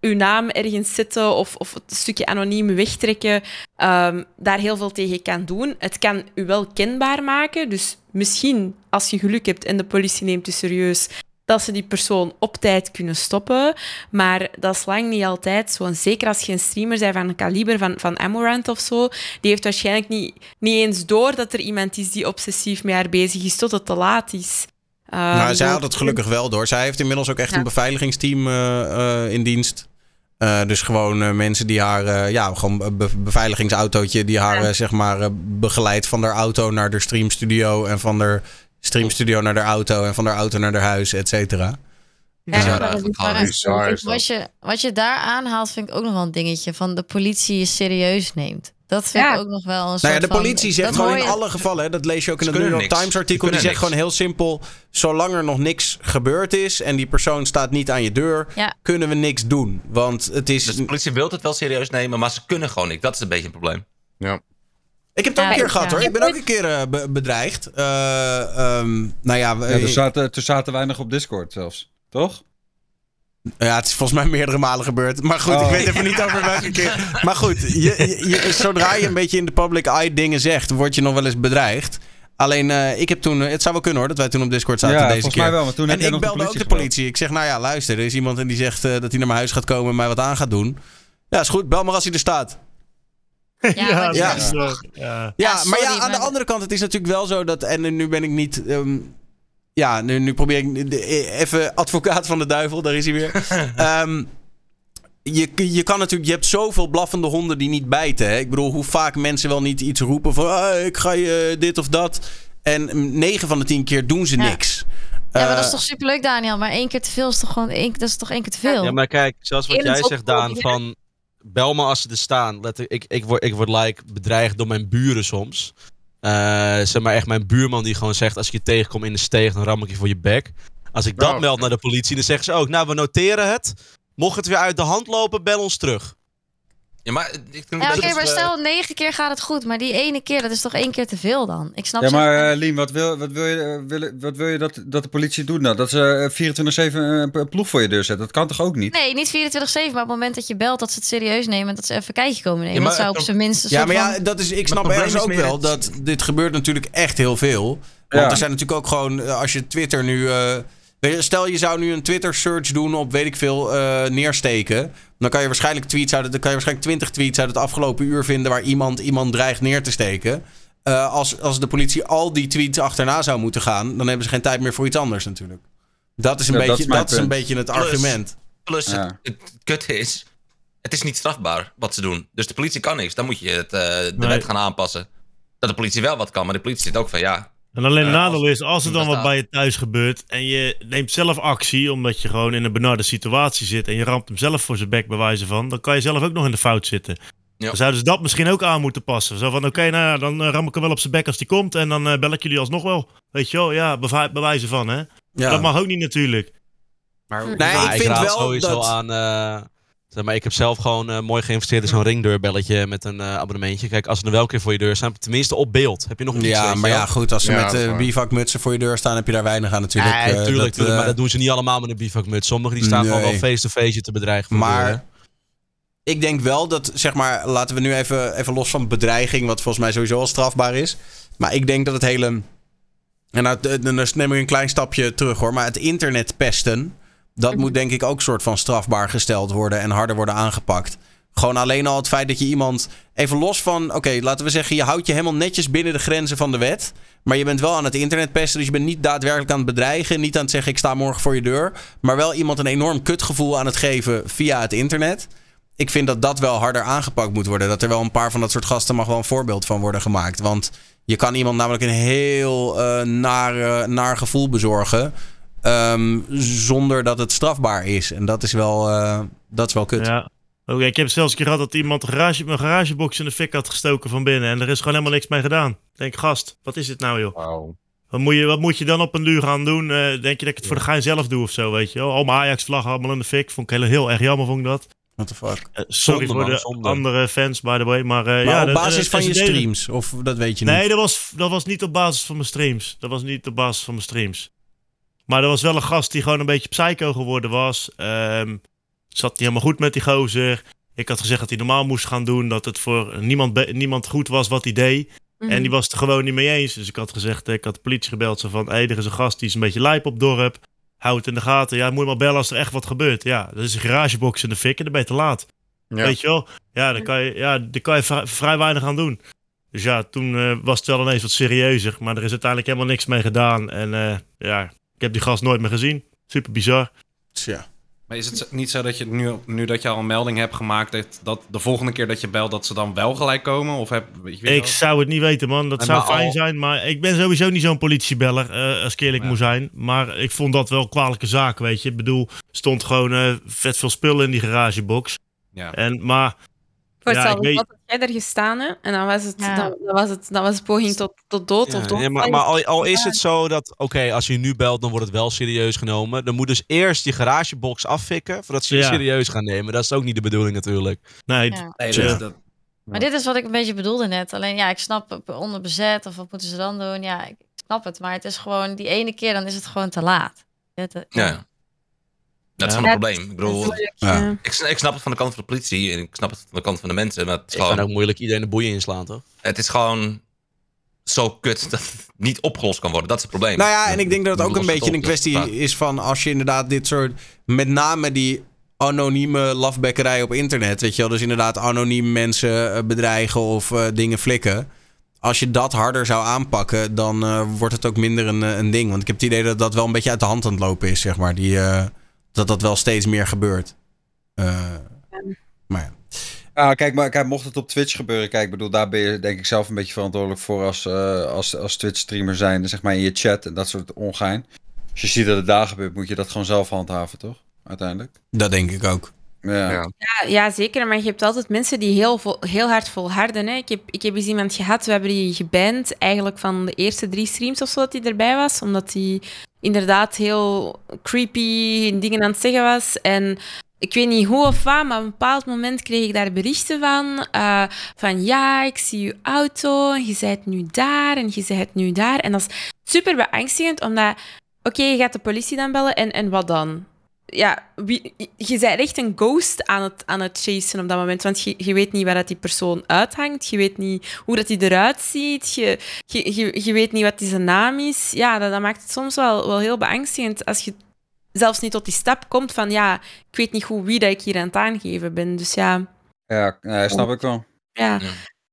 uw naam ergens zetten of, of het stukje anoniem wegtrekken, ehm, daar heel veel tegen kan doen. Het kan u wel kenbaar maken. Dus misschien, als je geluk hebt en de politie neemt u serieus, dat ze die persoon op tijd kunnen stoppen. Maar dat is lang niet altijd zo. En zeker als je een streamer bent van een kaliber van, van Amorant of zo, die heeft waarschijnlijk niet, niet eens door dat er iemand is die obsessief met haar bezig is tot het te laat is. Nou, zij door- had het gelukkig wel door. Zij heeft inmiddels ook echt Ja. een beveiligingsteam eh, eh, in dienst. Eh, dus gewoon eh, mensen die haar, eh, ja, gewoon een be- beveiligingsautootje die haar, eh, zeg maar, eh, begeleidt van haar auto naar de streamstudio en van de streamstudio naar de auto en van haar auto naar haar huis, et cetera. Ja, Ja, dat is waar. bizar is wat, je, wat je daar aanhaalt, vind ik ook nog wel een dingetje. Van de politie je serieus neemt. Dat vind Ja. ik ook nog wel een soort Nou ja, de van- politie zegt gewoon in je- alle gevallen, hè, dat lees je ook in het New York. Times artikel, die zegt gewoon heel simpel, zolang er nog niks gebeurd is en die persoon staat niet aan je deur, Ja. kunnen we niks doen. Want het is... Dus de politie wil het wel serieus nemen, maar ze kunnen gewoon niet. Dat is een beetje een probleem. Ik heb het ook een keer gehad hoor. Ik ben ook een keer eh, be- bedreigd. Eh, ehm, nou ja, we- Ja, toen, zaten, toen zaten wij nog op Discord zelfs. Toch? ja, het is volgens mij meerdere malen gebeurd. Maar goed, ik Oh. weet even niet over welke keer. Maar goed, je, je- je- zodra je een beetje in de public eye dingen zegt, word je nog wel eens bedreigd. Alleen, eh, ik heb toen, het zou wel kunnen hoor, dat wij toen op Discord zaten ja, deze volgens keer. mij wel. Maar toen en ik nog de belde ook politie de politie. Ik zeg, nou ja, luister, er is iemand en die zegt dat hij naar mijn huis gaat komen en mij wat aan gaat doen. Ja, is goed, bel maar als hij er staat. Ja, (laughs) Ja, is wel- ja. Ja, Ja, maar ja, aan de andere kant, het is natuurlijk wel zo dat. En nu ben ik niet. ehm, ja, nu, nu probeer ik de- even advocaat van de duivel, daar is hij weer. (laughs) Ehm, je, je kan natuurlijk, je hebt zoveel blaffende honden die niet bijten. Hè? Ik bedoel, hoe vaak mensen wel niet iets roepen van ah, ik ga je dit of dat. En 9 van de 10 keer doen ze Ja. niks. Ja, maar dat is Eh, toch superleuk, Daniel. Maar één keer te veel is toch gewoon één, dat is toch één keer te veel? Ja, maar kijk, zoals wat jij zegt, Daan, van bel me als ze er staan. Let, ik, ik, word, ik word like bedreigd door mijn buren soms. Eh, zeg maar echt mijn buurman die gewoon zegt, als ik je tegenkom in de steeg, dan ram ik je voor je bek. Als ik dat meld naar de politie, dan zeggen ze ook, nou we noteren het. Mocht het weer uit de hand lopen, bel ons terug. Ja, maar ik Ja, oké, maar eh, stel negen keer gaat het goed, maar die ene keer, dat is toch één keer te veel dan? Ik snap Ja, maar eh, Lien, wat wil, wat wil je, eh, wil, wat wil je dat, dat de politie doet nou? Dat ze eh, 24-7 een ploeg voor je deur zetten? Dat kan toch ook niet? Nee, niet 24-7, maar op het moment dat je belt dat ze het serieus nemen en dat ze even een kijkje komen nemen. Ja, maar dat zou op zijn minst Ja, maar van- ja, dat is, ik snap ergens ook meer wel het- dat dit gebeurt natuurlijk echt heel veel. Want Ja. er zijn natuurlijk ook gewoon, als je Twitter nu... eh, stel je zou nu een Twitter search doen op weet ik veel eh, neersteken. Dan kan je waarschijnlijk tweets uit het, dan kan je waarschijnlijk 20 tweets uit het afgelopen uur vinden waar iemand iemand dreigt neer te steken. Eh, als, als de politie al die tweets achterna zou moeten gaan, dan hebben ze geen tijd meer voor iets anders natuurlijk. Dat is een, Ja, dat beetje, is dat is een beetje het Plus- argument. Plus, Ja. het, het kut is, het is niet strafbaar wat ze doen. Dus de politie kan niks. Dan moet je het, eh, de Nee. wet gaan aanpassen. Dat de politie wel wat kan, maar de politie zit ook van ja. En alleen het Eh, nadeel als- is, als er dan wat bij je thuis gebeurt en je neemt zelf actie, omdat je gewoon in een benarde situatie zit en je ramt hem zelf voor zijn bek bij wijze van, dan kan je zelf ook nog in de fout zitten. Ja. Dan zouden ze dat misschien ook aan moeten passen. Zo van, oké, nou ja, dan eh, ram ik hem wel op zijn bek als die komt en dan eh, bel ik jullie alsnog wel. Weet je wel, ja, bij wijze van, hè. Ja. Dat mag ook niet natuurlijk. Maar Nee, ik vind raad wel sowieso dat... aan... eh, maar, ik heb zelf gewoon eh, mooi geïnvesteerd in zo'n ringdeurbelletje met een eh, abonnementje. Kijk, als ze er wel een keer voor je deur staan, tenminste op beeld. Heb je nog iets, Ja, maar ja, goed, als ze Ja, met eh waar. bivakmutsen voor je deur staan, heb je daar weinig aan natuurlijk. Nee, Eh, tuurlijk, dat, tuurlijk, maar eh, dat doen ze niet allemaal met een bivakmuts. Sommigen die staan gewoon wel face-to-face te bedreigen. deur. Maar ik denk wel dat, zeg maar, laten we nu even, even los van bedreiging, wat volgens mij sowieso al strafbaar is. Maar ik denk dat het hele. En nou, dan neem ik een klein stapje terug hoor. Maar het internet pesten, dat moet denk ik ook soort van strafbaar gesteld worden en harder worden aangepakt. Gewoon alleen al het feit dat je iemand. Even los van. Oké, laten we zeggen, je houdt je helemaal netjes binnen de grenzen van de wet. Maar je bent wel aan het internet pesten. Dus je bent niet daadwerkelijk aan het bedreigen. Niet aan het zeggen: ik sta morgen voor je deur. Maar wel iemand een enorm kutgevoel aan het geven via het internet. Ik vind dat dat wel harder aangepakt moet worden. Dat er wel een paar van dat soort gasten mag wel een voorbeeld van worden gemaakt. Want je kan iemand namelijk een heel eh naar, naar gevoel bezorgen. Ehm, zonder dat het strafbaar is. En dat is wel, eh, dat is wel kut. Ja. Oké, ik heb zelfs een keer gehad dat iemand een, garage, een garagebox in de fik had gestoken van binnen. En er is gewoon helemaal niks mee gedaan. Ik Denk, gast, wat is dit nou joh? Wat moet je, wat moet je dan op een duur gaan doen? Eh, denk je dat ik het voor de gein zelf doe of zo, weet je wel? Al mijn Ajax-vlag allemaal in de fik. Vond ik heel, heel erg jammer, vond ik dat. What the fuck? Eh, sorry Zonde, voor man, de zonde. andere fans, by the way. Maar, eh, Maar ja, op basis van je streams? Of dat weet je niet? Nee, dat was, dat was niet op basis van mijn streams. Dat was niet op basis van mijn streams. Maar er was wel een gast die gewoon een beetje psycho geworden was. Ehm zat niet helemaal goed met die gozer. Ik had gezegd dat hij normaal moest gaan doen. Dat het voor niemand, niemand goed was wat hij deed. Mhm. En die was het er gewoon niet mee eens. Dus ik had gezegd, ik had de politie gebeld. Zo van, hé, er is een gast die is een beetje lijp op dorp. hou het in de gaten. Ja, moet je maar bellen als er echt wat gebeurt. Ja, dat is een garagebox in de fik en dan ben je te laat. Ja. Weet je wel? Ja, dan kan je, ja, daar kan je vrij, vrij weinig aan doen. Dus ja, toen eh, was het wel ineens wat serieuzer. Maar er is uiteindelijk helemaal niks mee gedaan. En eh, ja, ik heb die gast nooit meer gezien. Super bizar. Tja. Maar is het niet zo dat je nu, nu dat je al een melding hebt gemaakt, dat, dat de volgende keer dat je belt, dat ze dan wel gelijk komen? Of heb, weet je Ik wel? zou het niet weten, man. Dat zou fijn al- zijn. Maar ik ben sowieso niet zo'n politiebeller, eh, als ik eerlijk Ja. moet zijn. Maar ik vond dat wel een kwalijke zaak, weet je. Ik bedoel, stond gewoon eh, vet veel spullen in die garagebox. Ja. En, maar Voor Ja, hetzelfde had jij er gestaan, hè? En dan was het, Ja. dan, dan was het, dan was het poging tot, tot dood Ja, of dood. nee, maar maar al, al is het zo dat, oké, als je nu belt, dan wordt het wel serieus genomen. Dan moet dus eerst die garagebox affikken, voordat ze je Ja. serieus gaan nemen. Dat is ook niet de bedoeling natuurlijk. nee, Ja. Nee, Ja. dat, Maar dit is wat ik een beetje bedoelde net. Alleen ja, ik snap onder bezet of wat moeten ze dan doen? Ja, ik snap het. Maar het is gewoon die ene keer, dan is het gewoon te laat. Het, ja. Dat is gewoon een probleem. Ik bedoel, Moeilijk, Ja. ja. ik, sn- ik snap het van de kant van de politie en ik snap het van de kant van de mensen. Maar het is, Het kan gewoon, ook moeilijk iedereen de boeien inslaan, toch? het is gewoon zo kut dat het niet opgelost kan worden. Dat is het probleem. Nou ja, en ik denk dat het ook een beetje een kwestie is van als je inderdaad dit soort, met name die anonieme lafbekkerij op internet, weet je wel, dus inderdaad anoniem mensen eh, bedreigen of eh, dingen flikken. Als je dat harder zou aanpakken, dan eh, wordt het ook minder een, een ding. Want ik heb het idee dat dat wel een beetje uit de hand aan het lopen is, zeg maar. Die, eh, dat dat wel steeds meer gebeurt. Eh, maar ja. Ah, kijk, maar kijk, mocht het op Twitch gebeuren, kijk, ik bedoel, daar ben je denk ik zelf een beetje verantwoordelijk voor als, eh, als, als Twitch-streamer zijn, zeg maar in je chat en dat soort ongein. Als je ziet dat het daar gebeurt, moet je dat gewoon zelf handhaven, toch? Uiteindelijk. Dat denk ik ook. Ja. Ja. Ja, ja, zeker. Maar je hebt altijd mensen die heel, vol, heel hard volharden. Hè. Ik, heb, ik heb eens iemand gehad, we hebben die geband eigenlijk van de eerste drie streams of zo dat hij erbij was. Omdat hij inderdaad heel creepy dingen aan het zeggen was. En ik weet niet hoe of wat, maar op een bepaald moment kreeg ik daar berichten van. eh, van ja, ik zie je auto en je bent nu daar en je bent nu daar. En dat is super beangstigend, omdat... Oké, je gaat de politie dan bellen en, en wat dan? Ja, wie, je bent echt een ghost aan het, aan het chasen op dat moment. Want je, je weet niet waar dat die persoon uithangt. Je weet niet hoe dat hij eruit ziet. Je, je, je, je weet niet wat die zijn naam is. Ja, dat, dat maakt het soms wel, wel heel beangstigend als je zelfs niet tot die stap komt van ja, ik weet niet goed wie dat ik hier aan het aangeven ben. Dus ja, Ja, nee, snap ik wel. ja. Ja.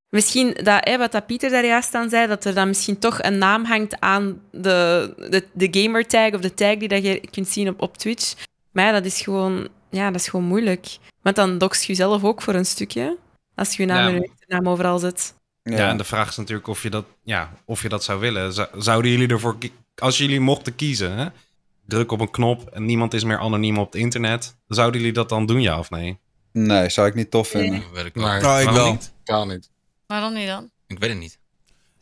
Misschien dat, hè, wat dat Pieter daar juist aan zei, dat er dan misschien toch een naam hangt aan de, de, de gamertag of de tag die dat je kunt zien op, op Twitch. Maar ja, dat is gewoon, ja, dat is gewoon moeilijk. Want dan doxt je jezelf ook voor een stukje. Als je je naam Ja. en je achternaam overal zet. ja. en de vraag is natuurlijk of je dat, ja, of je dat zou willen. Zou- Zouden jullie ervoor, als jullie mochten kiezen, hè? druk op een knop en niemand is meer anoniem op het internet, zouden jullie dat dan doen, ja of nee? Nee, zou ik niet tof vinden. Weet ik. Oh, ik wel. niet? Kan niet. Waarom niet dan? Ik weet het niet.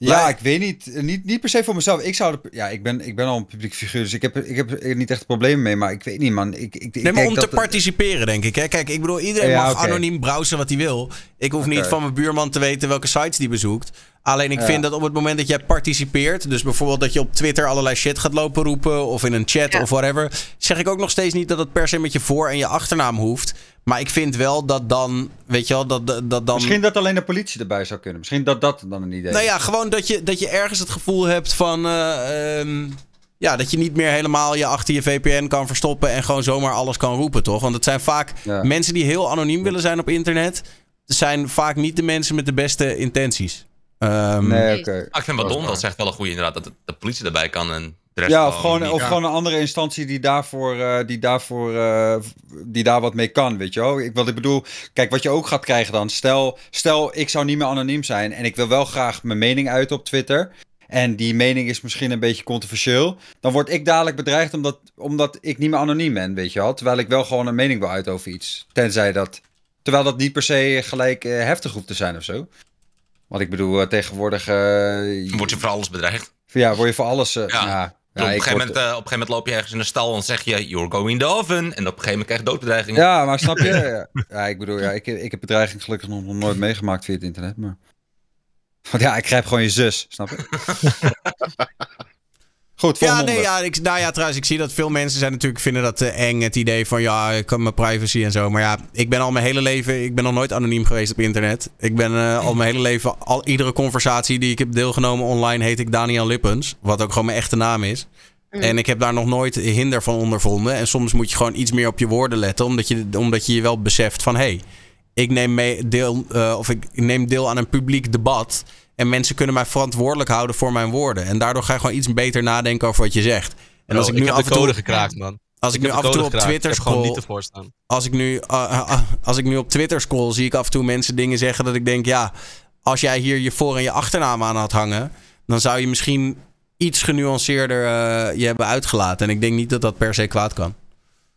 Ja, ik weet niet. Niet, niet per se voor mezelf. Ik zou de, ja, ik ben, ik ben al een publiek figuur, dus ik heb, ik heb er niet echt problemen mee. Maar ik weet niet, man. Ik, ik, ik Nee, maar om dat te participeren, denk ik. Hè? Kijk, ik bedoel, iedereen Ja, mag anoniem browsen wat hij wil. Ik hoef niet van mijn buurman te weten welke sites die bezoekt. Alleen ik Ja. vind dat op het moment dat jij participeert, dus bijvoorbeeld dat je op Twitter allerlei shit gaat lopen roepen, of in een chat Ja. of whatever, zeg ik ook nog steeds niet dat het per se met je voor- en je achternaam hoeft. Maar ik vind wel dat dan, weet je wel, dat, dat, dat dan... Misschien dat alleen de politie erbij zou kunnen. Misschien dat dat dan een idee Nou is. ja, gewoon dat je, dat je ergens het gevoel hebt van. eh, ehm, ja, dat je niet meer helemaal je achter je VPN kan verstoppen en gewoon zomaar alles kan roepen, toch? Want het zijn vaak Ja. mensen die heel anoniem willen zijn op internet. zijn vaak niet de mensen met de beste intenties. Ehm, Nee, oké. Ah, ik vind wat Dat is Don, dat zegt wel een goede inderdaad, dat de, politie erbij kan en Ja, of gewoon, of Ja. gewoon een andere instantie die daarvoor, eh, die, daarvoor eh, die daar wat mee kan, weet je wel. Ik, wat ik bedoel, kijk, wat je ook gaat krijgen dan. Stel, stel, ik zou niet meer anoniem zijn en ik wil wel graag mijn mening uit op Twitter. En die mening is misschien een beetje controversieel. Dan word ik dadelijk bedreigd omdat, omdat ik niet meer anoniem ben, weet je wel. Terwijl ik wel gewoon een mening wil uit over iets. Tenzij dat... Terwijl dat niet per se gelijk eh, heftig hoeft te zijn of zo. Want ik bedoel, tegenwoordig... Word je voor alles bedreigd. ja, word je voor alles... Ja. Ja. op, een gegeven moment, eh, op een gegeven moment loop je ergens in een stal en zeg je, you're going the oven. En op een gegeven moment krijg je doodbedreigingen. Ja, maar snap je? (laughs) Ja, ja ik bedoel, ja, ik, ik heb bedreiging gelukkig nog nog nooit meegemaakt via het internet, maar... Want ja, ik grijp gewoon je zus, snap je? (laughs) Goed, Ja, nee, ja, ik, nou ja, trouwens, ik zie dat veel mensen zijn natuurlijk vinden dat eh, eng, het idee van ja, ik kan mijn privacy en zo. Maar ja, ik ben al mijn hele leven, ik ben nog nooit anoniem geweest op internet. Ik ben eh, al mijn hele leven, al iedere conversatie die ik heb deelgenomen online, heet ik Daniel Lippens. Wat ook gewoon mijn echte naam is. En ik heb daar nog nooit hinder van ondervonden. En soms moet je gewoon iets meer op je woorden letten. Omdat je omdat je, je wel beseft van... hé, hey, ik neem mee deel, eh, of ik neem deel aan een publiek debat. En mensen kunnen mij verantwoordelijk houden voor mijn woorden. En daardoor ga je gewoon iets beter nadenken over wat je zegt. En als ik, ik nu heb af en toe, code gekraakt, man. als ik, Ik nu af en toe op. Twitter scroll, als ik nu, uh, uh, uh, als ik nu op Twitter scroll, zie ik af en toe mensen dingen zeggen dat ik denk, ja, als jij hier je voor- en je achternaam aan had hangen, dan zou je misschien iets genuanceerder eh, je hebben uitgelaten. En ik denk niet dat dat per se kwaad kan.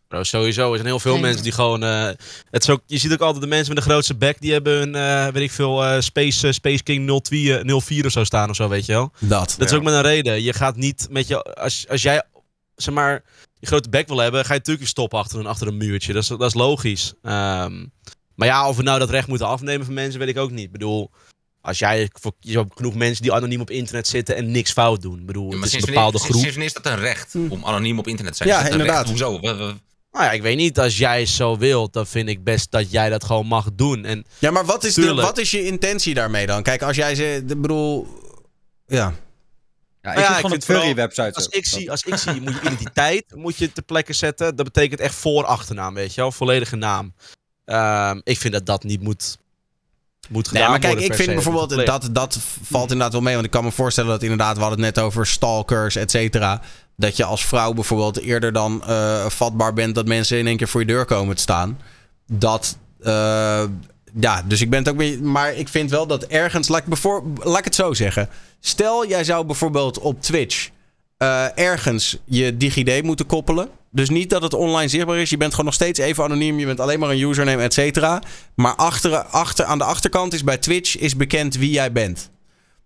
Bro, sowieso. Er zijn heel veel Nee. mensen die gewoon... eh, het is ook, je ziet ook altijd de mensen met de grootste bek... die hebben hun, eh, weet ik veel, eh, Space, Space King 02, eh, 04 of zo staan of zo, weet je wel. Dat. Dat is ook met een reden. Je gaat niet met je... Als, als jij, zeg maar, je grote bek wil hebben... ga je natuurlijk stoppen achter een, achter een muurtje. Dat is, dat is logisch. Ehm, maar ja, of we nou dat recht moeten afnemen van mensen... weet ik ook niet. Ik bedoel... Als jij, voor, je hebt genoeg mensen die anoniem op internet zitten en niks fout doen. Ik bedoel, Ja, het maar is een sinds bepaalde wanneer, groep. sinds wanneer is dat een recht om anoniem op internet te zijn? Ja, Is dat een inderdaad. Recht? Hoezo? Nou ja, ik weet niet. Als jij zo wilt, dan vind ik best dat jij dat gewoon mag doen. En Ja, maar wat is, de, wat is je intentie daarmee dan? Kijk, als jij ze, ik bedoel, ja. Ja, ik Nou ja, ik vind vooral- furry-websites. als ik, zie, als ik zie, moet je identiteit (laughs) moet je ter plekke zetten. Dat betekent echt voor achternaam, weet je wel. Volledige naam. Ehm, ik vind dat dat niet moet, moet gedaan Nee, maar kijk, worden ik vind bijvoorbeeld, dat, dat valt inderdaad wel mee. Want ik kan me voorstellen dat inderdaad, we hadden het net over stalkers, et cetera. Dat je als vrouw bijvoorbeeld eerder dan eh, vatbaar bent dat mensen in één keer voor je deur komen te staan. Dat, eh, ja, dus ik ben het ook mee. Maar ik vind wel dat ergens, laat ik, laat ik het zo zeggen. Stel, jij zou bijvoorbeeld op Twitch eh, ergens je DigiD moeten koppelen. Dus niet dat het online zichtbaar is. Je bent gewoon nog steeds even anoniem. Je bent alleen maar een username, et cetera. Maar achter, achter, aan de achterkant is bij Twitch is bekend wie jij bent.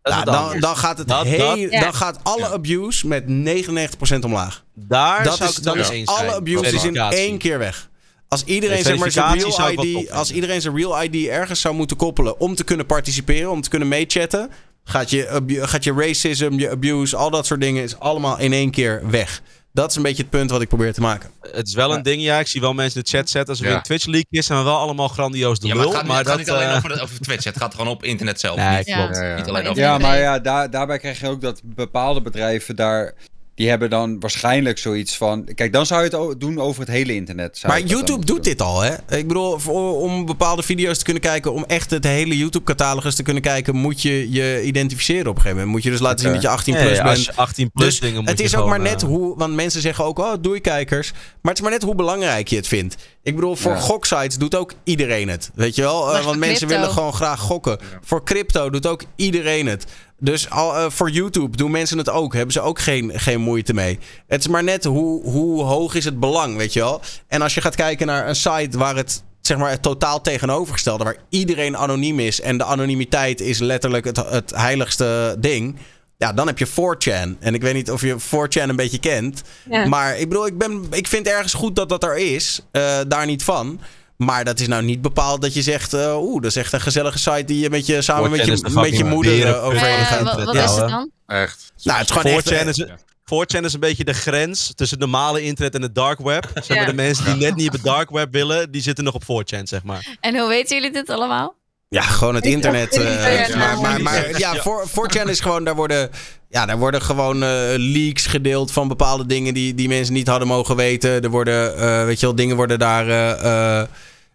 Nou, dan, dan, gaat het Dat- heel, dat- Ja. dan gaat alle abuse met 99% omlaag. Daar Dat zou is, ik dan eens alle abuse is in één keer weg. Als iedereen, Nee, zeg maar, zijn verificatie zou real ID, als iedereen zijn real ID ergens zou moeten koppelen om te kunnen participeren, om te kunnen meechatten, gaat je, gaat je racism, je abuse, al dat soort dingen is allemaal in één keer weg. Dat is een beetje het punt wat ik probeer te maken. Het is wel een ding, ja. Ik zie wel mensen in de chat zetten. Als er Ja. weer een Twitch leak is, zijn we wel allemaal grandioos de Ja, maar lul. het gaat, het dat, gaat niet alleen eh, over, over Twitch. Het gaat gewoon op internet zelf. Nee, niet, Ja. klopt. Ja, ja. niet alleen over Ja, maar ja, daar, daarbij krijg je ook dat bepaalde bedrijven daar... Die hebben dan waarschijnlijk zoiets van... Kijk, dan zou je het doen over het hele internet. zou Maar YouTube doet dit al, hè? Ik bedoel, voor- om bepaalde video's te kunnen kijken, om echt het hele YouTube-catalogus te kunnen kijken, moet je je identificeren op een gegeven moment. Moet je dus laten zien dat je 18 nee, plus als bent. je 18 plus Dus dingen moet het je is ook maar net eh, hoe, want mensen zeggen ook, oh, doei kijkers. Maar het is maar net hoe belangrijk je het vindt. Ik bedoel, voor Ja. goksites doet ook iedereen het. Weet je wel? Eh, want mensen crypto? willen gewoon graag gokken. Voor crypto doet ook iedereen het. Dus al, eh, voor YouTube doen mensen het ook. Hebben ze ook geen, geen moeite mee. Het is maar net hoe, hoe hoog is het belang, weet je wel? En als je gaat kijken naar een site waar het zeg maar het totaal tegenovergestelde, waar iedereen anoniem is en de anonimiteit is letterlijk het, het heiligste ding. Ja, dan heb je 4chan. En ik weet niet of je 4chan een beetje kent. Ja. Maar ik bedoel, ik, ben, ik vind ergens goed dat dat er is. Eh, daar niet van. Maar dat is nou niet bepaald dat je zegt... eh, Oeh, dat is echt een gezellige site die je met je, samen met 4chan je, de met je moeder overheen Eh, gaat. wat wat Ja, is het dan? Echt. Nou, het is gewoon echt... 4chan is, 4chan is een beetje de grens tussen het normale internet en het dark web. Zeg maar, Ja. de mensen die net niet op het dark web willen, die zitten nog op 4chan, zeg maar. En hoe weten jullie dit allemaal? Ja, gewoon het internet. Ja, maar, maar, maar ja, voor 4chan is gewoon, daar worden, ja, daar worden gewoon eh, leaks gedeeld van bepaalde dingen die, die mensen niet hadden mogen weten. Er worden, eh, weet je wel, dingen worden daar.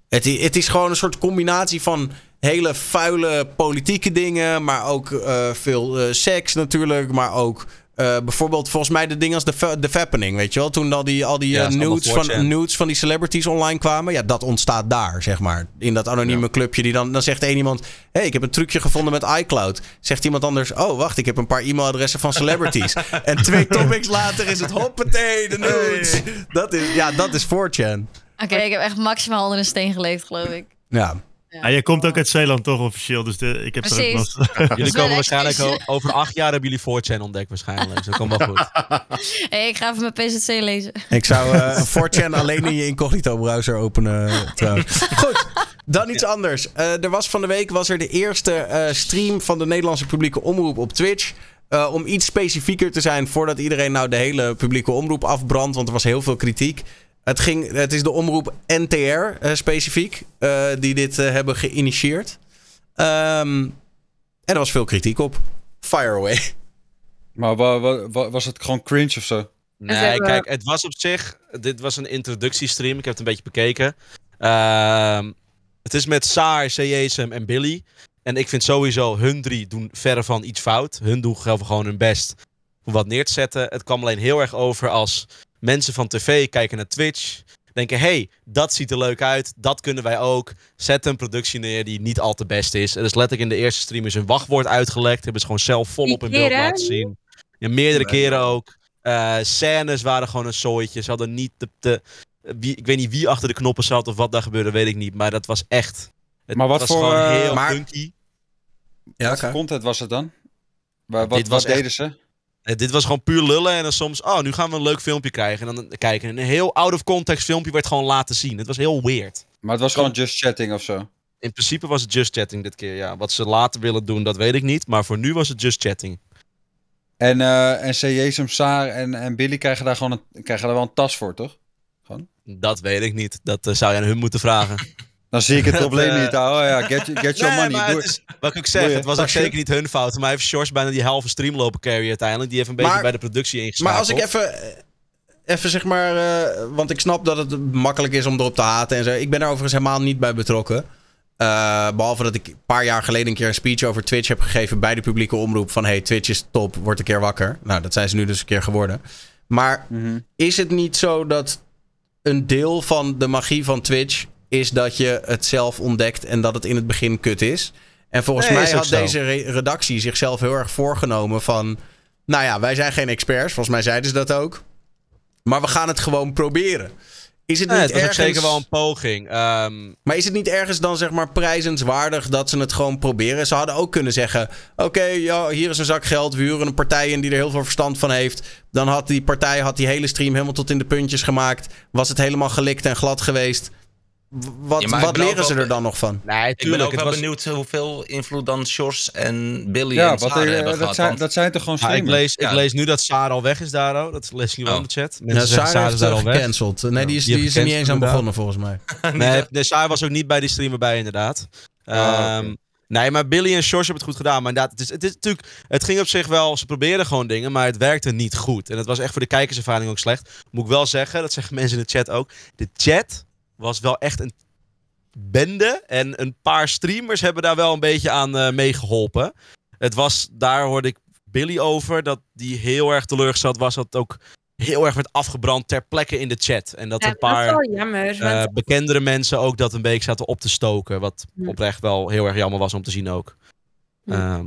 het, het is gewoon een soort combinatie van hele vuile politieke dingen, maar ook veel seks natuurlijk, maar ook. Eh, bijvoorbeeld volgens mij de dingen als de, de Fappening, weet je wel? Toen al die, al die Ja, eh, nudes, van, 4chan. nudes van die celebrities online kwamen. Ja, dat ontstaat daar, zeg maar. In dat anonieme clubje. Die dan, dan zegt één iemand... Hé, hey, ik heb een trucje gevonden met iCloud. Zegt iemand anders... Oh, wacht, ik heb een paar e-mailadressen van celebrities. (laughs) en twee topics later is het hoppatee, de nudes. Dat is, ja, dat is 4chan. Oké, ik heb echt maximaal onder een steen geleefd, geloof ik. Ja. Ja, jij komt ook uit Zeeland toch officieel, dus de, ik heb er ook Precies. last (laughs) Jullie komen waarschijnlijk o- over acht jaar hebben jullie 4chan ontdekt waarschijnlijk. Dus dat komt wel goed. (laughs) Hey, ik ga even mijn PZC lezen. Ik zou eh (laughs) 4chan alleen in je incognito browser openen eh, trouwens. Goed, dan iets anders. Eh, er was van de week was er de eerste eh, stream van de Nederlandse publieke omroep op Twitch. Eh, om iets specifieker te zijn voordat iedereen nou de hele publieke omroep afbrandt. Want er was heel veel kritiek. Het, ging, het is de omroep NTR eh, specifiek eh, die dit eh, hebben geïnitieerd. Ehm, en er was veel kritiek op. Fire away. Maar wa- wa- wa- was het gewoon cringe of zo? Nee, hebben- kijk, het was op zich. Dit was een introductiestream. Ik heb het een beetje bekeken. Ehm, het is met Saar, CJSM en Billy. En ik vind sowieso, hun drie doen verre van iets fout. Hun doen gewoon hun best om wat neer te zetten. Het kwam alleen heel erg over als mensen van tv kijken naar Twitch. Denken, hey, dat ziet er leuk uit. Dat kunnen wij ook. Zet een productie neer die niet al te best is. Er is letterlijk in de eerste stream is een wachtwoord uitgelekt. Hebben ze gewoon zelf volop in beeld laten zien. Ja, meerdere keren ook. Eh scènes waren gewoon een zooitje. Ze hadden niet de... de wie, ik weet niet wie achter de knoppen zat of wat daar gebeurde, weet ik niet. Maar dat was echt... Het Maar wat was voor, gewoon eh, heel maar- funky. Ja, Wat content was het dan? Waar, wat Dit was wat echt- deden ze? Eh, dit was gewoon puur lullen en dan soms... Oh, nu gaan we een leuk filmpje krijgen. En dan kijken. En een heel out-of-context filmpje werd gewoon laten zien. Het was heel weird. Maar het was gewoon just chatting of zo. In principe was het just chatting dit keer, ja. Wat ze later willen doen, dat weet ik niet. Maar voor nu was het just chatting. En, eh en CJSM, Saar en, en Billy krijgen daar gewoon een, krijgen daar wel een tas voor, toch? Dat weet ik niet. Dat eh, zou je aan hun moeten vragen. (laughs) Dan zie ik het (laughs) probleem eh, niet. Oh ja, get, get your (laughs) Nee, money. maar Doe- het is, wat ik zeg, het was ook zeker niet hun fout. Maar heeft Shores bijna die halve stream lopen carry uiteindelijk. Die heeft een beetje Maar- bij de productie Maar ingeschakeld. als ik even, even zeg maar, eh, want ik snap dat het makkelijk is om erop te haten en zo. Ik ben daar overigens helemaal niet bij betrokken. Eh, behalve dat ik een paar jaar geleden een keer een speech over Twitch heb gegeven bij de publieke omroep. Van hey, Twitch is top, word een keer wakker. Nou, dat zijn ze nu dus een keer geworden. Maar Mhm. is het niet zo dat een deel van de magie van Twitch is dat je het zelf ontdekt en dat het in het begin kut is? En volgens Nee, mij had zo. deze re- redactie zichzelf heel erg voorgenomen van... Nou ja, wij zijn geen experts. Volgens mij zeiden ze dat ook. Maar we gaan het gewoon proberen. Is het niet het was ergens... zeker wel een poging. Ehm, Maar is het niet ergens dan zeg maar prijzenswaardig dat ze het gewoon proberen? Ze hadden ook kunnen zeggen: Oké, ja, hier is een zak geld. We huren een partij in die er heel veel verstand van heeft. Dan had die partij had die hele stream helemaal tot in de puntjes gemaakt. Was het helemaal gelikt en glad geweest. Wat, Ja, ik wat leren ze er dan nog van? nee, Ik ben ook wel was, benieuwd hoeveel invloed dan Shores en Billy Ja, en wat, Sarah eh, hebben dat, gehad. zijn, want- dat zijn toch gewoon Ja, ik, streamers? lees, Ja. ik lees nu dat Sarah al weg is, Daro. Dat lees ik nu wel Oh. in de chat. Ja, Mensen zeggen Sarah Sarah heeft is daar al weg. gecanceld. Nee, die is, Die is er niet eens aan begonnen volgens mij. (laughs) Nee, nee, Sarah was ook niet bij die streamer bij, inderdaad. Ah. Ehm, Nee, maar Billy en George hebben het goed gedaan. Maar inderdaad, het, is, het, is natuurlijk, het ging op zich wel... Ze probeerden gewoon dingen, maar het werkte niet goed. En het was echt voor de kijkerservaring ook slecht. Moet ik wel zeggen, dat zeggen (laughs) mensen in de chat ook. De chat was wel echt een bende. En een paar streamers hebben daar wel een beetje aan eh, meegeholpen. Het was, daar hoorde ik Billy over, dat die heel erg teleurgesteld was. Dat ook heel erg werd afgebrand ter plekke in de chat. En dat Ja, een paar... Dat jammer. Eh, want- bekendere mensen ook dat een beetje zaten op te stoken. Wat Hm. oprecht wel heel erg jammer was om te zien ook. Hm. Ehm,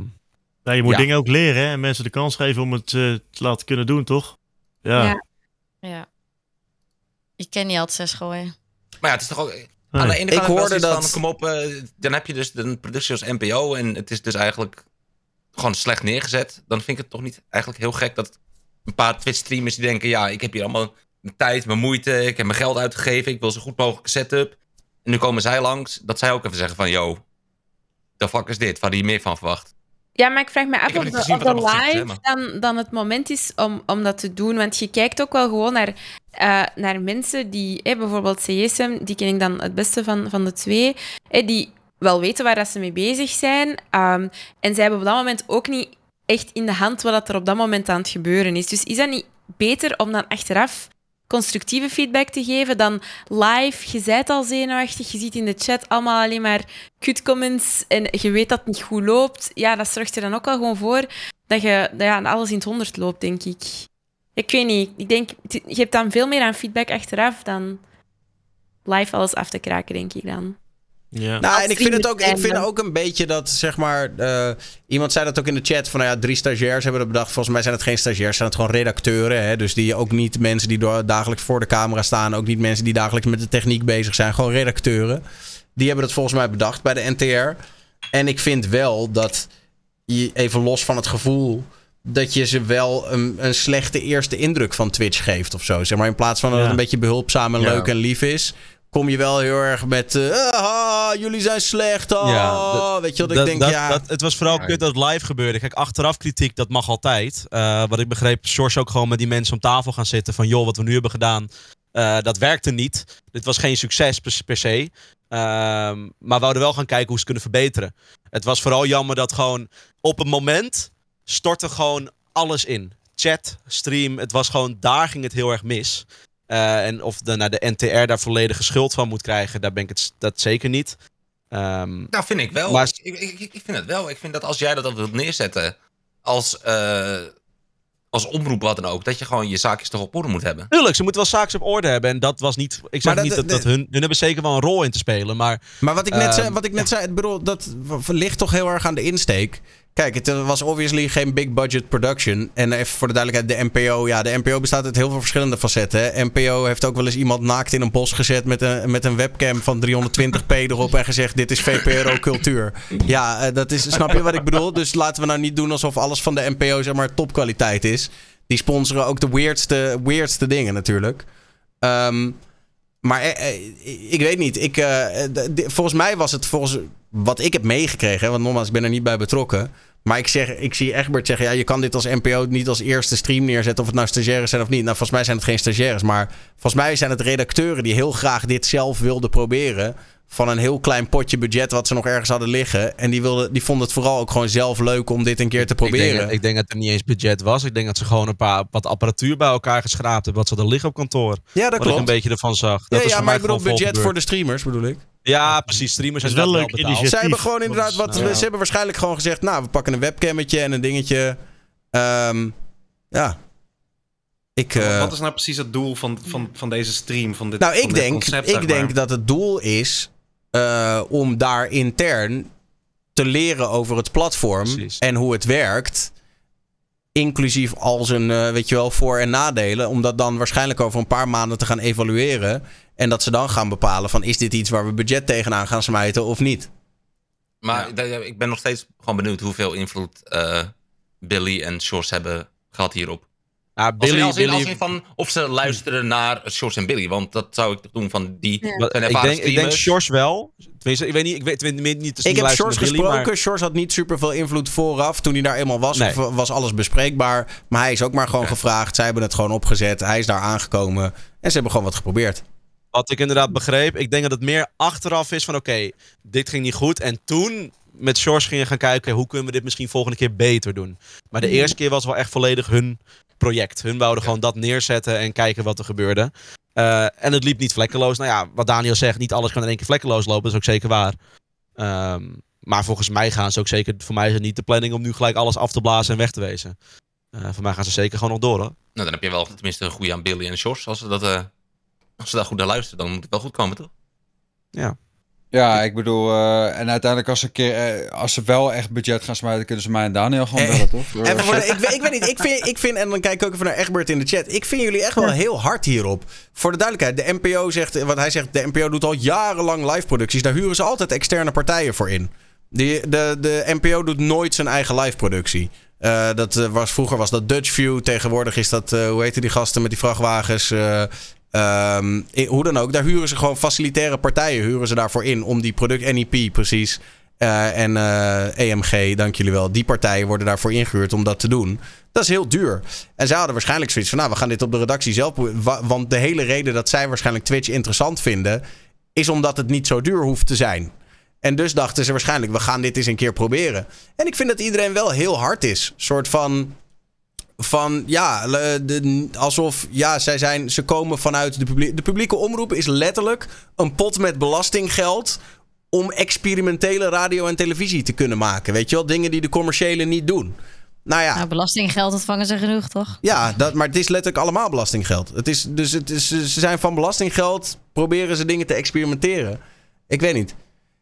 Ja, je moet Ja. dingen ook leren hè, en mensen de kans geven om het eh, te laten kunnen doen, toch? Ja. Ja. Ja. Ik ken niet altijd zes gooien. Maar ja, het is toch ook... Nee. Aan de ene kant ik hoorde dat- Van, kom op, eh, dan heb je dus een productie als NPO en het is dus eigenlijk gewoon slecht neergezet. Dan vind ik het toch niet eigenlijk heel gek dat een paar Twitch-streamers die denken... Ja, ik heb hier allemaal mijn tijd, mijn moeite, ik heb mijn geld uitgegeven. Ik wil zo goed mogelijke setup. En nu komen zij langs, dat zij ook even zeggen van... Yo, the fuck is dit? Waar je meer van verwacht? Ja, maar ik vraag me af of de, of hè, live dan, dan het moment is om, om dat te doen. Want je kijkt ook wel gewoon naar, eh, naar mensen die, eh, bijvoorbeeld CSM, die ken ik dan het beste van, van de twee, eh, die wel weten waar dat ze mee bezig zijn. Ehm, en zij hebben op dat moment ook niet echt in de hand wat dat er op dat moment aan het gebeuren is. Dus is dat niet beter om dan achteraf constructieve feedback te geven dan live? Je zijt al zenuwachtig, je ziet in de chat allemaal alleen maar kut comments en je weet dat het niet goed loopt. Ja, dat zorgt er dan ook al gewoon voor dat je ja, alles in het honderd loopt, denk ik. Ik weet niet. Ik denk, je hebt dan veel meer aan feedback achteraf dan live alles af te kraken, denk ik dan. Ja. Nou, en ik vind het ook, ik vind ook een beetje dat, zeg maar, eh, iemand zei dat ook in de chat van, nou ja, drie stagiairs hebben dat bedacht. Volgens mij zijn het geen stagiairs, zijn het gewoon redacteuren. Hè? Dus die ook niet mensen die door- dagelijks voor de camera staan, ook niet mensen die dagelijks met de techniek bezig zijn, gewoon redacteuren. Die hebben het volgens mij bedacht bij de NTR. En ik vind wel dat je, even los van het gevoel, dat je ze wel een, een slechte eerste indruk van Twitch geeft of zo. Zeg maar in plaats van dat het Ja. een beetje behulpzaam en Ja. leuk en lief is, kom je wel heel erg met, eh, ah, jullie zijn slecht. Ja, dat- weet je wat dat, ik denk, dat, ja. dat, het was vooral Ja. kut dat het live gebeurde. Kijk, achteraf kritiek, dat mag altijd. Eh, wat ik begreep, George ook gewoon met die mensen om tafel gaan zitten. Van joh, wat we nu hebben gedaan, eh, dat werkte niet. Dit was geen succes per, per se. Ehm, maar we wouden wel gaan kijken hoe ze kunnen verbeteren. Het was vooral jammer dat gewoon op het moment stortte gewoon alles in. chat, stream, het was gewoon, daar ging het heel erg mis. Eh, en of de, nou, de NTR daar volledige schuld van moet krijgen, daar ben ik het dat zeker niet. Ehm, Nou, vind ik wel. Maar- Ik, ik, ik, vind het wel. Ik vind dat als jij dat wilt neerzetten als, eh, als omroep wat dan ook, dat je gewoon je zaakjes toch op orde moet hebben. Tuurlijk, ze moeten wel zaakjes op orde hebben. En dat was niet. Ik zeg dat- niet dat, dat hun. Hun hebben zeker wel een rol in te spelen. Maar Maar wat ik net, Ehm, zei, wat ik net zei, ik bedoel, dat ligt toch heel erg aan de insteek. Kijk, het was obviously geen big budget production. En even voor de duidelijkheid, de NPO, ja, de NPO bestaat uit heel veel verschillende facetten. NPO heeft ook wel eens iemand naakt in een bos gezet met een, met een webcam van 320p erop en gezegd, dit is VPRO-cultuur. Ja, eh, dat is, snap je wat ik bedoel? Dus laten we nou niet doen alsof alles van de NPO, zeg maar, topkwaliteit is. Die sponsoren ook de weirdste, weirdste dingen natuurlijk. Ehm, maar eh, eh, ik weet niet. Ik, eh, volgens mij was het volgens wat ik heb meegekregen. Want nogmaals, ik ben er niet bij betrokken. Maar ik, zeg, ik zie Egbert zeggen... Ja, je kan dit als NPO niet als eerste stream neerzetten... of het nou stagiaires zijn of niet. Nou, volgens mij zijn het geen stagiaires. Maar volgens mij zijn het redacteuren... die heel graag dit zelf wilden proberen... van een heel klein potje budget... wat ze nog ergens hadden liggen. En die, wilden, die vonden het vooral ook gewoon zelf leuk... om dit een keer te ik denk, proberen. ik denk dat er niet eens budget was. Ik denk dat ze gewoon een paar wat apparatuur bij elkaar geschraapt hebben. Wat ze hadden liggen op kantoor. ja, dat wat ik klopt. een beetje ervan zag. Dat ja, is ja voor maar ik bedoel budget voor de streamers, bedoel ik. Ja, precies. Streamers zijn is wel inderdaad leuk initiatief. Zij hebben gewoon inderdaad wat. nou ja. Ze hebben waarschijnlijk gewoon gezegd. Nou, we pakken een webcammetje en een dingetje. Ehm, ja. Ik. eh, Wat is nou precies het doel van, van, van deze stream? Van dit, nou, ik denk, concept, ik denk dat het doel is. Eh, om daar intern te leren over het platform. Precies. En hoe het werkt. Inclusief al zijn, eh, weet je wel, voor- en nadelen. Om dat dan waarschijnlijk over een paar maanden te gaan evalueren. En dat ze dan gaan bepalen van is dit iets waar we budget tegenaan gaan smijten of niet. Maar ik ben nog steeds gewoon benieuwd hoeveel invloed eh, Billy en Shores hebben gehad hierop. Ja, Als in, Billy, als in- Billy, als in van of ze luisteren naar Shores en Billy. Want dat zou ik toch doen van die Ja. Zijn ik, denk, ik denk. Sjors wel. Tenminste, ik weet niet, ik weet, ik weet niet, dus Ik niet heb luisteren Shores naar Billy, gesproken. maar- Shores had niet super veel invloed vooraf. Toen hij daar eenmaal was, Nee. was alles bespreekbaar. Maar hij is ook maar gewoon gevraagd. Zij hebben het gewoon opgezet. Hij is daar aangekomen. En ze hebben gewoon wat geprobeerd. Wat ik inderdaad begreep, ik denk dat het meer achteraf is van oké, dit ging niet goed. En toen met Shores gingen gaan kijken hoe kunnen we dit misschien volgende keer beter doen. Maar de Mhm. eerste keer was wel echt volledig hun project. Hun wouden gewoon dat neerzetten en kijken wat er gebeurde. Eh, en het liep niet vlekkeloos. Nou ja, wat Daniel zegt, niet alles kan in één keer vlekkeloos lopen. Dat is ook zeker waar. Ehm, maar volgens mij gaan ze ook zeker, voor mij is het niet de planning om nu gelijk alles af te blazen en weg te wezen. Eh, voor mij gaan ze zeker gewoon nog door hoor. Nou, dan heb je wel tenminste een goede aan Billy en Shores. Als ze, dat, eh, als ze daar goed naar luisteren, dan moet het wel goed komen, toch? Ja, ik bedoel, eh, en uiteindelijk als ze, keer, eh, als ze wel echt budget gaan smijten, kunnen ze mij en Daniel gewoon Eh, bellen, toch? (laughs) En de- ik, weet- ik weet niet, ik vind, ik vind, en dan kijk ik ook even naar Egbert in de chat. Ik vind jullie echt wel heel hard hierop. Voor de duidelijkheid, de NPO zegt, wat hij zegt, de NPO doet al jarenlang live producties. Daar huren ze altijd externe partijen voor in. Die, de, de NPO doet nooit zijn eigen live productie. Dat was, vroeger was dat Dutch View. Tegenwoordig is dat, hoe heette die gasten met die vrachtwagens? Ehm, hoe dan ook, daar huren ze gewoon facilitaire partijen huren ze daarvoor in. Om die product, NEP precies. eh, en eh, EMG, dank jullie wel. Die partijen worden daarvoor ingehuurd om dat te doen. Dat is heel duur. En zij hadden waarschijnlijk zoiets van... nou, we gaan dit op de redactie zelf... Want de hele reden dat zij waarschijnlijk Twitch interessant vinden... is omdat het niet zo duur hoeft te zijn. En dus dachten ze waarschijnlijk... we gaan dit eens een keer proberen. En ik vind dat iedereen wel heel hard is. soort van... Van ja, de, alsof ja, zij zijn, ze komen vanuit de, publiek, de publieke omroep is letterlijk een pot met belastinggeld om experimentele radio en televisie te kunnen maken. Weet je wel, dingen die de commerciële niet doen. Nou ja, Nou, belastinggeld ontvangen ze genoeg, toch? ja, dat, maar het is letterlijk allemaal belastinggeld. Het is, dus het is, ze zijn van belastinggeld, proberen ze dingen te experimenteren. Ik weet niet.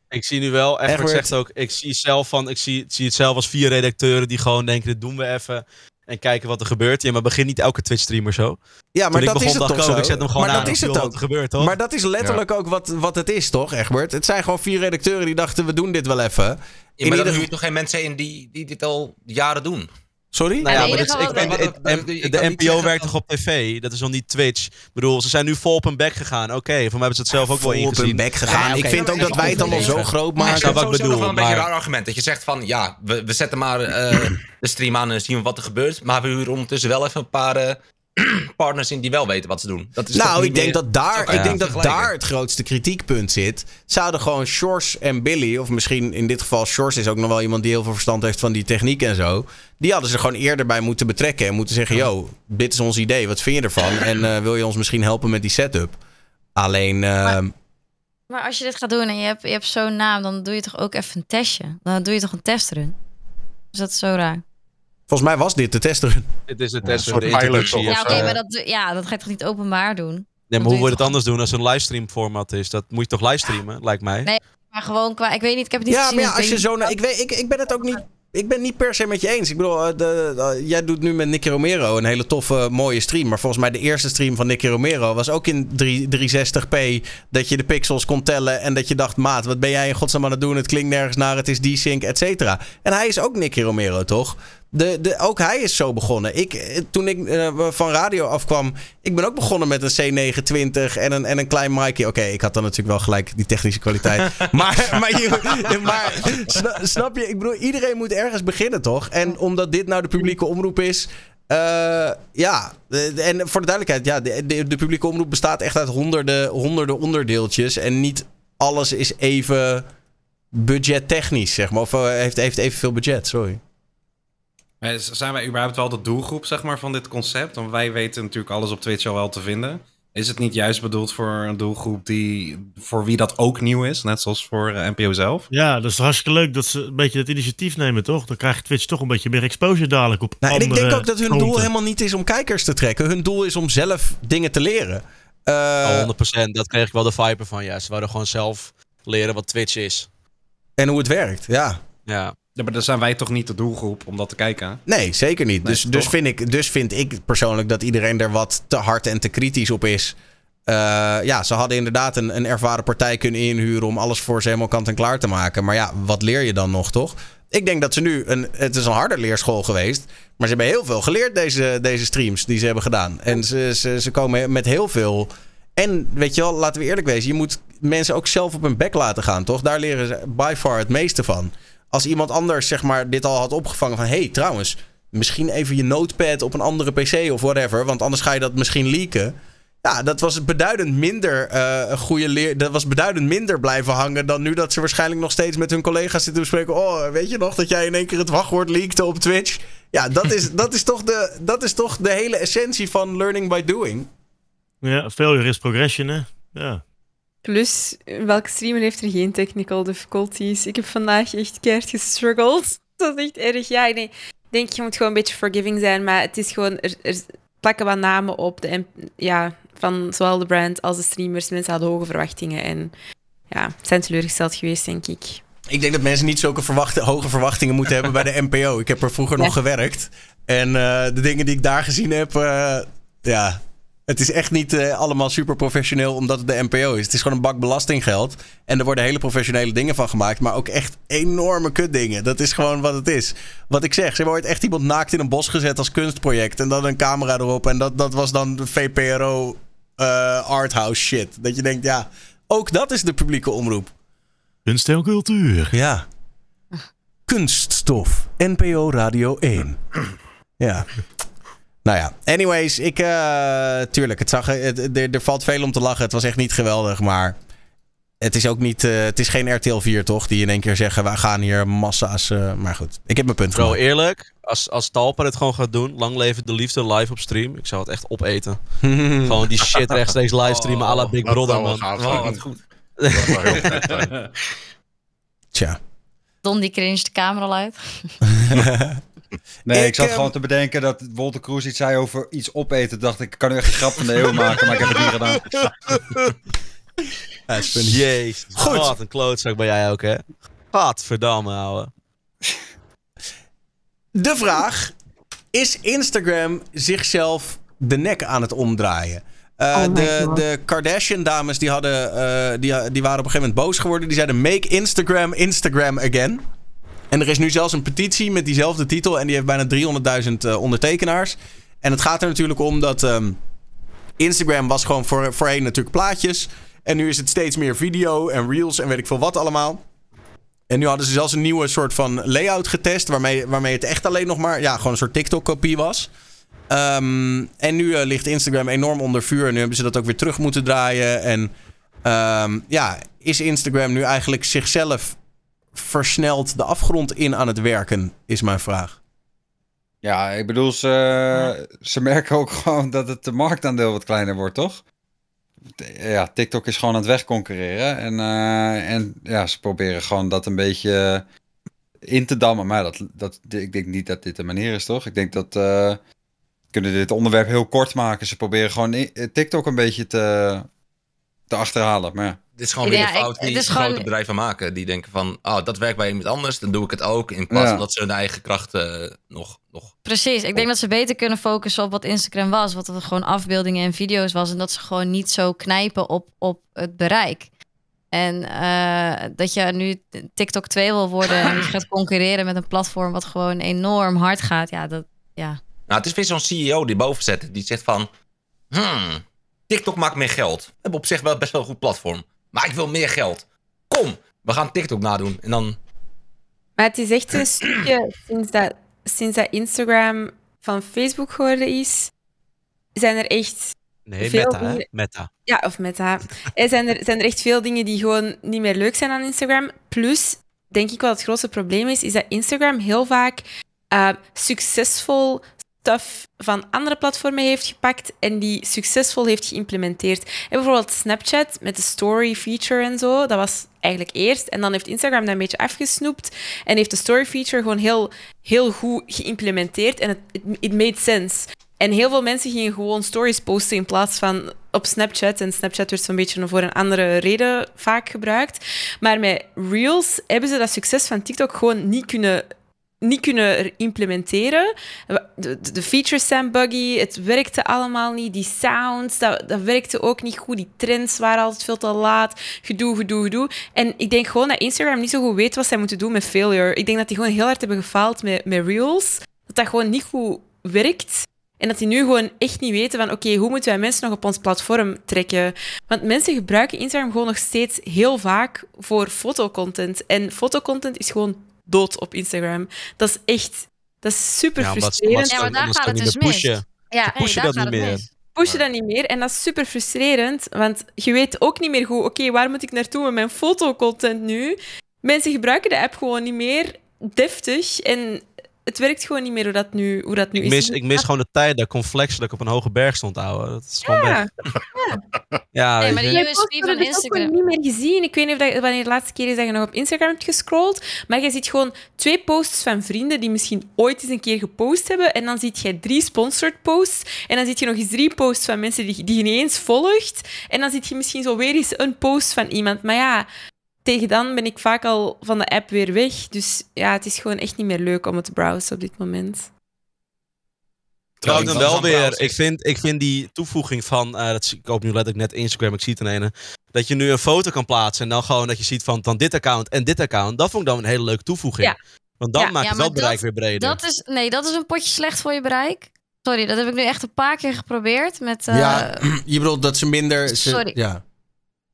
Ik zie nu wel, Egbert Egbert. zegt ook, ik zie, zelf van, ik zie, zie het zelf als vier redacteuren die gewoon denken, dit doen we even. En kijken wat er gebeurt. Ja, maar begin niet elke Twitch-streamer zo. Ja, Toen maar ik dat begon, is het toch zo. ook, ik zet hem gewoon maar aan dat is het ook. wat er gebeurt, toch? Maar dat is letterlijk ook wat, wat het is, toch, Egbert? Het zijn gewoon vier redacteuren die dachten, we doen dit wel even. Ja, In maar dan ieder- huur je toch geen mensen in die, die dit al jaren doen? Sorry? Nou ja, het maar het, ik, het- de, ik de NPO werkt van- toch op tv? Dat is nog niet Twitch. Ik bedoel, ze zijn nu vol op hun bek gegaan. Oké, voor mij hebben ze het zelf ook wel Vol op hun ingezien. bek gegaan. Ja. Ik vind ook dat wij het allemaal zo groot ik maken. snap vind wat het ik nog bedoel, wel een beetje een raar argument. Dat je zegt van, ja, we, we zetten maar eh, de stream aan en zien we wat er gebeurt. Maar we huren ondertussen wel even een paar, eh, (clears throat) partners in die wel weten wat ze doen. Dat is Nou, ik denk meer- dat daar, ik denk dat daar het grootste kritiekpunt zit. Zouden gewoon Shores en Billy, of misschien in dit geval Shores is ook nog wel iemand die heel veel verstand heeft van die techniek en zo. Die hadden ze gewoon eerder bij moeten betrekken en moeten zeggen: Yo, dit is ons idee, wat vind je ervan? (clears throat) En eh, wil je ons misschien helpen met die setup? Alleen, ehm, Maar als je dit gaat doen en je hebt, je hebt zo'n naam, dan doe je toch ook even een testje. Dan doe je toch een testrun. Dus dat is zo raar. Volgens mij was dit de tester. Dit is de een test soort de pilot Ja, oké, maar dat, ja, dat ga je toch niet openbaar doen? Nee, maar hoe je wil je het anders doen als het een livestream format is? Dat moet je toch livestreamen, lijkt mij. Nee. Maar gewoon qua, ik weet niet, ik heb het niet Ja, gezien. maar ja, als je zo. naar- ik, weet, ik, ik ben het ook niet. Ik ben niet per se met je eens. Ik bedoel, eh, de, de- jij doet nu met Nicky Romero een hele toffe, mooie stream. Maar volgens mij de eerste stream van Nicky Romero was ook in 3, 360p. Dat je de pixels kon tellen en dat je dacht, maat, wat ben jij in godsnaam aan het doen? Het klinkt nergens naar, het is desync, et cetera. En hij is ook Nicky Romero, toch? De, de, ook hij is zo begonnen. Ik, eh, toen ik eh, van radio afkwam, ik ben ook begonnen met een C920 en een, en een klein micje. Oké, ik had dan natuurlijk wel gelijk die technische kwaliteit. (laughs) maar, maar, je- maar sna- snap je? Ik bedoel, iedereen moet ergens beginnen, toch? En omdat dit nou de publieke omroep is... eh, ja, en voor de duidelijkheid, ja, de, de, de publieke omroep bestaat echt uit honderden, honderden onderdeeltjes. En niet alles is even budgettechnisch, zeg maar. Of heeft, heeft evenveel budget, sorry. Zijn wij überhaupt wel de doelgroep zeg maar, van dit concept? Want wij weten natuurlijk alles op Twitch al wel te vinden. Is het niet juist bedoeld voor een doelgroep die, voor wie dat ook nieuw is? Net zoals voor eh, NPO zelf? Ja, dat is hartstikke leuk dat ze een beetje het initiatief nemen, toch? Dan krijgt Twitch toch een beetje meer exposure dadelijk op Nou, en ik denk ook dat hun fronten. doel helemaal niet is om kijkers te trekken. Hun doel is om zelf dingen te leren. Eh, Oh, 100%, dat kreeg ik wel de vibe van. Ja, ze wilden gewoon zelf leren wat Twitch is. en hoe het werkt, ja. Ja. Ja, maar dan zijn wij toch niet de doelgroep om dat te kijken? Nee, zeker niet. Nee, dus, dus, vind ik, dus vind ik persoonlijk dat iedereen er wat te hard en te kritisch op is. Eh, ja, ze hadden inderdaad een, een ervaren partij kunnen inhuren om alles voor ze helemaal kant en klaar te maken. Maar ja, wat leer je dan nog, toch? Ik denk dat ze nu, een, het is een harde leerschool geweest, maar ze hebben heel veel geleerd deze, deze streams die ze hebben gedaan. En ze, ze, ze komen met heel veel. En weet je wel, laten we eerlijk wezen, je moet mensen ook zelf op hun bek laten gaan, toch? Daar leren ze by far het meeste van. Als iemand anders zeg maar dit al had opgevangen van, hey, trouwens, misschien even je notepad op een andere PC of whatever, want anders ga je dat misschien leaken. Ja, dat was beduidend minder eh, goede leer. Dat was beduidend minder blijven hangen dan nu dat ze waarschijnlijk nog steeds met hun collega's zitten bespreken. Oh, weet je nog dat jij in één keer het wachtwoord leakte op Twitch? Ja, dat is, dat is, toch, de, dat is toch de hele essentie van learning by doing. Ja, failure is progression, hè? Ja. Plus, welke streamer heeft er geen technical difficulties? Ik heb vandaag echt keihard gestruggeld. (laughs) Dat is echt erg. Ja, nee. Ik denk, je moet gewoon een beetje forgiving zijn, maar het is gewoon... Er, er plakken wat namen op de, ja, van zowel de brand als de streamers. Mensen hadden hoge verwachtingen en ja, zijn teleurgesteld geweest, denk ik. Ik denk dat mensen niet zulke verwacht- hoge verwachtingen moeten hebben bij de (laughs) NPO. Ik heb er vroeger nog gewerkt. En eh, de dingen die ik daar gezien heb, eh, ja, het is echt niet eh, allemaal super professioneel omdat het de NPO is. Het is gewoon een bak belastinggeld. En er worden hele professionele dingen van gemaakt, maar ook echt enorme kutdingen. Dat is gewoon wat het is. Wat ik zeg, ze hebben ooit echt iemand naakt in een bos gezet als kunstproject. En dan een camera erop. En dat, dat was dan de VPRO eh, arthouse shit. Dat je denkt, ja, ook dat is de publieke omroep. Kunst en cultuur. Ja. Kunststof. NPO Radio 1. Ja. Nou ja, anyways, ik, eh, tuurlijk, het zag, er- het, er, er valt veel om te lachen. Het was echt niet geweldig, maar het is ook niet, eh, het is geen RTL 4 toch, die in één keer zeggen, we gaan hier massa's, eh, maar goed, ik heb mijn punt Bro, gemaakt. eerlijk, als, als Talpa dit gewoon gaat doen, lang leven de liefde live op stream, ik zou het echt opeten. (laughs) gewoon die shit rechtstreeks livestreamen à la Big Brother, man. gaaf. Oh, wat goed. Tja. Don die cringe de camera al (laughs) uit. Nee, ik, Ik, zat ehm, gewoon te bedenken dat Wolter Kroes iets zei over iets opeten. Dacht ik, ik kan nu echt een grap van de eeuw maken, maar ik heb het niet gedaan. Ja. Jezus, Goed. wat een klootzak ben jij ook, hè? Gadverdamme, ouwe. De vraag: is Instagram zichzelf de nek aan het omdraaien? Uh, Oh de, de Kardashian-dames die, hadden, uh, die, die waren op een gegeven moment boos geworden. Die zeiden: Make Instagram Instagram again. En er is nu zelfs een petitie met diezelfde titel. En die heeft bijna 300.000 uh, ondertekenaars. En het gaat er natuurlijk om dat um, Instagram was gewoon voor, voorheen natuurlijk plaatjes. En nu is het steeds meer video en reels en weet ik veel wat allemaal. En nu hadden ze zelfs een nieuwe soort van layout getest. Waarmee, waarmee het echt alleen nog maar ja, gewoon een soort TikTok-kopie was. Ehm, en nu eh, ligt Instagram enorm onder vuur. En nu hebben ze dat ook weer terug moeten draaien. En ehm, ja, is Instagram nu eigenlijk zichzelf versneld de afgrond in aan het werken? Is mijn vraag. Ja, ik bedoel, ze, ze merken ook gewoon dat het de marktaandeel wat kleiner wordt, toch? Ja, TikTok is gewoon aan het wegconcurreren. En, eh, en ja, ze proberen gewoon dat een beetje in te dammen. Maar dat, dat, ik denk niet dat dit de manier is, toch? Ik denk dat... eh kunnen dit onderwerp heel kort maken. Ze proberen gewoon TikTok een beetje te, te achterhalen. Maar ja. Dit is gewoon Ja, weer ik- fout die het grote gewoon- bedrijven maken. Die denken van, oh, dat werkt bij iemand anders, dan doe ik het ook. In plaats Ja. van dat ze hun eigen krachten eh, nog, nog... Precies. Ik denk dat ze beter kunnen focussen op wat Instagram was. Wat er gewoon afbeeldingen en video's was. En dat ze gewoon niet zo knijpen op, op het bereik. En eh, dat je nu TikTok 2 wil worden en je gaat (laughs) concurreren met een platform wat gewoon enorm hard gaat. Ja, dat, ja. Nou, het is weer zo'n CEO die boven zit. Die zegt van, hmm, TikTok maakt meer geld. We hebben op zich wel best wel een goed platform. Maar ik wil meer geld. Kom, we gaan TikTok nadoen. En dan... Maar het is echt een (clears throat) stukje sinds dat, sinds dat Instagram van Facebook geworden is, zijn er echt Nee, Veel meta, hè? dingen- Meta. Ja, of meta. Er zijn, er zijn er echt veel dingen die gewoon niet meer leuk zijn aan Instagram. Plus, denk ik wel het grootste probleem is, is dat Instagram heel vaak eh, succesvol stuff van andere platformen heeft gepakt en die succesvol heeft geïmplementeerd. En bijvoorbeeld Snapchat met de story feature en zo, dat was eigenlijk eerst. En dan heeft Instagram dat een beetje afgesnoept en heeft de story feature gewoon heel, heel goed geïmplementeerd en het it, made sense. En heel veel mensen gingen gewoon stories posten in plaats van op Snapchat. En Snapchat werd zo'n beetje voor een andere reden vaak gebruikt. Maar met Reels hebben ze dat succes van TikTok gewoon niet kunnen, niet kunnen implementeren. De, de, features zijn buggy, het werkte allemaal niet. Die sounds, dat, dat werkte ook niet goed. Die trends waren altijd veel te laat. Gedoe, gedoe, gedoe. En ik denk gewoon dat Instagram niet zo goed weet wat zij moeten doen met failure. Ik denk dat die gewoon heel hard hebben gefaald met, met Reels. Dat dat gewoon niet goed werkt. En dat die nu gewoon echt niet weten van oké, hoe moeten wij mensen nog op ons platform trekken? Want mensen gebruiken Instagram gewoon nog steeds heel vaak voor fotocontent. En fotocontent is gewoon dood op Instagram. Dat is echt... Dat is super Ja, frustrerend. omdat ze- Ja, maar daar gaat het niet dus meer mis. pushen. Ja, Ze pushen daar dat niet meer. mis. push je dat niet meer. En dat is super frustrerend, want je weet ook niet meer goed, oké, waar moet ik naartoe met mijn fotocontent nu? Mensen gebruiken de app gewoon niet meer deftig en het werkt gewoon niet meer hoe dat nu, hoe dat nu Ik is. mis, ik mis gewoon de tijd dat ik kon flexen, dat ik op een hoge berg stond, ouwe. Dat is gewoon weg. Ja, Ja, Nee, maar je. de post van Instagram. gewoon niet meer gezien. Ik weet niet of dat, wanneer de laatste keer is dat je nog op Instagram hebt gescrolld, maar je ziet gewoon twee posts van vrienden die misschien ooit eens een keer gepost hebben en dan ziet je drie sponsored posts en dan zie je nog eens drie posts van mensen die, die je niet eens volgt en dan zie je misschien zo weer eens een post van iemand. Maar ja, tegen dan ben ik vaak al van de app weer weg. Dus ja, het is gewoon echt niet meer leuk om het te browsen op dit moment. Trouwens, dan wel weer. Ik vind, ik vind die toevoeging van. eh dat, zie- ik open nu letterlijk net Instagram, ik zie het in ene. Dat je nu een foto kan plaatsen en dan gewoon dat je ziet van dan dit account en dit account. Dat vond ik dan een hele leuke toevoeging. Ja. Want dan Ja, maakt ja, het wel bereik dat- weer breder. Dat is, nee, dat is een potje slecht voor je bereik. Sorry, dat heb ik nu echt een paar keer geprobeerd. Met, eh, ja, (clears throat) je bedoelt dat ze minder... Ze, Sorry. Ja.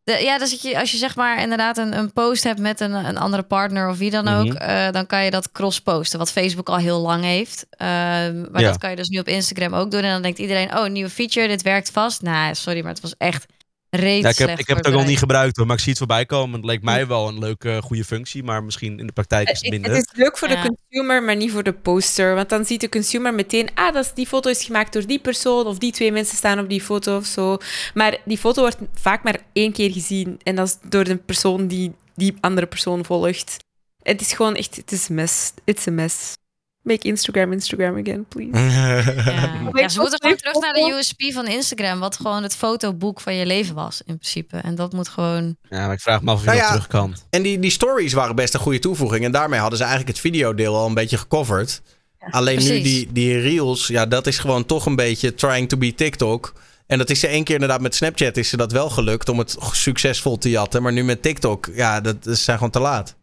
De- ja, dus je, als je zeg maar inderdaad een, een post hebt met een, een andere partner of wie dan ook, Mhm. eh, dan kan je dat cross-posten, wat Facebook al heel lang heeft. Ehm, maar Ja. dat kan je dus nu op Instagram ook doen. En dan denkt iedereen, oh, nieuwe feature, dit werkt vast. Nou, sorry, maar het was echt reeds Ja, ik heb, ik heb het ook nog niet gebruikt hoor, maar ik zie het voorbij komen. Het leek mij wel een leuke, goede functie, maar misschien in de praktijk is het Het minder. het is leuk voor Ja. de consumer, maar niet voor de poster. Want dan ziet de consumer meteen, ah, dat is, die foto is gemaakt door die persoon, of die twee mensen staan op die foto of zo. Maar die foto wordt vaak maar één keer gezien. En dat is door de persoon die die andere persoon volgt. Het is gewoon echt, het is een mess. It's a mess. Make Instagram Instagram again, please. (laughs) Ja. Ze moeten gewoon terug naar de. USP van Instagram, wat gewoon het fotoboek van je leven was, in principe. En dat moet gewoon... Ja, maar ik vraag me af of je Nou ja, terug kan. En die, die stories waren best een goede toevoeging. En daarmee hadden ze eigenlijk het videodeel al een beetje gecoverd. Alleen nu die, die reels, ja, dat is gewoon toch een beetje trying to be TikTok. En dat is ze één keer inderdaad met Snapchat is ze dat wel gelukt om het succesvol te jatten. Maar nu met TikTok, ja, dat is zijn gewoon te laat.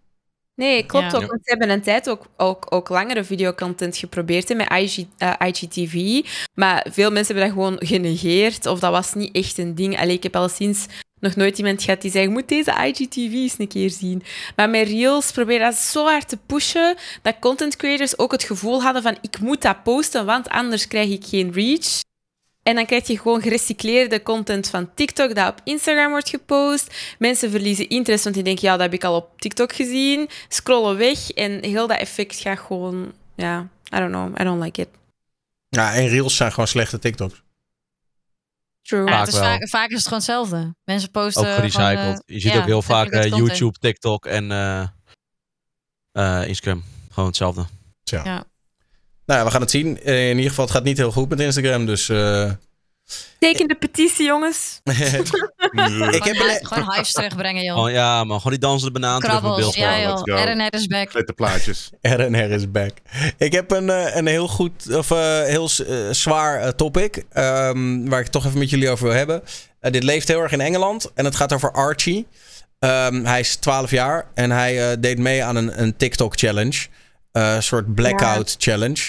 Nee, klopt Ja. ook. Want ze hebben een tijd ook, ook, ook langere videocontent geprobeerd hè, met IG, eh, IGTV. Maar veel mensen hebben dat gewoon genegeerd. Of dat was niet echt een ding. Allee, ik heb al sinds nog nooit iemand gehad die zei, je moet deze IGTV eens een keer zien. Maar met Reels probeer dat zo hard te pushen, dat content creators ook het gevoel hadden van, ik moet dat posten, want anders krijg ik geen reach. En dan krijg je gewoon gerecycleerde content van TikTok dat op Instagram wordt gepost. Mensen verliezen interesse, want die denken, ja, dat heb ik al op TikTok gezien. Scrollen weg en heel dat effect gaat gewoon... Ja, I don't know. I don't like it. Ja, en reels zijn gewoon slechte TikToks. True. Ja, Vaak het is wel. vaak, vaak is het gewoon hetzelfde. Mensen posten. Ook gerecycled. gewoon, eh, je ziet ja, ook heel vaak eh. YouTube, TikTok en eh, eh, Instagram. Gewoon hetzelfde. Ja. Nou ja, we gaan het zien. Eh, in ieder geval, het gaat niet heel goed met Instagram. Dus eh, Teken de petitie, jongens. (laughs) ik Gewoon, heb een, gewoon hives terugbrengen, joh. Oh, ja, man. Gewoon die dansende banaan terug met Krabbels, beeld. ja joh. let's go. RNR is back. Glitterplaatjes. RNR (laughs) is back. Ik heb een, eh, een heel goed, of eh, heel zwaar topic. ehm, waar ik het toch even met jullie over wil hebben. Eh, dit leeft heel erg in Engeland. En het gaat over Archie. Ehm, hij is 12 jaar en hij eh, deed mee aan een, een TikTok challenge. Eh, een soort blackout challenge.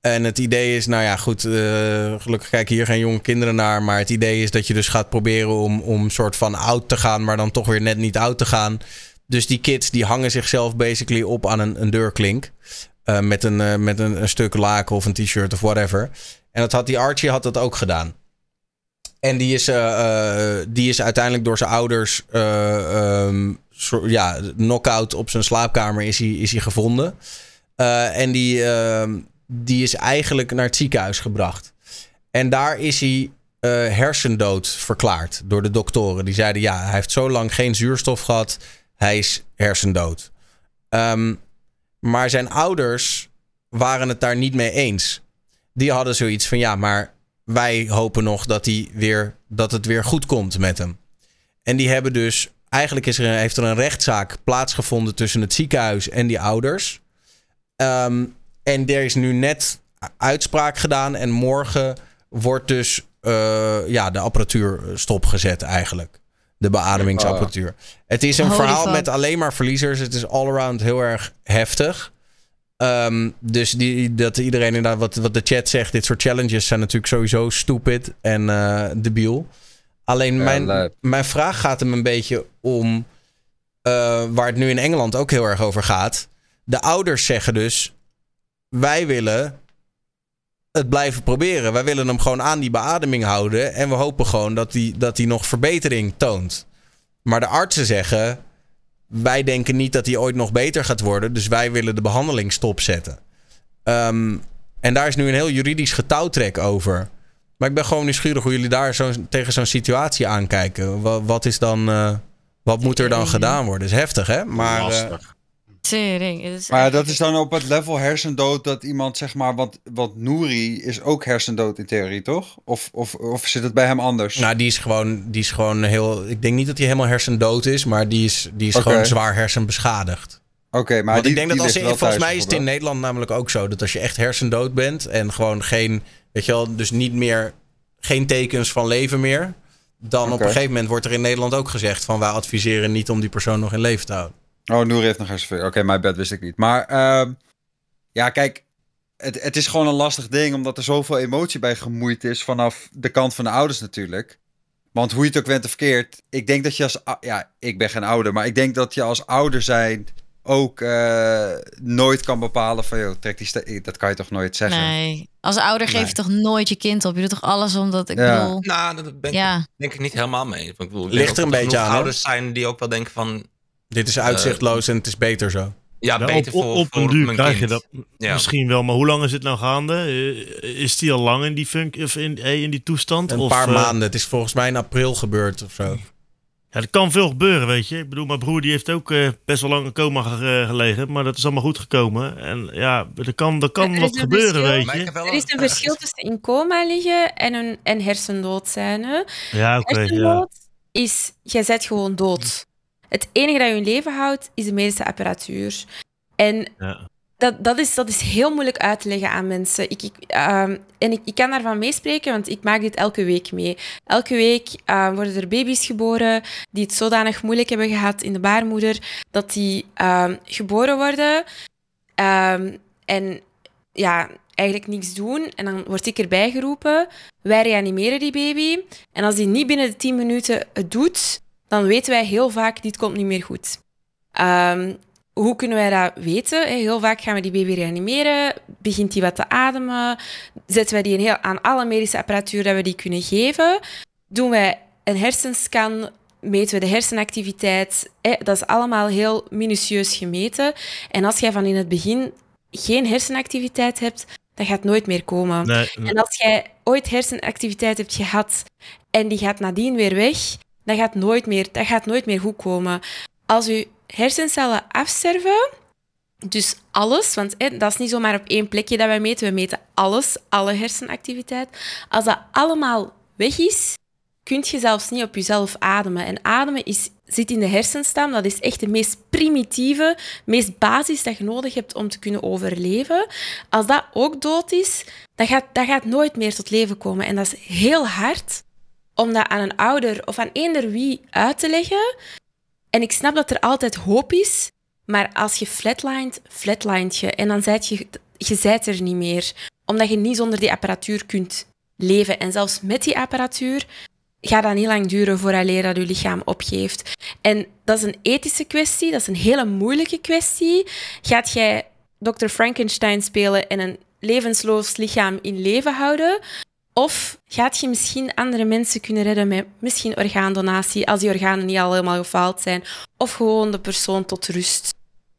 En het idee is, nou ja, goed. eh, gelukkig kijken hier geen jonge kinderen naar. Maar het idee is dat je dus gaat proberen om, om soort van oud te gaan. Maar dan toch weer net niet oud te gaan. Dus die kids die hangen zichzelf basically op aan een, een deurklink. Eh, met een, eh, met een, een stuk laken of een t-shirt of whatever. En dat had die Archie had dat ook gedaan. En die is, eh, eh, die is uiteindelijk door zijn ouders. eh soort- ja, knock-out op zijn slaapkamer is hij, is hij gevonden. Eh, en die, ehm, die is eigenlijk naar het ziekenhuis gebracht. En daar is hij eh, hersendood verklaard door de doktoren. Die zeiden: ja, hij heeft zo lang geen zuurstof gehad. Hij is hersendood. Ehm, maar zijn ouders waren het daar niet mee eens. Die hadden zoiets van: ja, maar wij hopen nog dat, hij weer, dat het weer goed komt met hem. En die hebben dus. Eigenlijk is er, heeft er een rechtszaak plaatsgevonden tussen het ziekenhuis en die ouders. Ehm, en er is nu net uitspraak gedaan. En morgen wordt dus eh, ja, de apparatuur stopgezet eigenlijk. De beademingsapparatuur. Het is een Holy verhaal fuck. met alleen maar verliezers. Het is all-around heel erg heftig. Ehm, dus die, dat iedereen inderdaad, wat, wat de chat zegt, dit soort challenges zijn natuurlijk sowieso stupid en eh debiel. Alleen Ja, mijn, mijn vraag gaat hem een beetje om eh, waar het nu in Engeland ook heel erg over gaat. De ouders zeggen dus: wij willen het blijven proberen. Wij willen hem gewoon aan die beademing houden. En we hopen gewoon dat hij dat nog verbetering toont. Maar de artsen zeggen: wij denken niet dat hij ooit nog beter gaat worden. Dus wij willen de behandeling stopzetten. Ehm, en daar is nu een heel juridisch getouwtrek over. Maar ik ben gewoon nieuwsgierig hoe jullie daar zo, tegen zo'n situatie aankijken. Wat, wat is dan. eh, wat moet er dan gedaan worden? is heftig, hè? Maar. eh, Lastig. Tering. is Maar echt- dat is dan op het level hersendood dat iemand zeg maar, want, want Nouri is ook hersendood in theorie, toch? Of, of, of zit het bij hem anders? Nou, die is gewoon, die is gewoon heel. Ik denk niet dat hij helemaal hersendood is, maar die is, die is gewoon zwaar hersenbeschadigd. Oké, maar Want die, ik denk dat als ligt je, volgens mij is het in. Nederland namelijk ook zo dat als je echt hersendood bent en gewoon geen, weet je wel, dus niet meer, geen tekens van leven meer, dan op een gegeven moment wordt er in Nederland ook gezegd van wij adviseren niet om die persoon nog in leven te houden. Oh, Nouri heeft nog hersenveren. Oké, mijn bed wist ik niet. Maar ehm, ja, kijk, het, het is gewoon een lastig ding omdat er zoveel emotie bij gemoeid is vanaf de kant van de ouders natuurlijk. Want hoe je het ook went of verkeerd, ik denk dat je als... Ja, ik ben geen ouder, maar ik denk dat je als ouder zijn ook eh, nooit kan bepalen van... joh, trek die ste- Dat kan je toch nooit zeggen? Nee. Als ouder geef je toch nooit je kind op. Je doet toch alles omdat ik Ja. bedoel. Nou, daar ben ik Ja. denk ik niet helemaal mee. Want Ik bedoel, ik Ligt er een dat beetje aan, ouders zijn die ook wel denken van... Dit is uitzichtloos en het is beter zo. Ja, Ja, beter op, voor, op, voor een duur mijn krijg kind. je dat Ja. misschien wel. Maar hoe lang is het nou gaande? Eh, is die al lang in die, funk, of in, eh, in die toestand? Een of, paar eh, maanden. Het is volgens mij in april gebeurd of zo. Ja, er kan veel gebeuren, weet je. Ik bedoel, mijn broer die heeft ook eh, best wel lang in coma ge- gelegen. Maar dat is allemaal goed gekomen. En ja, er kan, er kan Er wat gebeuren, verschil. weet je. Er is een verschil tussen in coma liggen en, een, en hersendood zijn. Hè? Ja, oké. ja. Hersendood is, jij bent gewoon dood. Het enige dat je in leven houdt, is de medische apparatuur. En Ja. dat, dat, is, dat is heel moeilijk uit te leggen aan mensen. Ik, ik, ehm, en ik, ik kan daarvan meespreken, want ik maak dit elke week mee. Elke week ehm, worden er baby's geboren die het zodanig moeilijk hebben gehad in de baarmoeder, dat die ehm, geboren worden en ja, eigenlijk niks doen. En dan word ik erbij geroepen. Wij reanimeren die baby. En als die niet binnen de 10 minuten het doet, dan weten wij heel vaak, dit komt niet meer goed. Ehm, hoe kunnen wij dat weten? Heel vaak gaan we die baby reanimeren, begint die wat te ademen, zetten wij die een heel, aan alle medische apparatuur dat we die kunnen geven, doen wij een hersenscan, meten we de hersenactiviteit. Dat is allemaal heel minutieus gemeten. En als jij van in het begin geen hersenactiviteit hebt, dat gaat nooit meer komen. Nee, En als jij ooit hersenactiviteit hebt gehad en die gaat nadien weer weg, dat gaat nooit meer, dat gaat nooit meer goed komen. Als je hersencellen afsterven, dus alles, want dat is niet zomaar op één plekje dat wij meten, we meten alles, alle hersenactiviteit. Als dat allemaal weg is, kun je zelfs niet op jezelf ademen. En ademen is, zit in de hersenstam, dat is echt de meest primitieve, meest basis dat je nodig hebt om te kunnen overleven. Als dat ook dood is, dat gaat, dat gaat nooit meer tot leven komen. En dat is heel hard om dat aan een ouder of aan eender wie uit te leggen. En ik snap dat er altijd hoop is, maar als je flatlined, flatlined je. En dan zijt je, je zijt er niet meer. Omdat je niet zonder die apparatuur kunt leven. En zelfs met die apparatuur gaat dat niet lang duren vooraleer dat je lichaam opgeeft. En dat is een ethische kwestie, dat is een hele moeilijke kwestie. Gaat jij Dr. Frankenstein spelen en een levensloos lichaam in leven houden? Of gaat je misschien andere mensen kunnen redden met misschien orgaandonatie, als die organen niet al helemaal gefaald zijn? Of gewoon de persoon tot rust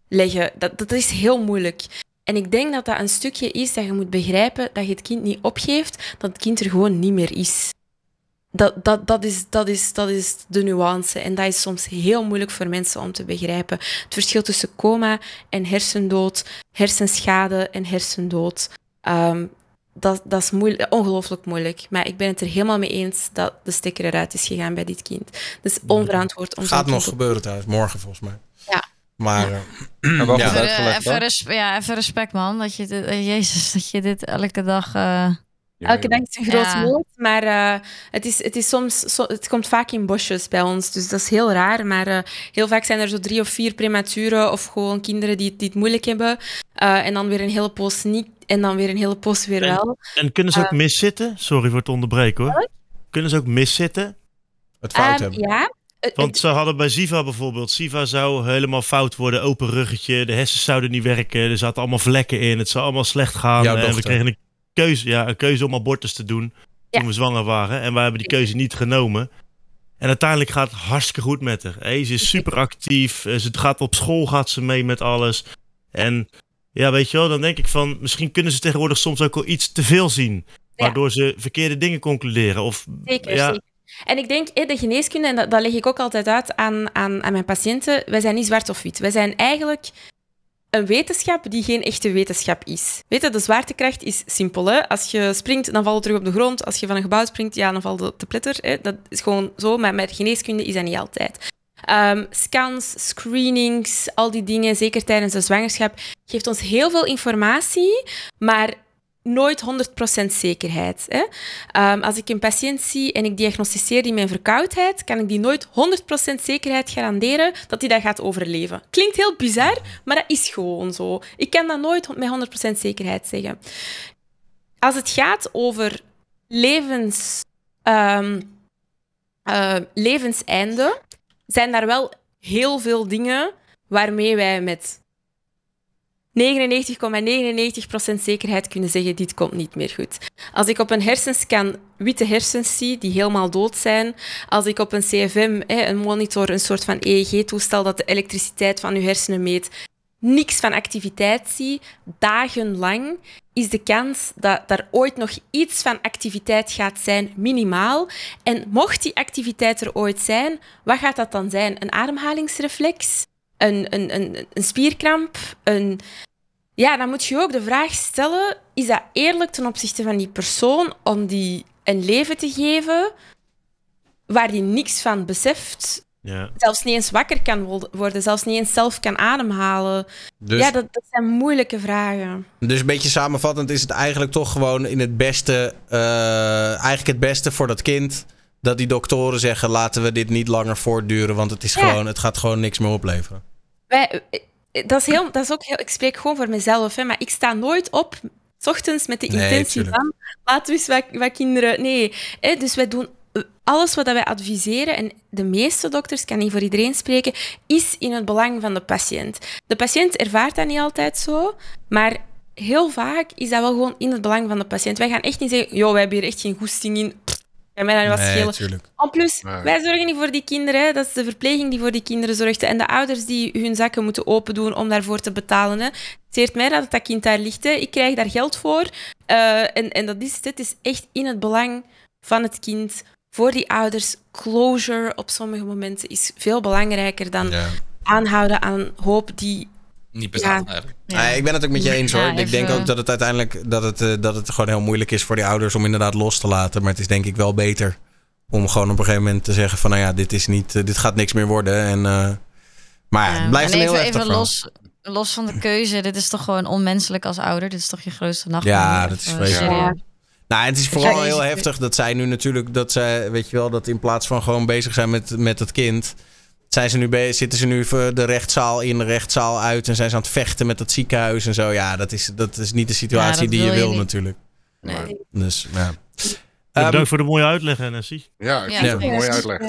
leggen? Dat, dat is heel moeilijk. En ik denk dat dat een stukje is dat je moet begrijpen dat je het kind niet opgeeft, dat het kind er gewoon niet meer is. Dat, dat, dat, is, dat, is, dat is de nuance. En dat is soms heel moeilijk voor mensen om te begrijpen. Het verschil tussen coma en hersendood, hersenschade en hersendood. Ehm, dat, dat is moeilijk, ongelooflijk moeilijk. Maar ik ben het er helemaal mee eens dat de stekker eruit is gegaan bij dit kind. Dat is onverantwoord om Gaat nog gebeuren trouwens, morgen volgens mij. Ja. Maar, eh, Maar wel Ja. Even, res- ja, even respect, man. Dat je dit, eh, Jezus, dat je dit elke dag. eh, Elke dag is een groot Ja. moord, maar eh, het, is, het, is soms, het komt vaak in bosjes bij ons, dus dat is heel raar. Maar eh, heel vaak zijn er zo drie of vier prematuren of gewoon kinderen die, het- die het moeilijk hebben. Eh, en dan weer een hele poos niet en dan weer een hele poos weer En- wel. En kunnen ze ook Eh, miszitten? Sorry voor het onderbreken hoor. Kunnen ze ook miszitten? het fout Ehm, hebben. ja. Eh, Want ze hadden bij Siva bijvoorbeeld. Siva zou helemaal fout worden, open ruggetje. De hersens zouden niet werken. Er zaten allemaal vlekken in. Het zou allemaal slecht gaan. Jouw en we kregen een keuze, ja, een keuze om abortus te doen. Toen Ja. we zwanger waren. En wij hebben die keuze niet genomen. En uiteindelijk gaat het hartstikke goed met haar. Hey, ze is super actief. Eh, Ze gaat op school gaat ze mee met alles. En ja, weet je wel, dan denk ik van... Misschien kunnen ze tegenwoordig soms ook wel iets te veel zien. Waardoor ze verkeerde dingen concluderen. Of, Zeker, ja, zeker. En ik denk, de geneeskunde, en dat, dat leg ik ook altijd uit aan, aan, aan mijn patiënten, wij zijn niet zwart of wit. Wij zijn eigenlijk een wetenschap die geen echte wetenschap is. Weet je, de zwaartekracht is simpel. Hè? Als je springt, dan valt je terug op de grond. Als je van een gebouw springt, ja, dan valt het te pletter. Hè? Dat is gewoon zo, maar met geneeskunde is dat niet altijd. Ehm, scans, screenings, al die dingen, zeker tijdens de zwangerschap, geeft ons heel veel informatie, maar nooit 100% zekerheid. Hè? Ehm, als ik een patiënt zie en ik diagnosticeer die een verkoudheid, kan ik die nooit 100% zekerheid garanderen dat hij dat gaat overleven. Klinkt heel bizar, maar dat is gewoon zo. Ik kan dat nooit met 100% zekerheid zeggen. Als het gaat over levens, ehm, eh, levenseinde, zijn daar wel heel veel dingen waarmee wij met 99,99% zekerheid kunnen zeggen, dit komt niet meer goed. Als ik op een hersenscan witte hersens zie die helemaal dood zijn, als ik op een CFM, een monitor, een soort van EEG-toestel dat de elektriciteit van uw hersenen meet, niks van activiteit zie, dagenlang, is de kans dat er ooit nog iets van activiteit gaat zijn minimaal. En mocht die activiteit er ooit zijn, wat gaat dat dan zijn? Een ademhalingsreflex? Een, een, een, een spierkramp? Een, ja, dan moet je ook de vraag stellen: is dat eerlijk ten opzichte van die persoon om die een leven te geven waar die niks van beseft, ja. zelfs niet eens wakker kan worden, zelfs niet eens zelf kan ademhalen? Dus, Ja, dat, dat zijn moeilijke vragen. dus een beetje samenvattend is het eigenlijk toch gewoon in het beste, eh, eigenlijk het beste voor dat kind. Dat die doktoren zeggen, laten we dit niet langer voortduren, want het, is Ja. gewoon, het gaat gewoon niks meer opleveren. Wij, eh, dat, is heel, dat is ook heel, ik spreek gewoon voor mezelf, hè, maar ik sta nooit op, s ochtends met de intentie van, laten we eens wat, wat kinderen... Nee, hè, dus wij doen alles wat wij adviseren, en de meeste dokters, kan niet voor iedereen spreken, is in het belang van de patiënt. De patiënt ervaart dat niet altijd zo, maar heel vaak is dat wel gewoon in het belang van de patiënt. Wij gaan echt niet zeggen, joh, wij hebben hier echt geen goesting in. Kan mij dat nu wat Nee, schelen. En plus, Nee. wij zorgen niet voor die kinderen. Hè. Dat is de verpleging die voor die kinderen zorgt. En de ouders die hun zakken moeten open doen om daarvoor te betalen. Hè. Het zeert mij dat dat kind daar ligt. Hè. Ik krijg daar geld voor. Eh, en, en dat is het. Het is echt in het belang van het kind. Voor die ouders, closure op sommige momenten is veel belangrijker dan Ja. aanhouden aan hoop die... Niet bestaat Ja. eigenlijk. Nee, ik ben het ook met je eens hoor. Ja, ik denk even- ook dat het uiteindelijk dat het, eh, dat het gewoon heel moeilijk is voor die ouders om inderdaad los te laten. Maar het is denk ik wel beter om gewoon op een gegeven moment te zeggen van nou ja, dit is niet, eh, dit gaat niks meer worden. En, eh, maar ja, Ja, het blijft en een heel even, heftig even verhaal. los, los van de keuze. Dit is toch gewoon onmenselijk als ouder. Dit is toch je grootste nachtmerrie? Ja, dat is vreselijk. Nou, het is vooral heel heftig dat zij nu natuurlijk, dat zij, weet je wel, dat in plaats van gewoon bezig zijn met, met het kind, zijn ze nu be- zitten ze nu voor de rechtszaal in, de rechtszaal uit en zijn ze aan het vechten met het ziekenhuis en zo. Ja, dat is, dat is niet de situatie die je wil je wil niet. natuurlijk. Nee. Dus, ja. Bedankt Ehm, voor de mooie uitleg, Nessie. Ja, ik Ja. vind het een Ja. mooie uitleg.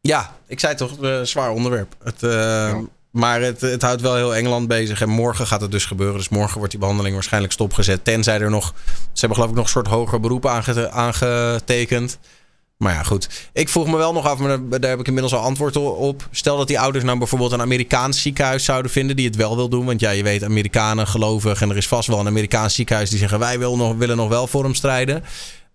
Ja, ik zei toch, een zwaar onderwerp. Het, eh, Maar het, het houdt wel heel Engeland bezig. En morgen gaat het dus gebeuren. Dus morgen wordt die behandeling waarschijnlijk stopgezet. Tenzij er nog. Ze hebben geloof ik nog een soort hoger beroep aange- aangetekend. Maar ja, goed. Ik vroeg me wel nog af, maar daar- heb ik inmiddels al antwoord op. Stel dat die ouders nou bijvoorbeeld een Amerikaans ziekenhuis zouden vinden die het wel wil doen. Want ja, je weet, Amerikanen gelovig. En er is vast wel een Amerikaans ziekenhuis die zeggen wij nog, willen nog wel voor hem strijden.